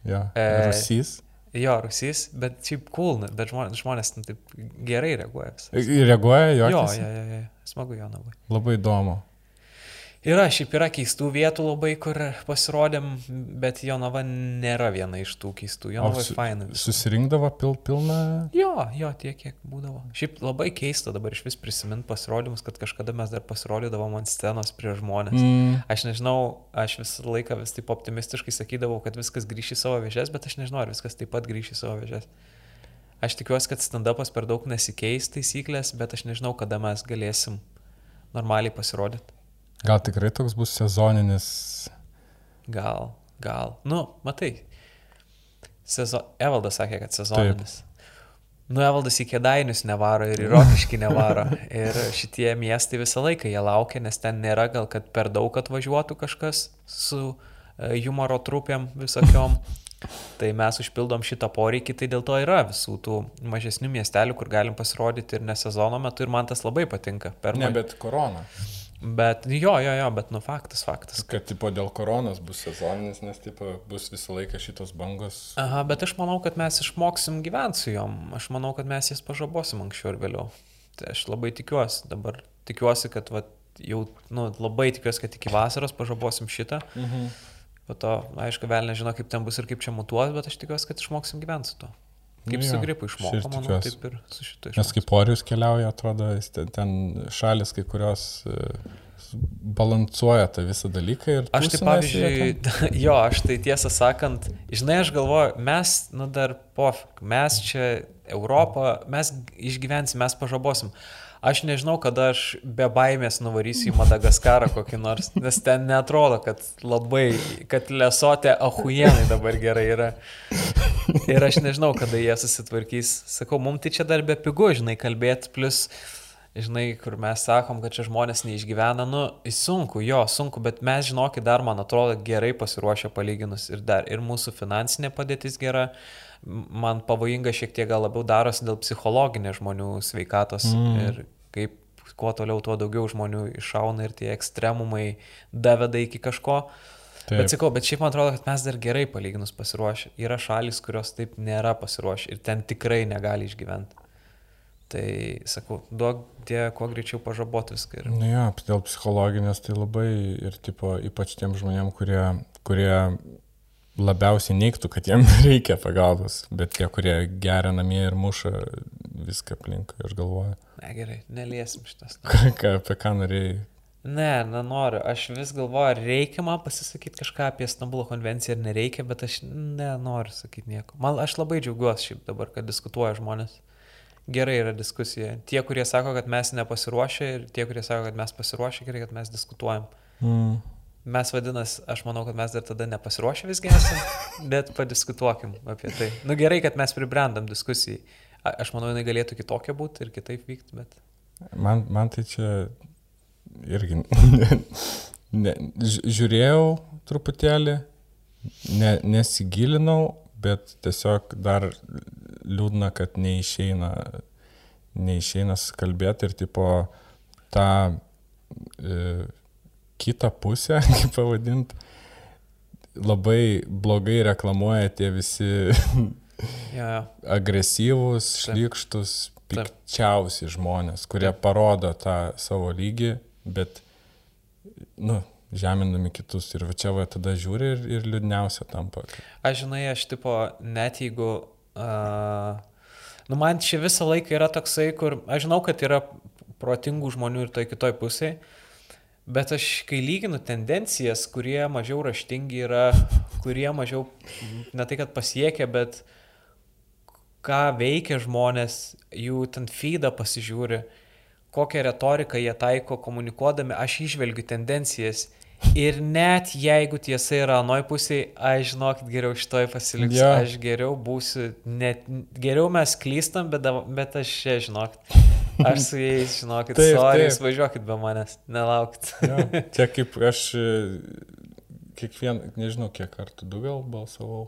[SPEAKER 2] Jo,
[SPEAKER 3] E,
[SPEAKER 2] Rusys.
[SPEAKER 3] Jo, rusys, bet šiaip cool, bet žmonės, žmonės taip gerai reaguoja. visą.
[SPEAKER 2] Reaguoja,
[SPEAKER 3] Jo,
[SPEAKER 2] jo.
[SPEAKER 3] jo, jo, jo, smagu jo labai.
[SPEAKER 2] Labai įdomu.
[SPEAKER 3] Yra, šiaip yra keistų vietų labai, kur pasirodėm, bet Jonava nėra viena iš tų keistų. Jonava
[SPEAKER 2] su-
[SPEAKER 3] faina. viskas.
[SPEAKER 2] Susirinkdavo pil, pilną.
[SPEAKER 3] Jo, jo, tiek, kiek būdavo. Šiaip labai keista dabar iš vis prisiminti pasirodymus, kad kažkada mes dar pasirodydavom ant scenos prie žmonės.
[SPEAKER 2] Mm,
[SPEAKER 3] Aš nežinau, aš visą laiką vis taip optimistiškai sakydavau, kad viskas grįš į savo vėžes, bet aš nežinau, ar viskas taip pat grįš į savo vėžes. Aš tikiuosi, kad stand-upas per daug nesikeis taisyklės, bet aš nežinau, kada mes galėsim normaliai pasirodyti.
[SPEAKER 2] Gal tikrai toks bus sezoninis.
[SPEAKER 3] Gal, gal. Nu, matai. Sezo... Evaldas sakė, kad sezoninis. Nu, Evaldas į kėdainius nevaro ir į rokiškį nevaro. Ir šitie miestai visą laiką jie laukia, nes ten nėra gal, kad per daug atvažiuotų kažkas su e, humoro trupėm visokiom. Tai mes užpildom šitą poreikį, tai dėl to yra visų tų mažesnių miestelių, kur galim pasirodyti ir ne sezono metu ir man tas labai patinka. Per
[SPEAKER 2] Ne, bet korona.
[SPEAKER 3] Bet jo, jo, jo, bet nu faktas, faktas.
[SPEAKER 2] Kad, tipo, dėl koronos bus sezoninis, nes, tipo, bus visą laiką šitos bangos.
[SPEAKER 3] Aha, bet aš manau, kad mes išmoksim gyventi su juom. Aš manau, kad mes jas pažabosim anksčiau ir vėliau. Tai aš labai tikiuosi. Dabar tikiuosi, kad va, jau, nu, labai tikiuosi, kad iki vasaros pažabosim šitą.
[SPEAKER 2] Mhm.
[SPEAKER 3] Po to, aišku, vėl nežino, kaip ten bus ir kaip čia mutuos, bet aš tikiuosi, kad išmoksim gyventi su to. Kaip
[SPEAKER 2] Nu
[SPEAKER 3] su gripu išmokau, manau, taip ir su šitu
[SPEAKER 2] Nes
[SPEAKER 3] išmoksim.
[SPEAKER 2] kaip Orijus keliauja, atrodo, ten, ten šalis kai kurios e, balansuoja tą visą dalyką ir...
[SPEAKER 3] Aš tai pavyzdžiui, jo, aš tai tiesą sakant, žinai, aš galvoju, mes, nu dar pofik, mes čia Europą, mes išgyvensim, mes pažabosim. Aš nežinau, kada aš be baimės nuvarysiu į Madagaskarą kokį nors, nes ten netrodo, kad labai, kad lesotė ahujenai dabar gerai yra. Ir aš nežinau, kada jie susitvarkys. Sakau, mums tai čia dar be pigų, žinai, kalbėti, plus žinai, kur mes sakom, kad čia žmonės neišgyvena, nu, sunku, jo, sunku, bet mes, žinokit, dar, man atrodo, gerai pasiruošę palyginus ir dar ir mūsų finansinė padėtis gera, M- man pavojinga šiek tiek gal labiau darosi dėl psichologinės žmonių sveikatos mm. ir kaip kuo toliau, tuo daugiau žmonių iššauna ir tie ekstremumai daveda iki kažko.
[SPEAKER 2] Taip.
[SPEAKER 3] Bet sakau, bet šiaip man atrodo, kad mes dar gerai palyginus pasiruošę. Yra šalis, kurios taip nėra pasiruošę ir ten tikrai negali išgyventi. Tai sakau, duok tie, kuo greičiau pažaboti viską. Ir...
[SPEAKER 2] Nu jo, dėl psichologinės tai labai ir tipo, ypač tiem žmonėm, kurie, kurie labiausiai neiktų, kad jiem reikia pagalbos, bet tie, kurie geria namie ir muša viską aplink, aš galvoju.
[SPEAKER 3] Ne, gerai, neliesim šitas.
[SPEAKER 2] Ką, apie ką norėjai?
[SPEAKER 3] Ne, nenoriu. Aš vis galvoju, ar reikia man pasisakyti kažką apie Stambulo konvenciją ar nereikia, bet aš nenoriu sakyti nieko. Man aš labai džiaugiuosi šiaip dabar, kad diskutuoja žmonės. Gerai yra diskusija. Tie, kurie sako, kad mes nepasiruošę ir tie, kurie sako, kad mes pasiruošę, gerai, kad mes diskutuojam.
[SPEAKER 2] Mm.
[SPEAKER 3] Mes vadinas, aš manau, kad mes dar tada nepasiruošę visgi esame, bet padiskutuokim apie tai. Nu gerai, kad mes pribrendam diskusijai. A- Aš manau, jinai galėtų kitokia būti ir kitaip vykti, bet...
[SPEAKER 2] Man, man tai čia irgi ne, žiūrėjau truputėlį, ne, nesigilinau, bet tiesiog dar liūdna, kad neišeina, neišeina kalbėti ir tipo tą e, kitą pusę, kaip pavadinti, labai blogai reklamuoja tie visi
[SPEAKER 3] jo.
[SPEAKER 2] agresyvūs, šlikštus, pikčiausi žmonės, kurie parodo tą savo lygį, bet, nu, žemindami kitus. Ir va čia va tada žiūri ir, ir liūdniausia tampa.
[SPEAKER 3] Aš žinai, aš tipo, net jeigu... Uh, nu, man čia visą laiką yra toksai, kur aš žinau, kad yra protingų žmonių ir toj kitoj pusėje, bet aš kai lyginu tendencijas, kurie mažiau raštingi yra, kurie mažiau, ne tai kad pasiekia, bet ką veikia žmonės, jų ten feedą pasižiūri, kokią retoriką jie taiko komunikuodami, aš išvelgiu tendencijas. Ir net jeigu tiesa yra anoj pusėje, aš žinokit, geriau šitoj pasiliksiu, yeah. aš geriau būsiu, net, geriau mes klystam, bet, bet aš čia, žinokit, aš su jais, žinokit,
[SPEAKER 2] Taip,
[SPEAKER 3] sorry,
[SPEAKER 2] taip.
[SPEAKER 3] važiuokit be manęs, nelaukit.
[SPEAKER 2] Jo, čia kaip aš e, kiekvieną, nežinau kiek kartų, du gal balsavau,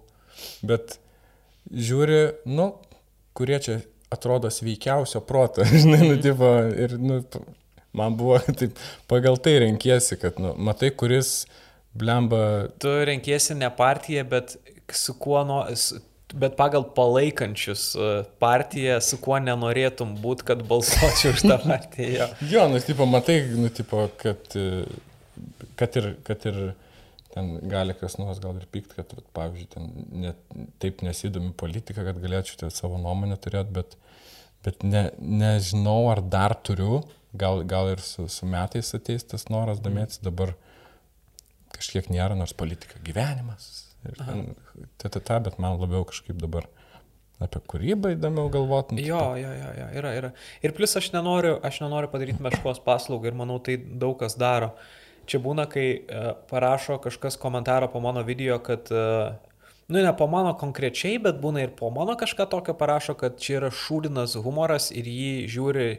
[SPEAKER 2] bet žiūri, nu, kurie čia atrodo sveikiausio proto, žinai, nu, tipo, ir, nu, man buvo taip, pagal tai renkiesi, kad, nu, matai, kuris blemba,
[SPEAKER 3] Tu renkiesi ne partiją, bet su kuo, nu, bet pagal palaikančius e, partiją, su kuo nenorėtum būti, kad balsuočiau už tą partiją.
[SPEAKER 2] jo, nu, tipo, matai, nu, tipo, kad, e, kad ir, kad ir ten gali kas nors gal ir pykt, kad, vat, pavyzdžiui, ten net, taip nesidomi politika, kad galėčiau ten savo nuomonę turėti, bet, bet ne, nežinau, ar dar turiu, gal, gal ir su, su metais ateis tas noras domėtis, dabar kažkiek nėra, nors politika gyvenimas. Ir, ten, ta, ta, ta, bet man labiau kažkaip dabar apie kūrybą įdomiau galvoti.
[SPEAKER 3] Jo, jo, jo, jo, yra, yra. Ir plus aš nenoriu, aš nenoriu padaryti meškos paslaugą ir manau, tai daug kas daro. Čia būna, kai uh, parašo kažkas komentarą po mano video, kad, uh, nu ne po mano konkrečiai, bet būna ir po mano kažką tokio parašo, kad čia yra šūdinas humoras ir jį žiūri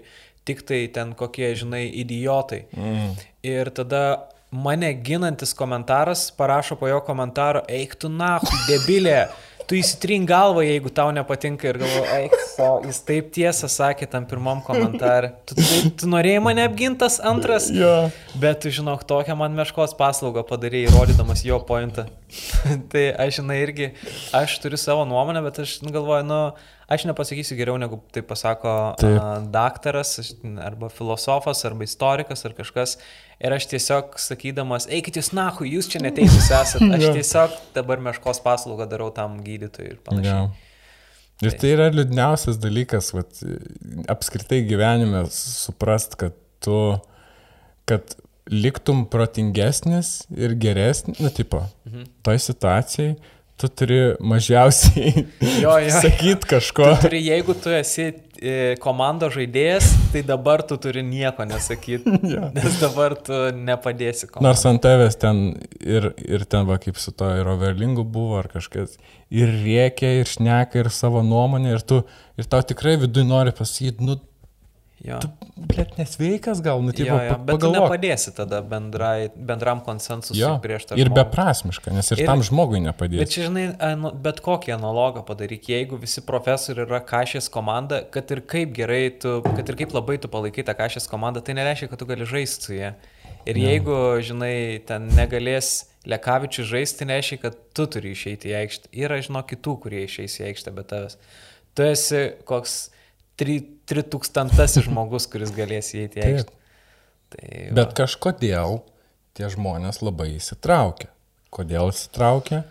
[SPEAKER 3] tik tai ten kokie, žinai, idiotai.
[SPEAKER 2] Mm.
[SPEAKER 3] Ir tada mane ginantis komentaras parašo po jo komentaro, eik tu nahu, debilė, tu įsitrink galvą, jeigu tau nepatinka ir galvoju, eik savo, jis taip tiesą sakė tam pirmam komentarui. Tu, tu, tu norėjai mane apgintas antras,
[SPEAKER 2] Jo.
[SPEAKER 3] bet tu žinok, tokią man meškos paslaugą padarėjai, rodydamas jo pointą. tai aš žinai irgi, aš turiu savo nuomonę, bet aš nu, galvoju, nu, aš nepasakysiu geriau negu tai pasako
[SPEAKER 2] Taip.
[SPEAKER 3] daktaras, arba filosofas, arba istorikas, ar kažkas. Ir aš tiesiog sakydamas, eikit jūs nahu, jūs čia neteisūs esate. Aš tiesiog dabar meškos paslaugą darau tam gydytojui ir panašiai.
[SPEAKER 2] Jo. Ir tai yra liūdniausias dalykas, vat, apskritai gyvenime suprast, kad tu, kad liktum protingesnis ir geresnis, nu, tipo,
[SPEAKER 3] Mhm.
[SPEAKER 2] toj situacijai tu turi mažiausiai
[SPEAKER 3] Jo, jo.
[SPEAKER 2] sakyti kažko.
[SPEAKER 3] Tu turi, jeigu tu esi e, komandos žaidėjas, tai dabar tu turi nieko nesakyti,
[SPEAKER 2] Jo.
[SPEAKER 3] nes dabar tu nepadėsi komandai.
[SPEAKER 2] Nors ant tavęs ten ir, ir ten va kaip su to ir overlingu buvo ar kažkas. Ir rėkia, ir šneka, ir savo nuomonę, ir tu, ir tau tikrai viduje nori pasakyti, nu,
[SPEAKER 3] Jo.
[SPEAKER 2] tu, blėt, nesveikas gal, nu,
[SPEAKER 3] jo,
[SPEAKER 2] pa-
[SPEAKER 3] bet tu nepadėsi tada bendrai, bendram konsensusui
[SPEAKER 2] Jo,
[SPEAKER 3] prieš tą
[SPEAKER 2] ir
[SPEAKER 3] žmogų.
[SPEAKER 2] beprasmiška, nes ir,
[SPEAKER 3] Ir-
[SPEAKER 2] tam žmogui
[SPEAKER 3] Bet
[SPEAKER 2] nepadės.
[SPEAKER 3] čia, žinai, ano- bet kokį analogą padaryk, jeigu visi profesoriai yra kažės komanda, kad ir kaip gerai tu, kad ir kaip labai tu palaikai tą kažės komandą, tai nereiškia, kad tu gali žaisti su jie. Ir jeigu, žinai, ten negalės Lekavičių žaisti, tai nereiškia, kad tu turi išeiti į aikštę. Yra, žinau, kitų, kurie išeis į aikštę, bet tavęs. Tu esi koks tri, tritūkstantasis žmogus, kuris galės įeiti į aikštę. Tai, va.
[SPEAKER 2] Bet kažkodėl tie žmonės labai įsitraukia. Kodėl įsitraukia,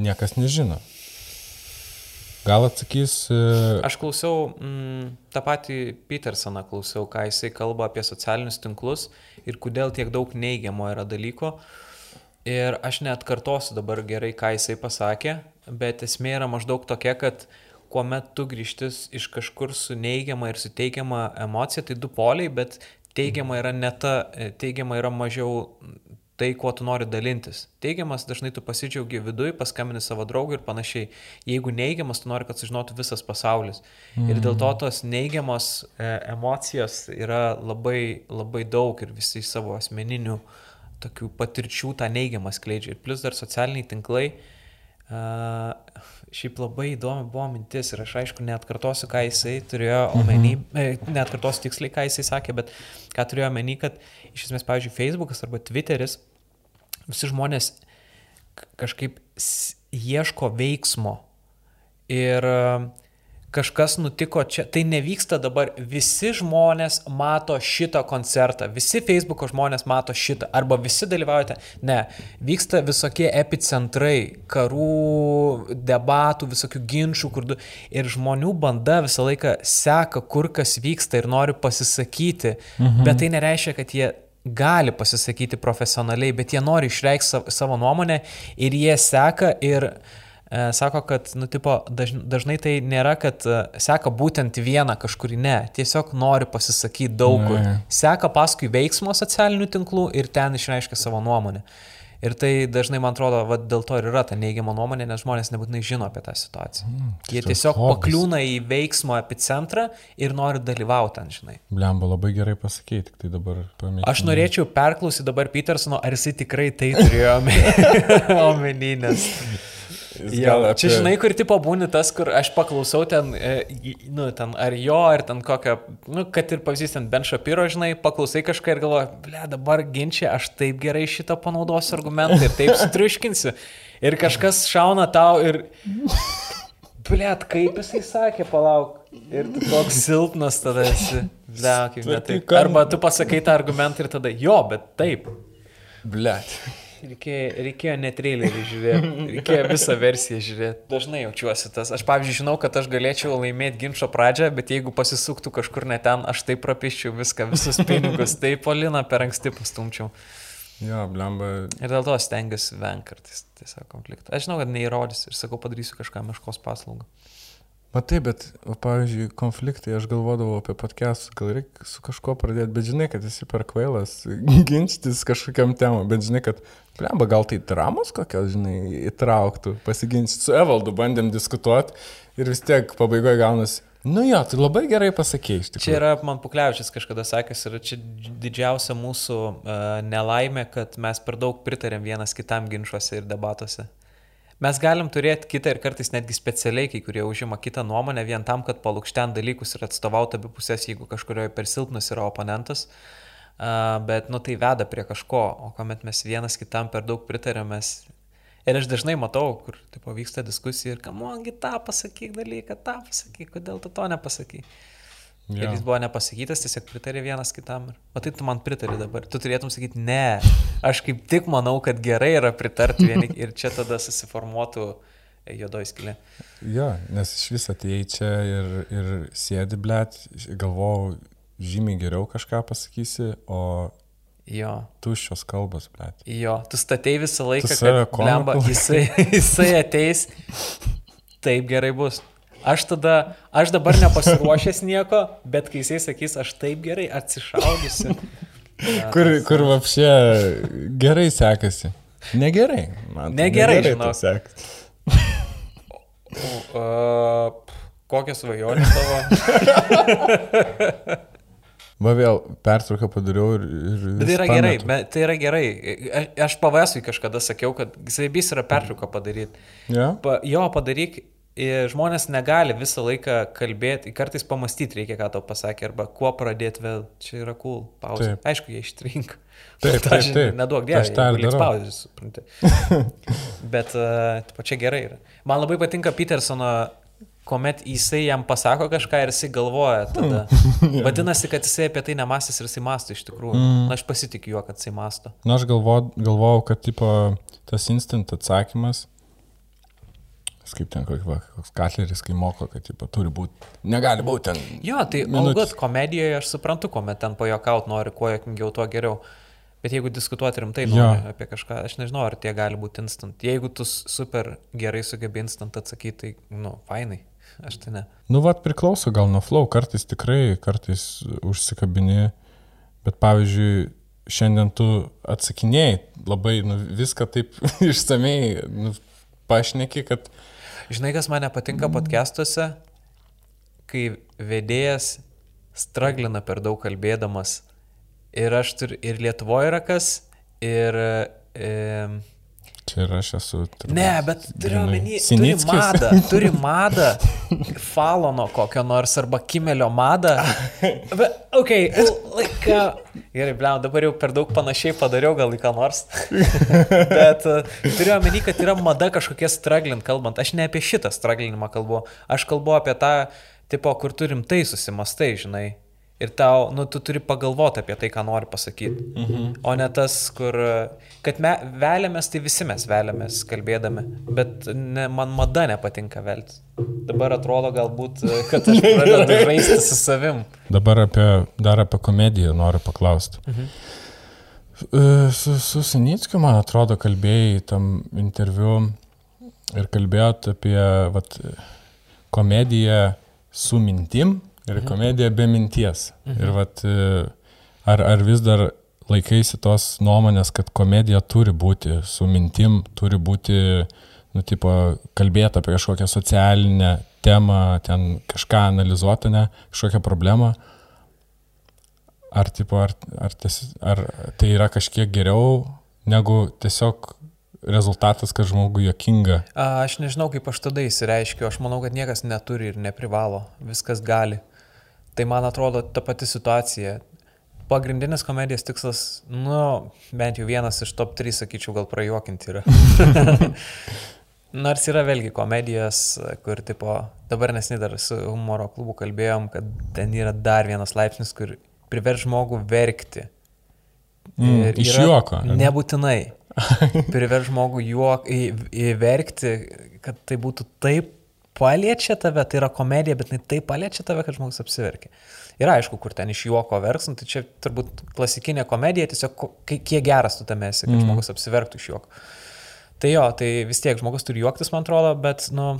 [SPEAKER 2] niekas nežino. Gal atsakys. e,
[SPEAKER 3] Aš klausiau mm, tą patį Petersoną, klausiau, ką jisai kalba apie socialinius tinklus ir kodėl tiek daug neigiamo yra dalyko. Ir aš net kartosiu dabar gerai, ką jisai pasakė, bet esmė yra maždaug tokia, kad kuomet tu grįžtis iš kažkur su neigiama ir su teigiama emocija, tai du poliai, bet teigiama yra ne ta, e, teigiama yra mažiau tai, kuo tu nori dalintis. Teigiamas dažnai tu pasidžiaugi viduje, paskambini savo draugui ir panašiai. Jeigu neigiamas, tu nori, kad sužinotų visas pasaulis. Mm. Ir dėl to tos neigiamos e, emocijos yra labai, labai daug ir visi savo asmeninių tokių patirčių tą neigiamą skleidžia. Ir plus dar socialiniai tinklai. Uh, šiaip labai įdomi buvo mintis ir aš aišku net kartosiu, ką jisai turėjo omeny, mhm. net kartosiu tiksliai, ką jisai sakė, bet ką turėjo omeny, kad iš esmės, pavyzdžiui, Facebookas arba Twitteris visi žmonės kažkaip ieško veiksmo. Ir e, kažkas nutiko čia, tai nevyksta dabar, visi žmonės mato šitą koncertą, visi Facebook'o žmonės mato šitą, arba visi dalyvaujate, ne, vyksta visokie epicentrai, karų, debatų, visokių ginčių, kur du, ir žmonių banda visą laiką seka, kur kas vyksta ir nori pasisakyti, mhm. bet tai nereiškia, kad jie gali pasisakyti profesionaliai, bet jie nori išreikšti savo nuomonę ir jie seka ir e, sako, kad, nu, tipo, dažnai tai nėra, kad e, seka būtent vieną kažkurį, ne, tiesiog nori pasisakyti daug kur. Seka paskui veiksmo socialinių tinklų ir ten išreiškia savo nuomonę. Ir tai dažnai, man atrodo, va, dėl to ir yra ta neigiama nuomonė, nes žmonės nebūtinai žino apie tą situaciją. Mm, Jie tiesiog hobis. pakliūna į veiksmo epicentrą ir nori dalyvauti ten, žinai.
[SPEAKER 2] Blemba labai gerai pasakyti, tik tai dabar
[SPEAKER 3] paminėti. Aš norėčiau perklausyti dabar Petersono, ar jisai tikrai tai turėjo omeny, Jo, apie... Čia žinai, kur tipo būni tas, kur aš paklausau ten, e, nu, ten ar jo, ar ten kokią, nu, kad ir pavyzdys ten Ben Shapiro, žinai, paklausai kažką ir galvoji, ble, dabar ginčia, aš taip gerai šitą panaudosiu argumentą ir taip sutriuškinsiu. Ir kažkas šauna tau ir... Ble, kaip jisai sakė, palauk. Ir tu toks silpnas tada esi. Ble, kaip ne taip. Arba tu pasakai tą argumentą ir tada, jo, bet taip.
[SPEAKER 2] Ble.
[SPEAKER 3] Reikėjo, reikėjo ne trailerį žiūrėti, reikėjo visą versiją žiūrėti. Dažnai jaučiuosi tas. Aš pavyzdžiui žinau, kad aš galėčiau laimėti ginčio pradžią, bet jeigu pasisuktų kažkur ne ten, aš taip prapiščiau viską, visus pinigus, tai Polina per anksti pastumčiau.
[SPEAKER 2] Jo, blemba.
[SPEAKER 3] Ir dėl to stengiuosi vengti kartais tiesiog konfliktą. Aš žinau, kad neįrodys ir sakau, padarysiu kažką meškos paslaugą.
[SPEAKER 2] Matai, bet, o, pavyzdžiui, konfliktai, aš galvodavau apie podcastus, gal reikia su kažkuo pradėti, bet žinai, kad esi per kvailas ginčytis kažkokiam temam, bet žinai, kad, blemba, gal tai dramos kokios, žinai, įtrauktų, pasiginčyti. Su Evaldu bandėm diskutuoti ir vis tiek pabaigoje gaunasi. Nu jo, tai labai gerai pasakėjai iš tikrųjų.
[SPEAKER 3] Čia yra, man Puklevičius kažkada sakęs, ir čia didžiausia mūsų uh, nelaimė, kad mes per daug pritarėm vienas kitam ginčiuose ir debatuose. Mes galim turėti kitą ir kartais netgi specialiai, kai kurie užima kitą nuomonę vien tam, kad palūkštent dalykus ir atstovauti abi pusės, jeigu kažkurioje per silpnas yra oponentas. Uh, bet, nu, tai veda prie kažko, o kuomet mes vienas kitam per daug pritarėmės. Ir aš dažnai matau, kur tipo, vyksta diskusija ir kamongi tą pasakyk dalyką, tą pasakyk, kodėl tu to nepasakai. Ja. Ir jis buvo nepasakytas, tiesiog pritarė vienas kitam. O tai tu man pritari dabar. Tu turėtum sakyti, ne, aš kaip tik manau, kad gerai yra pritarti vieni ir čia tada susiformuotų juodoji skilė.
[SPEAKER 2] Jo, nes iš vis atėjai čia ir, ir sėdi, blėt, galvojau, žymiai geriau kažką pasakysi, o
[SPEAKER 3] Jo.
[SPEAKER 2] Tuščios kalbos, blėt.
[SPEAKER 3] Jo, tu statei visą laiką, kad blemba, jisai, jisai ateis, taip gerai bus. Aš tada, aš dabar nepasiruošęs nieko, bet kai jisai sakys, aš taip gerai atsišaudysiu.
[SPEAKER 2] Ja, kur, kur vapšė gerai sekasi. Negerai.
[SPEAKER 3] Man negerai, negerai sekasi. uh, kokią svajonę tavo?
[SPEAKER 2] Va vėl pertrauką padariau ir... ir
[SPEAKER 3] bet tai yra pametu. gerai, bet tai yra gerai. Aš pavasui kažkada sakiau, kad vis yra pertrauką padaryti.
[SPEAKER 2] Ja?
[SPEAKER 3] Pa, jo, padaryk žmonės negali visą laiką kalbėti, kartais pamastyti reikia, ką tau pasakė, arba kuo pradėti vėl, čia yra cool, pauzė. Taip. Aišku, jie ištrink.
[SPEAKER 2] Taip, taip, taip.
[SPEAKER 3] Neduok dievą, aš tą liks pauzės, supranti. Bet uh, pačia gerai yra. Man labai patinka Petersono, kuomet jisai jam pasako kažką ir jisai galvoja tada. Vadinasi, kad jisai apie tai nemastys ir jisai masto iš tikrųjų. Mm. Na, aš pasitikiu juo, kad jisai masto.
[SPEAKER 2] Na, aš galvojau, galvojau kad tipo, tas instant atsakymas kaip ten koks katleris, kai moko, kad tipo, turi būti, negali būti ten.
[SPEAKER 3] Jo, tai algot komedijoje aš suprantu, kuomet ten pajokaut nori, kuo jokingiau, tuo geriau. Bet jeigu diskutuoti rimtai nori apie kažką, aš nežinau, ar tie gali būti instant. Jeigu tu super gerai sugebi instant atsakyti, tai, nu, fainai. Aš tai ne.
[SPEAKER 2] Nu, vad priklauso gal nuo flow, kartais tikrai, kartais užsikabini, bet pavyzdžiui, šiandien tu atsakinėjai labai, nu, viską taip išsamei nu, pašneki, kad...
[SPEAKER 3] Žinai, kas mane patinka podcastuose, kai vedėjas straglina per daug kalbėdamas. Ir aš turiu, ir Lietuvoje yra kas, ir... E,
[SPEAKER 2] Čia ir aš esu. Turbūt,
[SPEAKER 3] ne, bet turiu omeny, turi madą, turi madą, falono kokio nors arba kimelio madą. Bet, ok, like, gerai, blem, dabar jau per daug panašiai padariau gal į ką nors. bet uh, turiu omeny, kad yra mada kažkokie straglint kalbant. Aš ne apie šitą straglinimą kalbu, aš kalbu apie tą, tipo, kur turim tai susimastai, žinai. Ir tau, nu, tu turi pagalvoti apie tai, ką nori pasakyti. Mhm. O ne tas, kur, kad me, veliamės, tai visi mes veliamės kalbėdami, bet ne, man mada nepatinka veltis. Dabar atrodo galbūt, kad aš pradedu žaisti su savim.
[SPEAKER 2] Dabar apie, dar apie komediją noriu paklausti. Mhm. E, su, su Sinickiu, man atrodo, kalbėjai tam interviu ir kalbėjot apie vat, komediją su mintim Ir mhm. komedija be minties. Mhm. Ir vat, e, ar, ar vis dar laikaisi tos nuomonės, kad komedija turi būti su mintim, turi būti, nu, tipo, kalbėti apie kažkokią socialinę temą, ten kažką analizuoti, ne, kažkokią problemą. Ar, tipo, ar, ar, ties, ar tai yra kažkiek geriau negu tiesiog rezultatas, kad žmogui jokinga?
[SPEAKER 3] Aš nežinau, kaip aš tada įsireiškiu. Aš manau, kad niekas neturi ir neprivalo. Viskas gali. Tai man atrodo ta pati situacija. Pagrindinis komedijos tikslas, nu, bent jau vienas iš top 3, sakyčiau, gal prajuokinti yra. Nors yra vėlgi komedijos, kur, tipo, dabar nesnį dar su humoro klubu kalbėjom, kad ten yra dar vienas laipsnis, kur priver žmogų verkti.
[SPEAKER 2] Mm, iš juoko.
[SPEAKER 3] Nebūtinai. priver žmogų juok, į, įverkti, kad tai būtų taip paliečia tave, tai yra komedija, bet jinai taip paliečia tave, kad žmogus apsiverkia. Ir aišku, kur ten iš juoko verksam, tai čia turbūt klasikinė komedija, tiesiog kiek geras tu tame esi, kad mm. žmogus apsiverktų iš juoko. Tai jo, tai vis tiek žmogus turi juoktis, man atrodo, bet, nu,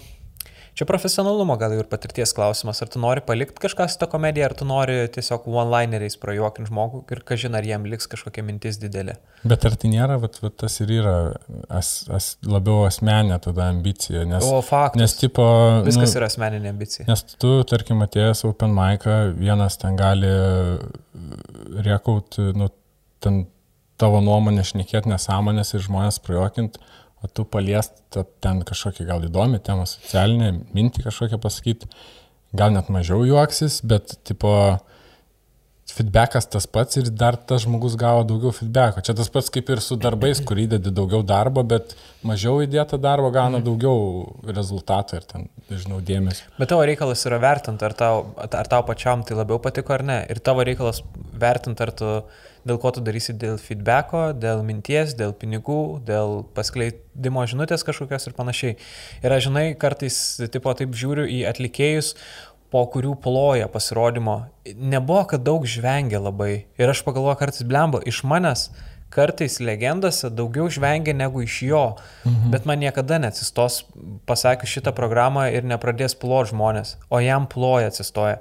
[SPEAKER 3] Čia profesionalumo gal ir patirties klausimas, ar tu nori palikti kažką su tą komediją, ar tu nori tiesiog one-lineriais prajuokinti žmogų ir kažin ar jam liks kažkokia mintis didelė.
[SPEAKER 2] Bet ar tai nėra, vat, vat, tas ir yra as, as, labiau asmeninė tada ambicija, nes...
[SPEAKER 3] O, faktas.
[SPEAKER 2] Nes tipo...
[SPEAKER 3] Viskas nu, yra asmeninė ambicija.
[SPEAKER 2] Nes tu, tarkim, atėjęs Open Mic'ą, vienas ten gali riekauti, nu, ten tavo nuomonę šnekėti nesąmonės ir žmonės prajuokinti o tu paliest ten kažkokią gal įdomią temą, socialinę mintį kažkokią pasakyti, gal net mažiau juoksis, bet tipo feedbackas tas pats ir dar tas žmogus gavo daugiau feedbacko. Čia tas pats kaip ir su darbais, kur įdedi daugiau darbo, bet mažiau įdėta darbo gauna daugiau rezultatų ir ten, nežinau, dėmesio.
[SPEAKER 3] Bet tavo reikalas yra vertinti, ar tau, ar tau pačiam tai labiau patiko ar ne. Ir tavo reikalas vertinti, ar tu dėl ko tu darysi, dėl feedbacko, dėl minties, dėl pinigų, dėl paskleidimo žinutės kažkokios ir panašiai. Ir aš žinai, kartais tipo taip žiūriu į atlikėjus, po kurių ploja pasirodymo. Nebuvo, kad daug žvengia labai. Ir aš pagalvoju kartais blemba, iš manęs kartais legendose daugiau žvengia negu iš jo, mhm. bet man niekada neatsistos pasakius šitą programą ir nepradės plot žmonės, o jam ploja atsistoja.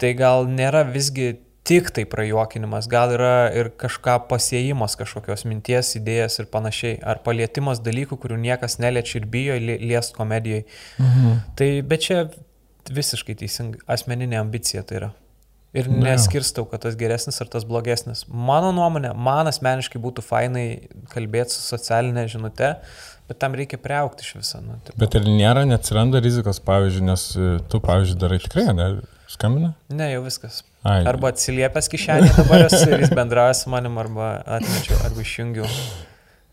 [SPEAKER 3] Tai gal nėra visgi tik tai prajuokinimas, gal yra ir kažką pasiejimas kažkokios minties, idėjas ir panašiai, ar palietimas dalykų, kurių niekas neliečia ir bijo liest komedijai. Mhm. Tai bet čia visiškai teisinga asmeninė ambicija tai yra. Ir neskirstau, kad tas geresnis ar tas blogesnis. Mano nuomonė, man asmeniškai būtų fainai kalbėti su socialinė žinute, bet tam reikia priaukti iš viso. Nu,
[SPEAKER 2] tipo. bet ir nėra, neatsiranda rizikos, pavyzdžiui, nes tu, pavyzdžiui, darai tikrai, ne? Skambina?
[SPEAKER 3] Ne, jau viskas. Ai. Arba atsiliepęs kišenį dabar esu ir jis bendrauja su manim, arba atmečiau, arba išjungiau.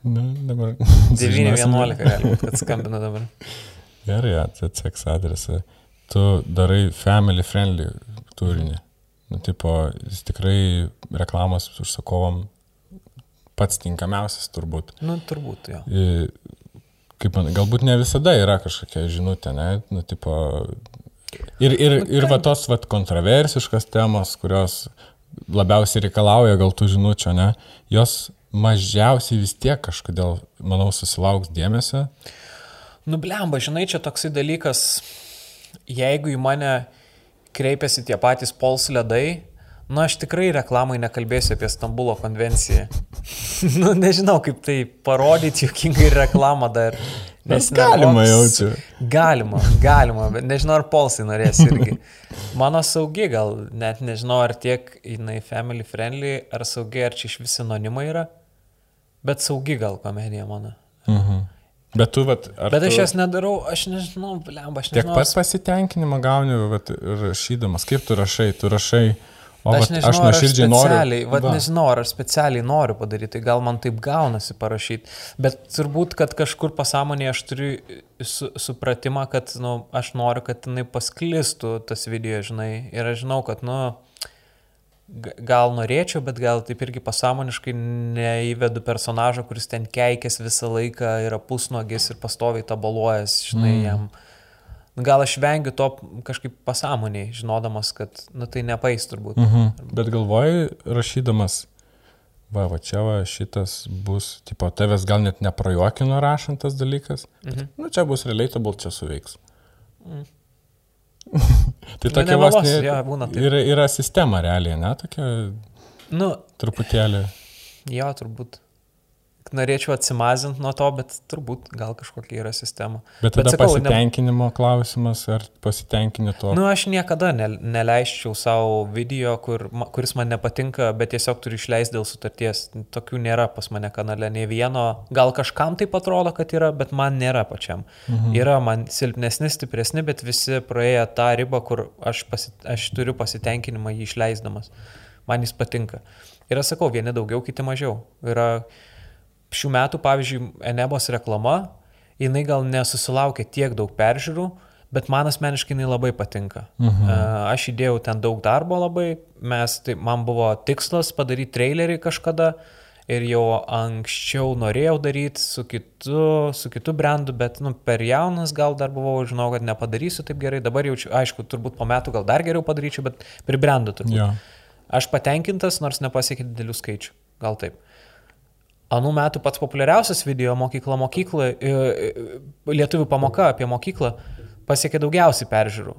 [SPEAKER 2] Na, dabar.
[SPEAKER 3] 9.11 gali būti, kad skambina dabar.
[SPEAKER 2] Gerai, atseks adresą. Tu darai family friendly turinį. Nu, tipo, jis tikrai reklamos užsakovom pats tinkamiausias turbūt.
[SPEAKER 3] Nu, turbūt, jo.
[SPEAKER 2] Kaip man, galbūt ne visada yra kažkokia žinutė, ne? Nu, tipo, Ir, ir, ir va tos va kontroversiškas temos, kurios labiausiai reikalauja gal tų žinučių, ne, jos mažiausiai vis tiek kažkodėl, manau, susilauks dėmesio.
[SPEAKER 3] Nublemba, žinai, čia toksai dalykas, jeigu į mane kreipiasi tie patys pols ledai, Nu, aš tikrai reklamai nekalbėsiu apie Stambulo konvenciją. nu, nežinau, kaip tai parodyti juokingai reklamą dar.
[SPEAKER 2] Nes galima jaučiu.
[SPEAKER 3] Galima, galima, bet nežinau, ar polsai norės irgi. Mano saugi gal, net nežinau, ar tiek jinai family friendly, ar saugi, ar čia iš visi anonimai yra, bet saugi gal komedija mano.
[SPEAKER 2] Mhm. Bet tu, vat,
[SPEAKER 3] Bet aš jas nedarau, aš nežinau, blemba, aš
[SPEAKER 2] tiek
[SPEAKER 3] nežinau.
[SPEAKER 2] pat pasitenkinimą gauni, vat, rašydamas. Kaip tu rašai? Tu rašai, o
[SPEAKER 3] aš nežinau,
[SPEAKER 2] aš nuoširdžiai noriu.
[SPEAKER 3] Vat, nežinau, ar aš specialiai noriu padaryti, tai gal man taip gaunasi parašyti. Bet turbūt, kad kažkur pasąmonėje aš turiu su, supratimą, kad nu, aš noriu, kad jinai pasklistų tas video, žinai. Ir aš žinau, kad, nu, gal norėčiau, bet gal taip irgi pasąmoniškai neįvedu personažą, kuris ten keikės visą laiką, yra pusnuogis ir pastoviai tabaluojas, žinai, mm. jam. Gal aš vengiu to kažkaip pasąmoniai, žinodamas, kad, nu, tai nepais turbūt.
[SPEAKER 2] Mhm. Bet galvoji, rašydamas, va, va čia va, šitas bus, tipo, tavęs gal net neprajuokino rašantas dalykas.
[SPEAKER 3] Mhm.
[SPEAKER 2] Nu, čia bus relatable, čia suveiks.
[SPEAKER 3] Mm.
[SPEAKER 2] tai
[SPEAKER 3] Nu,
[SPEAKER 2] tokia vos
[SPEAKER 3] nemeluosiu,
[SPEAKER 2] ne,
[SPEAKER 3] jo, būna taip.
[SPEAKER 2] yra, yra sistema realiai, ne, tokia
[SPEAKER 3] Nu,
[SPEAKER 2] truputėlį.
[SPEAKER 3] jo, turbūt. Norėčiau atsimazinti nuo to, bet turbūt gal kažkokia yra sistema.
[SPEAKER 2] Bet tada
[SPEAKER 3] sakau, ne-
[SPEAKER 2] pasitenkinimo klausimas, ar pasitenkini to.
[SPEAKER 3] Nu, aš niekada ne, neleisčiau savo video, kur, kuris man nepatinka, bet tiesiog turiu išleisti dėl sutarties. Tokių nėra pas mane kanale, ne vieno. Gal kažkam tai atrodo, kad yra, bet man nėra pačiam. Mhm. Yra man silpnesni, stipresni, bet visi praėję tą ribą, kur aš, pasi, aš turiu pasitenkinimą jį išleisdamas. Man jis patinka. Ir aš sakau, vieni daugiau, kiti mažiau. Yra šių metų, pavyzdžiui, Enebos reklama, jinai gal nesusilaukė tiek daug peržiūrų, bet man asmeniškai jinai labai patinka. Mhm. Aš įdėjau ten daug darbo labai, mes, tai man buvo tikslas padaryti trailerį kažkada ir jau anksčiau norėjau daryti su kitu, su kitu brandu, bet nu, per jaunas gal dar buvau, žinau, kad nepadarysiu taip gerai, dabar jaučiu, aišku, turbūt po metų gal dar geriau padaryčiau, bet pribrendu turbūt.
[SPEAKER 2] Jo.
[SPEAKER 3] Aš patenkintas, nors nepasiekė didelių skaičių. Gal taip. Anų metų pats populiariausias video mokykla mokykla, e, e, lietuvių pamoka apie mokyklą pasiekė daugiausiai peržiūrų.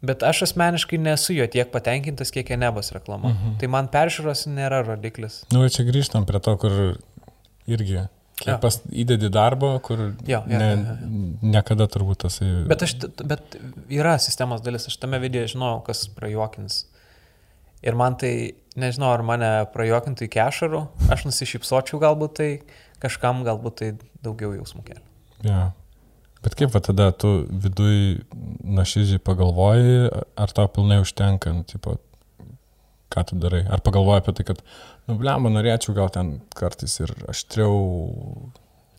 [SPEAKER 3] Bet aš asmeniškai nesu jo tiek patenkintas, kiek Enebos reklama. Uh -huh. Tai man peržiūros nėra rodiklis.
[SPEAKER 2] Nu, čia grįžtam prie to, kur irgi. Kiek
[SPEAKER 3] Jo.
[SPEAKER 2] pas įdedi darbo, kur
[SPEAKER 3] Jo, jo,
[SPEAKER 2] ne,
[SPEAKER 3] jo, jo.
[SPEAKER 2] niekada turbūt tas...
[SPEAKER 3] Bet, aš, bet yra sistemos dalis, aš tame video žinau, kas prajuokins. Ir man tai, nežinau, ar mane prajuokintų iki ašarų, aš nusišypsočiau galbūt tai, kažkam galbūt tai daugiau jausmų kelia.
[SPEAKER 2] Ja. Bet kaip va tada tu viduj nuoširdžiai pagalvoji, ar tau pilnai užtenka, nu, tipo, ką tu darai? Ar pagalvoji apie tai, kad, nu, blemba, norėčiau gal ten kartais ir aštriau.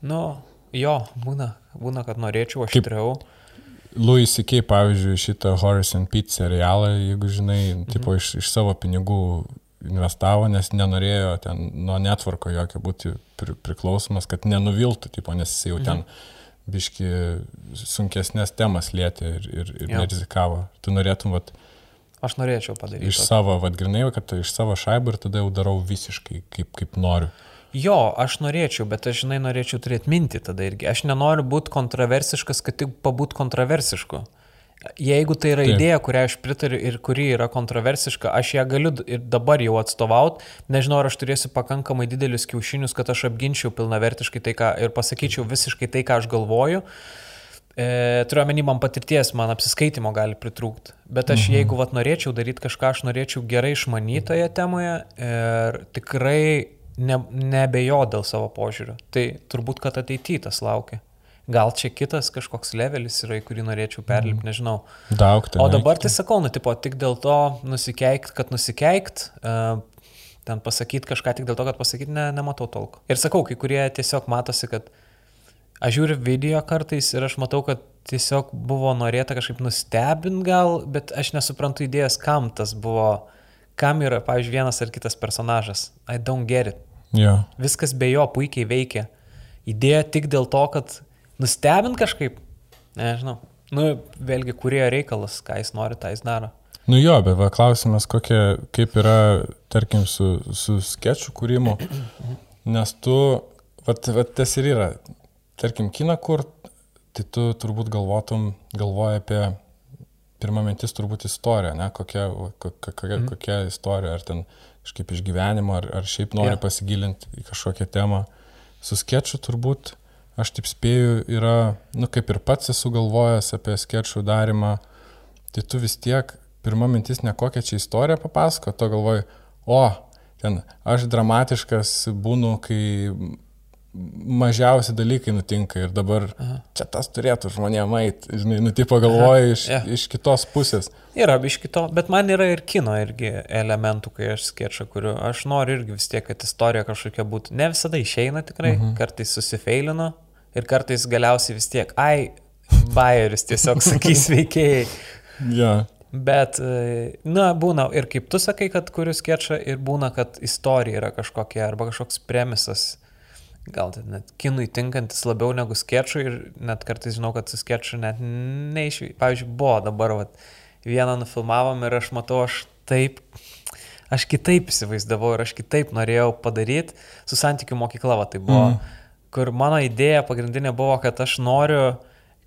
[SPEAKER 3] Nu, jo, būna, būna kad norėčiau
[SPEAKER 2] Kaip-
[SPEAKER 3] aštriau.
[SPEAKER 2] Louis C.K. pavyzdžiui, šitą Horace and Pete serialą, jeigu žinai, mhm. tipo, iš, iš savo pinigų investavo, nes nenorėjo ten nuo netvarko jokio būti pri, priklausomas, kad nenuviltų, tipo, nes jis jau ten biški sunkesnės temas lietė ir, ir, ir
[SPEAKER 3] Jo.
[SPEAKER 2] nerizikavo. Tu norėtum, vat,
[SPEAKER 3] Aš norėčiau padaryti.
[SPEAKER 2] iš savo, vad grinai, kad iš savo šaibų ir tada jau darau visiškai kaip, kaip noriu.
[SPEAKER 3] Jo, aš norėčiau, bet aš, žinai, norėčiau turėti mintį tada irgi. Aš nenoriu būti kontroversiškas, kad tik pabūt kontroversišku. Jeigu tai yra
[SPEAKER 2] Taip.
[SPEAKER 3] idėja, kurią aš pritariu ir kuri yra kontroversiška, aš ją galiu ir dabar jau atstovauti. Nežinau, ar aš turėsiu pakankamai didelius kiaušinius, kad aš apginčiau pilnavertiškai tai, ką ir pasakyčiau visiškai tai, ką aš galvoju. E, turiu omeny, man patirties, man apsiskaitimo gali pritrūkti. Bet aš mhm. jeigu vat, norėčiau daryti kažką, aš norėčiau gerai išmanyti toje temoje ir tikrai ne, nebejo dėl savo požiūrio. Tai turbūt, kad ateityje tas laukia. Gal čia kitas kažkoks levelis yra, į kurį norėčiau perlipti, nežinau.
[SPEAKER 2] Daug ten.
[SPEAKER 3] O dabar tai sakau, nu, tipo, tik dėl to nusikeikt, kad nusikeikt, uh, ten pasakyti kažką tik dėl to, kad pasakyti, ne, nematau tolko. Ir sakau, kai kurie tiesiog matosi, kad aš žiūriu video kartais ir aš matau, kad tiesiog buvo norėta kažkaip nustebinti gal, bet aš nesuprantu idėjas, kam tas buvo, kam yra, pavyzdžiui, vienas ar kitas personažas. I don't get it.
[SPEAKER 2] Jo.
[SPEAKER 3] Viskas be jo puikiai veikia. Idėja tik dėl to, kad nustebint kažkaip, nežinau. Nu, vėlgi, kurie reikalas, ką jis nori, tą jis daro.
[SPEAKER 2] Nu jo, bet va klausimas, kokia, kaip yra, tarkim, su, su sketšų kūrimu, nes tu, vat, vat tas ir yra, tarkim, kiną kur, tai tu turbūt galvotum, galvoji apie pirma mintis turbūt istorija, ne, kokia, kokia, kokia, mm. kokia istorija, ar ten kažkaip išgyvenimo, ar, ar šiaip nori yeah. pasigilinti į kažkokią temą. Su sketšu turbūt, aš taip spėju, yra, nu kaip ir pats esu galvojęs apie sketšų darimą, tai tu vis tiek, pirma mintis ne kokią čia istoriją papasako, to galvoju, o, ten aš dramatiškas būnu, kai mažiausi dalykai nutinka ir dabar Aha. čia tas turėtų žmonėm ait, žinai, nu, tipo galvoju iš, ja. iš kitos pusės.
[SPEAKER 3] Yra iš kito, bet man yra ir kino irgi elementų, kai aš skečia, kuriuo aš noriu irgi vis tiek, kad istorija kažkokia būtų. Ne visada išeina tikrai, mhm. kartais susifeilinu ir kartais galiausiai vis tiek, ai, Bayeris tiesiog sakys veikėjai.
[SPEAKER 2] ja.
[SPEAKER 3] Bet, e, na, būna ir kaip tu sakai, kad kuriu sketšą, ir būna, kad istorija yra kažkokia arba kažkoks premisas gal tai net kinui tinkantis labiau negu sketšui ir net kartais žinau, kad su sketšu net neišvy. Pavyzdžiui, buvo dabar, vat, vieną nufilmavom ir aš matau, aš taip, aš kitaip įsivaizdavau ir aš kitaip norėjau padaryti su santykių mokykla, va, tai buvo, mm. Kur mano idėja pagrindinė buvo, kad aš noriu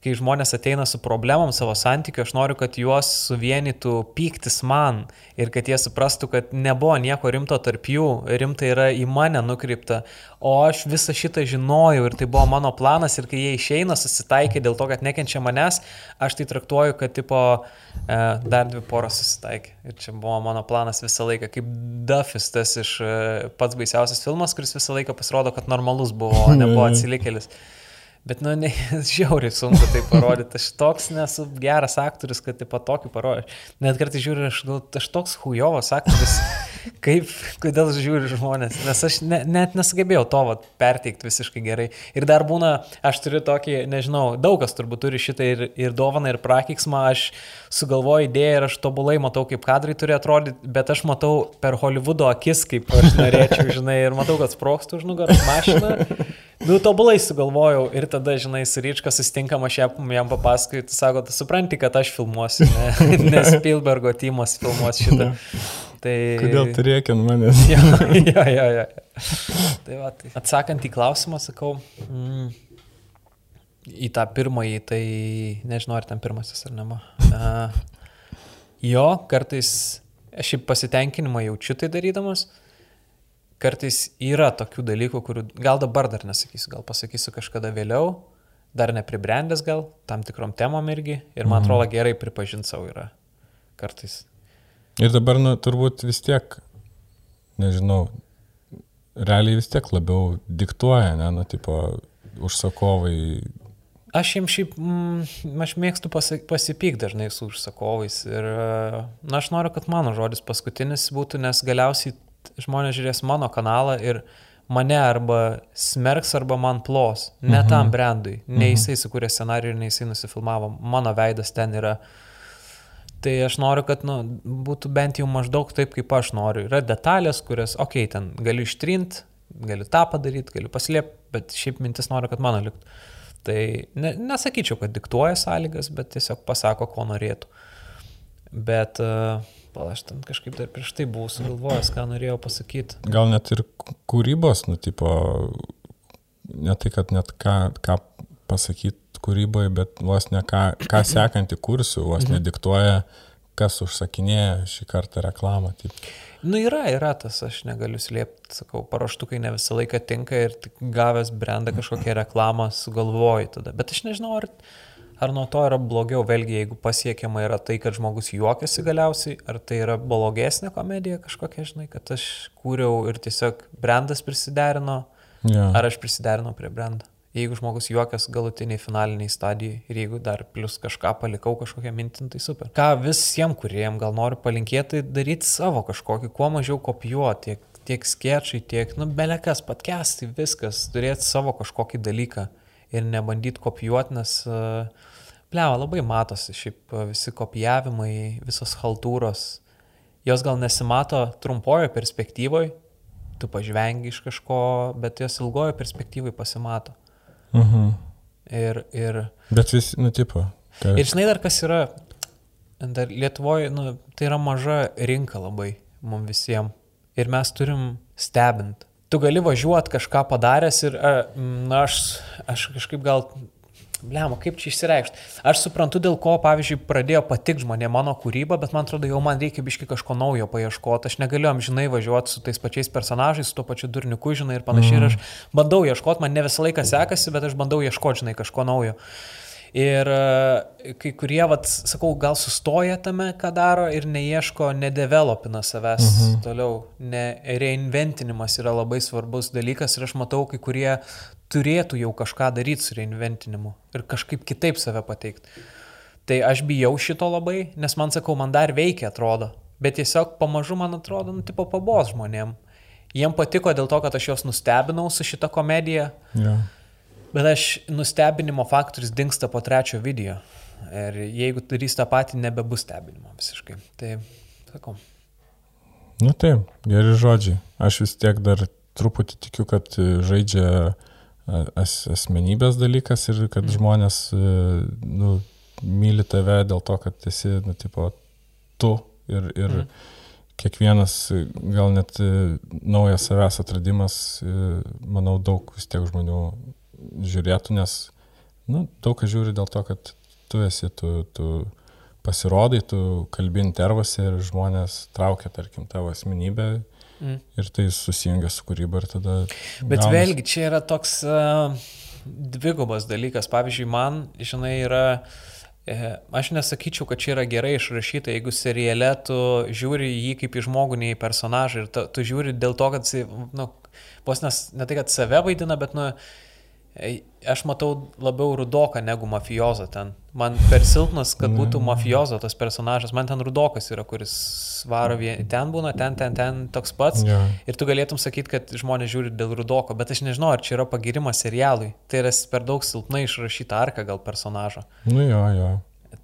[SPEAKER 3] kai žmonės ateina su problemom savo santykiu, aš noriu, kad juos suvienytų pyktis man ir kad jie suprastų, kad nebuvo nieko rimto tarp jų, rimta yra į mane nukreipta, o aš visą šitą žinojau ir tai buvo mano planas ir kai jie išeina susitaikė dėl to, kad nekenčia manęs, aš tai traktuoju, kad tipo e, dar dvi poros susitaikė. Ir čia buvo mano planas visą laiką, kaip Duffis, tas iš e, pats baisiausias filmas, kuris visą laiką pasirodo, kad normalus buvo, nebuvo atsilikėlis. Bet, nu, ne, žiauriai sunku tai parodyti. Aš toks nesu geras aktorius, kad taip pat tokį parodyti. Net kartais žiūriu, aš, gal, aš toks hujovas aktorius, kaip, kodėl žiūri žmonės. Nes aš ne, net nesugebėjau to vat, perteikti visiškai gerai. Ir dar būna, aš turiu tokį, nežinau, daug kas turbūt turi šitą ir, ir dovaną, ir prakiksmą. Aš sugalvoju idėją ir aš tobulai matau, kaip kadrai turi atrodyti, bet aš matau per Hollywoodo akis, kaip aš norėčiau, žinai, ir matau, kad sproksta už nugaros mašina. Nu, tobulai sugalvojau ir tada, žinai, su Ryčka susitinkam, aš jam papasakoju, tu sako, tu supranti, kad aš filmuosiu, ne, nes Spielbergo tymas filmuos šitą. Tai...
[SPEAKER 2] Kodėl tu reikia manęs?
[SPEAKER 3] ja, ja, ja, ja. Tai va, tai atsakant į klausimą, sakau, mm, į tą pirmąjį, tai nežinau, ar ten pirmasis ar ne. Uh, jo, kartais aš šį pasitenkinimą jaučiu tai darydamas, kartais yra tokių dalykų, kurių gal dabar dar nesakysiu, gal pasakysiu kažkada vėliau, dar nepribrendęs gal, tam tikrom temom irgi, ir man mhm. atrodo gerai pripažinti savo yra kartais.
[SPEAKER 2] Ir dabar, nu, turbūt vis tiek, nežinau, realiai vis tiek labiau diktuoja, ne, nu, tipo, užsakovai.
[SPEAKER 3] Aš jiems šiaip, mm, aš mėgstu pasipyk dažnai su užsakovais ir, na, aš noriu, kad mano žodis paskutinis būtų, nes galiausiai žmonės žiūrės mano kanalą ir mane arba smerks, arba man plos. Ne mhm. tam brandui. Ne mhm. jisai sukūrė scenarijų, ne jisai nusifilmavo. Mano veidas ten yra. Tai aš noriu, kad nu, būtų bent jau maždaug taip, kaip aš noriu. Yra detalės, kurias, okei, okay, ten galiu ištrint, galiu tą padaryti, galiu paslėpti, bet šiaip mintis noriu, kad mano liktų. Tai ne, nesakyčiau, kad diktuoja sąlygas, bet tiesiog pasako, ko norėtų. Bet uh, Pal, aš ten kažkaip dar prieš tai buvau sugalvojęs, ką norėjau pasakyti.
[SPEAKER 2] Gal net ir kūrybos, nu, tipo, ne tai, kad net ką, ką pasakyti kūryboje, bet vos ne ką, ką sekantį kursių, vos mhm. nediktuoja, kas užsakinėja šį kartą reklamą. Taip.
[SPEAKER 3] Nu yra, yra tas, aš negaliu slėpti, sakau, paruoštukai ne visą laiką tinka ir tik gavęs brandą kažkokią reklamą sugalvoju tada. Bet aš nežinau, ar Ar nuo to yra blogiau, vėlgi, jeigu pasiekiama yra tai, kad žmogus juokiasi galiausiai, ar tai yra blogesnė komedija kažkokia, žinai, kad aš kūriau ir tiesiog brandas prisiderino, ja. ar aš prisiderinau prie brandą. Jeigu žmogus juokias galutiniai finaliniai stadijai ir jeigu dar plus kažką palikau kažkokią mintį, tai super. Ką visiems kuriems gal noriu palinkėti, tai daryti savo kažkokį, kuo mažiau kopijuoti, tiek, tiek sketšai, tiek, nu, belekas, patkesti, viskas, turėti savo kažkokį dalyką ir nebandyti kopijuoti, nes pleva labai matosi šiaip visi kopijavimai, visos haltūros. Jos gal nesimato trumpojo perspektyvoje, tu pažvengi iš kažko, bet jos ilgojo perspektyvai pasimato.
[SPEAKER 2] Mhm.
[SPEAKER 3] Ir, ir...
[SPEAKER 2] Bet vis, nu, tipo.
[SPEAKER 3] Tai... Ir žinai dar kas yra, dar Lietuvoje, nu, tai yra maža rinka labai mums visiems. Ir mes turim stebint tu gali važiuoti kažką padaręs ir na, aš, aš kažkaip gal blemo, kaip čia išsireikšti. Aš suprantu, dėl ko, pavyzdžiui, pradėjo patikti žmonė mano kūryba, bet man atrodo, jau man reikia biški kažko naujo paieškoti. Aš negaliu amžinai važiuoti su tais pačiais personažais, su tuo pačiu durniuku, žinai, ir panašiai. Mm. Ir aš bandau ieškoti, man ne visą laiką sekasi, bet aš bandau ieškoti, žinai, kažko naujo. Ir e, kai kurie, vat, sakau, gal sustoja tame, ką daro ir neieško, nedevelopina savęs mhm. toliau. Ne, reinventinimas yra labai svarbus dalykas ir aš matau, kai kurie turėtų jau kažką daryti su reinventinimu ir kažkaip kitaip save pateikti. Tai aš bijau šito labai, nes man sakau, man dar veikia, atrodo. Bet tiesiog pamažu, man atrodo, nu, tipo pabos žmonėm. Jiem patiko dėl to, kad aš juos nustebinau su šita komedija.
[SPEAKER 2] Ja.
[SPEAKER 3] Bet aš nustebinimo faktorius dinksta po trečio video. Ir jeigu darys tą patį, nebebus stebinimo visiškai. Tai sakau.
[SPEAKER 2] Nu taip, geri žodžiai. Aš vis tiek dar truputį tikiu, kad žaidžia as, asmenybės dalykas ir kad mm. žmonės nu, myli tave dėl to, kad esi, nu, tipo, tu ir, ir mm. kiekvienas gal net naujas savęs atradimas, manau, daug vis tiek žmonių žiūrėtų, nes nu, daug kas žiūri dėl to, kad tu esi, tu, tu pasirodai, tu kalbi intervose ir žmonės traukia, tarkim, tavo asmenybę Mm. Ir tai susijungia su kūryba ir tada...
[SPEAKER 3] Bet gaunas... vėlgi, čia yra toks uh, dvigubas dalykas. Pavyzdžiui, man, žinai, yra... E, aš nesakyčiau, kad čia yra gerai išrašyta, jeigu seriale tu žiūri jį kaip į žmogų, ne į personažą ir tu, tu žiūri dėl to, kad jis, nu, vos nes ne tai, kad save vaidina, bet, nu, Aš matau labiau rudoką negu mafiozą ten. Man per silpnas, kad būtų mafiozo tas personažas. Man ten rudokas yra, kuris varo vien... ten būna, ten, ten, ten toks pats.
[SPEAKER 2] Yeah.
[SPEAKER 3] Ir tu galėtum sakyti, kad žmonės žiūri dėl rudoko, bet aš nežinau, ar čia yra pagirimas serialui. Tai yra per daug silpnai išrašyta arka gal personažo.
[SPEAKER 2] Nu jo, jo.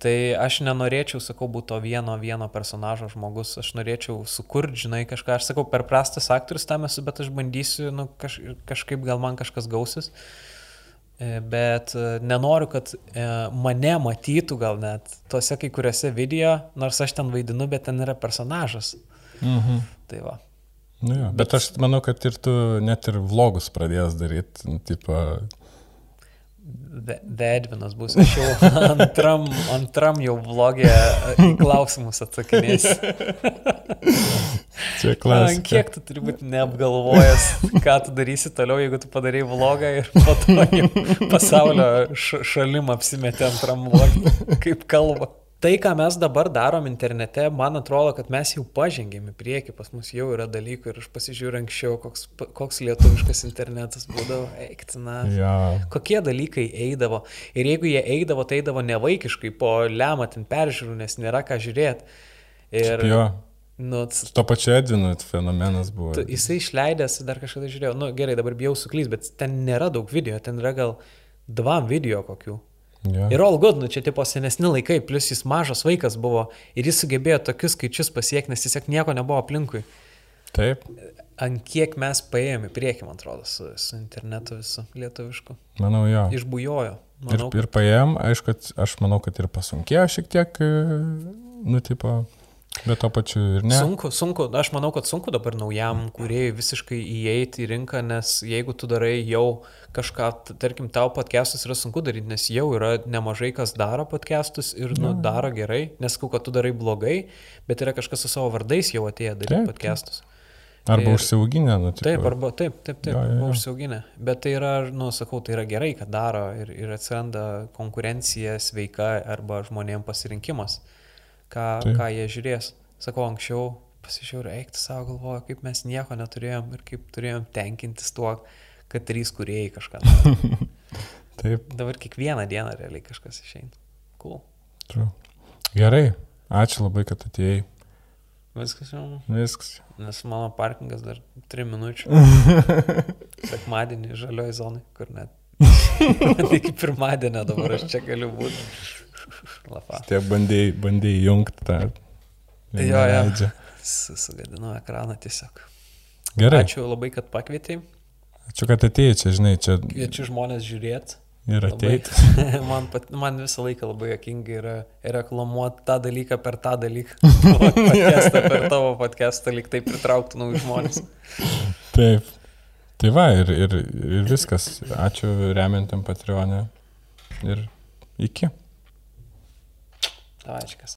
[SPEAKER 3] Tai aš nenorėčiau, sakau, būti to vieno, vieno personažo žmogus, aš norėčiau sukurti, žinai, kažką, aš sakau, per prastas aktorius tam esu, bet aš bandysiu, nu, kaž, kažkaip gal man kažkas gausis. Uh, bet e, nenoriu, kad e, mane matytų gal net tose kai kuriuose video, nors aš ten vaidinu, bet ten yra personažas.
[SPEAKER 2] Mhm.
[SPEAKER 3] Tai va.
[SPEAKER 2] Nu jo, bet, bet aš manau, kad ir tu net ir vlogus pradėjęs daryti, nu, tipo,
[SPEAKER 3] Vedvinas bus, aš jau antram, antram jau vlogė į klausimus atsakinėsiu.
[SPEAKER 2] Čia klasika.
[SPEAKER 3] Kiek tu turi būti neapgalvojęs, ką tu darysi toliau, jeigu tu padarai vlogą ir po to pasaulio šalim apsimetė antram vlogį, kaip kalba tai, ką mes dabar darom internete, man atrodo, kad mes jau pažengėm į priekį, pas mus jau yra dalykų ir aš pasižiūriu anksčiau, koks, koks lietuviškas internetas būdavo, eiktina.
[SPEAKER 2] Ja.
[SPEAKER 3] Kokie dalykai eidavo. Ir jeigu jie eidavo, tai eidavo nevaikiškai, po lemą ten peržiūrų, nes nėra ką žiūrėti.
[SPEAKER 2] Ir... Jo.
[SPEAKER 3] Nu,
[SPEAKER 2] to pačiu Edvinu fenomenas buvo.
[SPEAKER 3] Tu, jisai išleidęs, dar kažkada žiūrėjau, nu gerai, dabar bijau suklys, bet ten nėra daug video, ten yra gal dvam video kokių.
[SPEAKER 2] Yeah.
[SPEAKER 3] Ir all good, nu čia tipo senesni laikai, plus jis mažas vaikas buvo ir jis sugebėjo tokius skaičius pasiekti, nes tiesiog nieko nebuvo aplinkui.
[SPEAKER 2] Taip.
[SPEAKER 3] Ant kiek mes paėjome į priekį, man atrodo, su, su internetu visu lietuvišku.
[SPEAKER 2] Manau, jo.
[SPEAKER 3] Išbujojo.
[SPEAKER 2] Manau, ir, ir paėjom, aišku, aš manau, kad ir pasunkėjo šiek tiek, nu, tipo, Bet to pačiu ir ne.
[SPEAKER 3] Sunku, sunku, aš manau, kad sunku dabar naujam kuriejui visiškai įeiti į rinką, nes jeigu tu darai jau kažką, tarkim, tau podcastus yra sunku daryti, nes jau yra nemažai kas daro podcastus ir nu, daro gerai, nesakau, kad tu darai blogai, bet yra kažkas su savo vardais jau atėję daryti podcastus.
[SPEAKER 2] Arba ir, užsiauginę, nu,
[SPEAKER 3] taip. Taip, arba taip, taip, taip, jo, jo, jo. užsiauginę. Bet tai yra, nu, sakau, tai yra gerai, kad daro ir, ir atsiranda konkurencija sveika arba žmonėms pasirinkimas ką, Taip. ką jie žiūrės. Sakau, anksčiau pasižiūrėjau, eikti savo galvoju, kaip mes nieko neturėjom ir kaip turėjom tenkintis tuo, kad trys kuriejai kažką.
[SPEAKER 2] Taip.
[SPEAKER 3] Dabar kiekvieną dieną realiai kažkas išeina. Cool.
[SPEAKER 2] True. Gerai, ačiū labai, kad atėjai.
[SPEAKER 3] Viskas jau.
[SPEAKER 2] Viskas.
[SPEAKER 3] Nes mano parkingas dar 3 minučių. Sekmadienį žalioji zonai, kur net. Iki pirmadienio dabar aš čia galiu būti.
[SPEAKER 2] Tiek bandėjai, bandėjai jungti tą.
[SPEAKER 3] Jo, jo. Sugadinau ekraną tiesiog.
[SPEAKER 2] Gerai.
[SPEAKER 3] Ačiū labai, kad pakvietei.
[SPEAKER 2] Ačiū, kad atėjai čia, žinai, čia.
[SPEAKER 3] Kviečiu žmonės žiūrėti.
[SPEAKER 2] Ir ateiti.
[SPEAKER 3] man, pat, man visą laiką labai jokinga yra reklamuoti tą dalyką per tą dalyką. podcastą per tavo podcastą, lyg tai pritrauktų naujus žmonės.
[SPEAKER 2] Taip. Tai va, ir, ir, ir viskas. Ačiū remiantam Patreonė. Ir iki.
[SPEAKER 3] tavaiškas.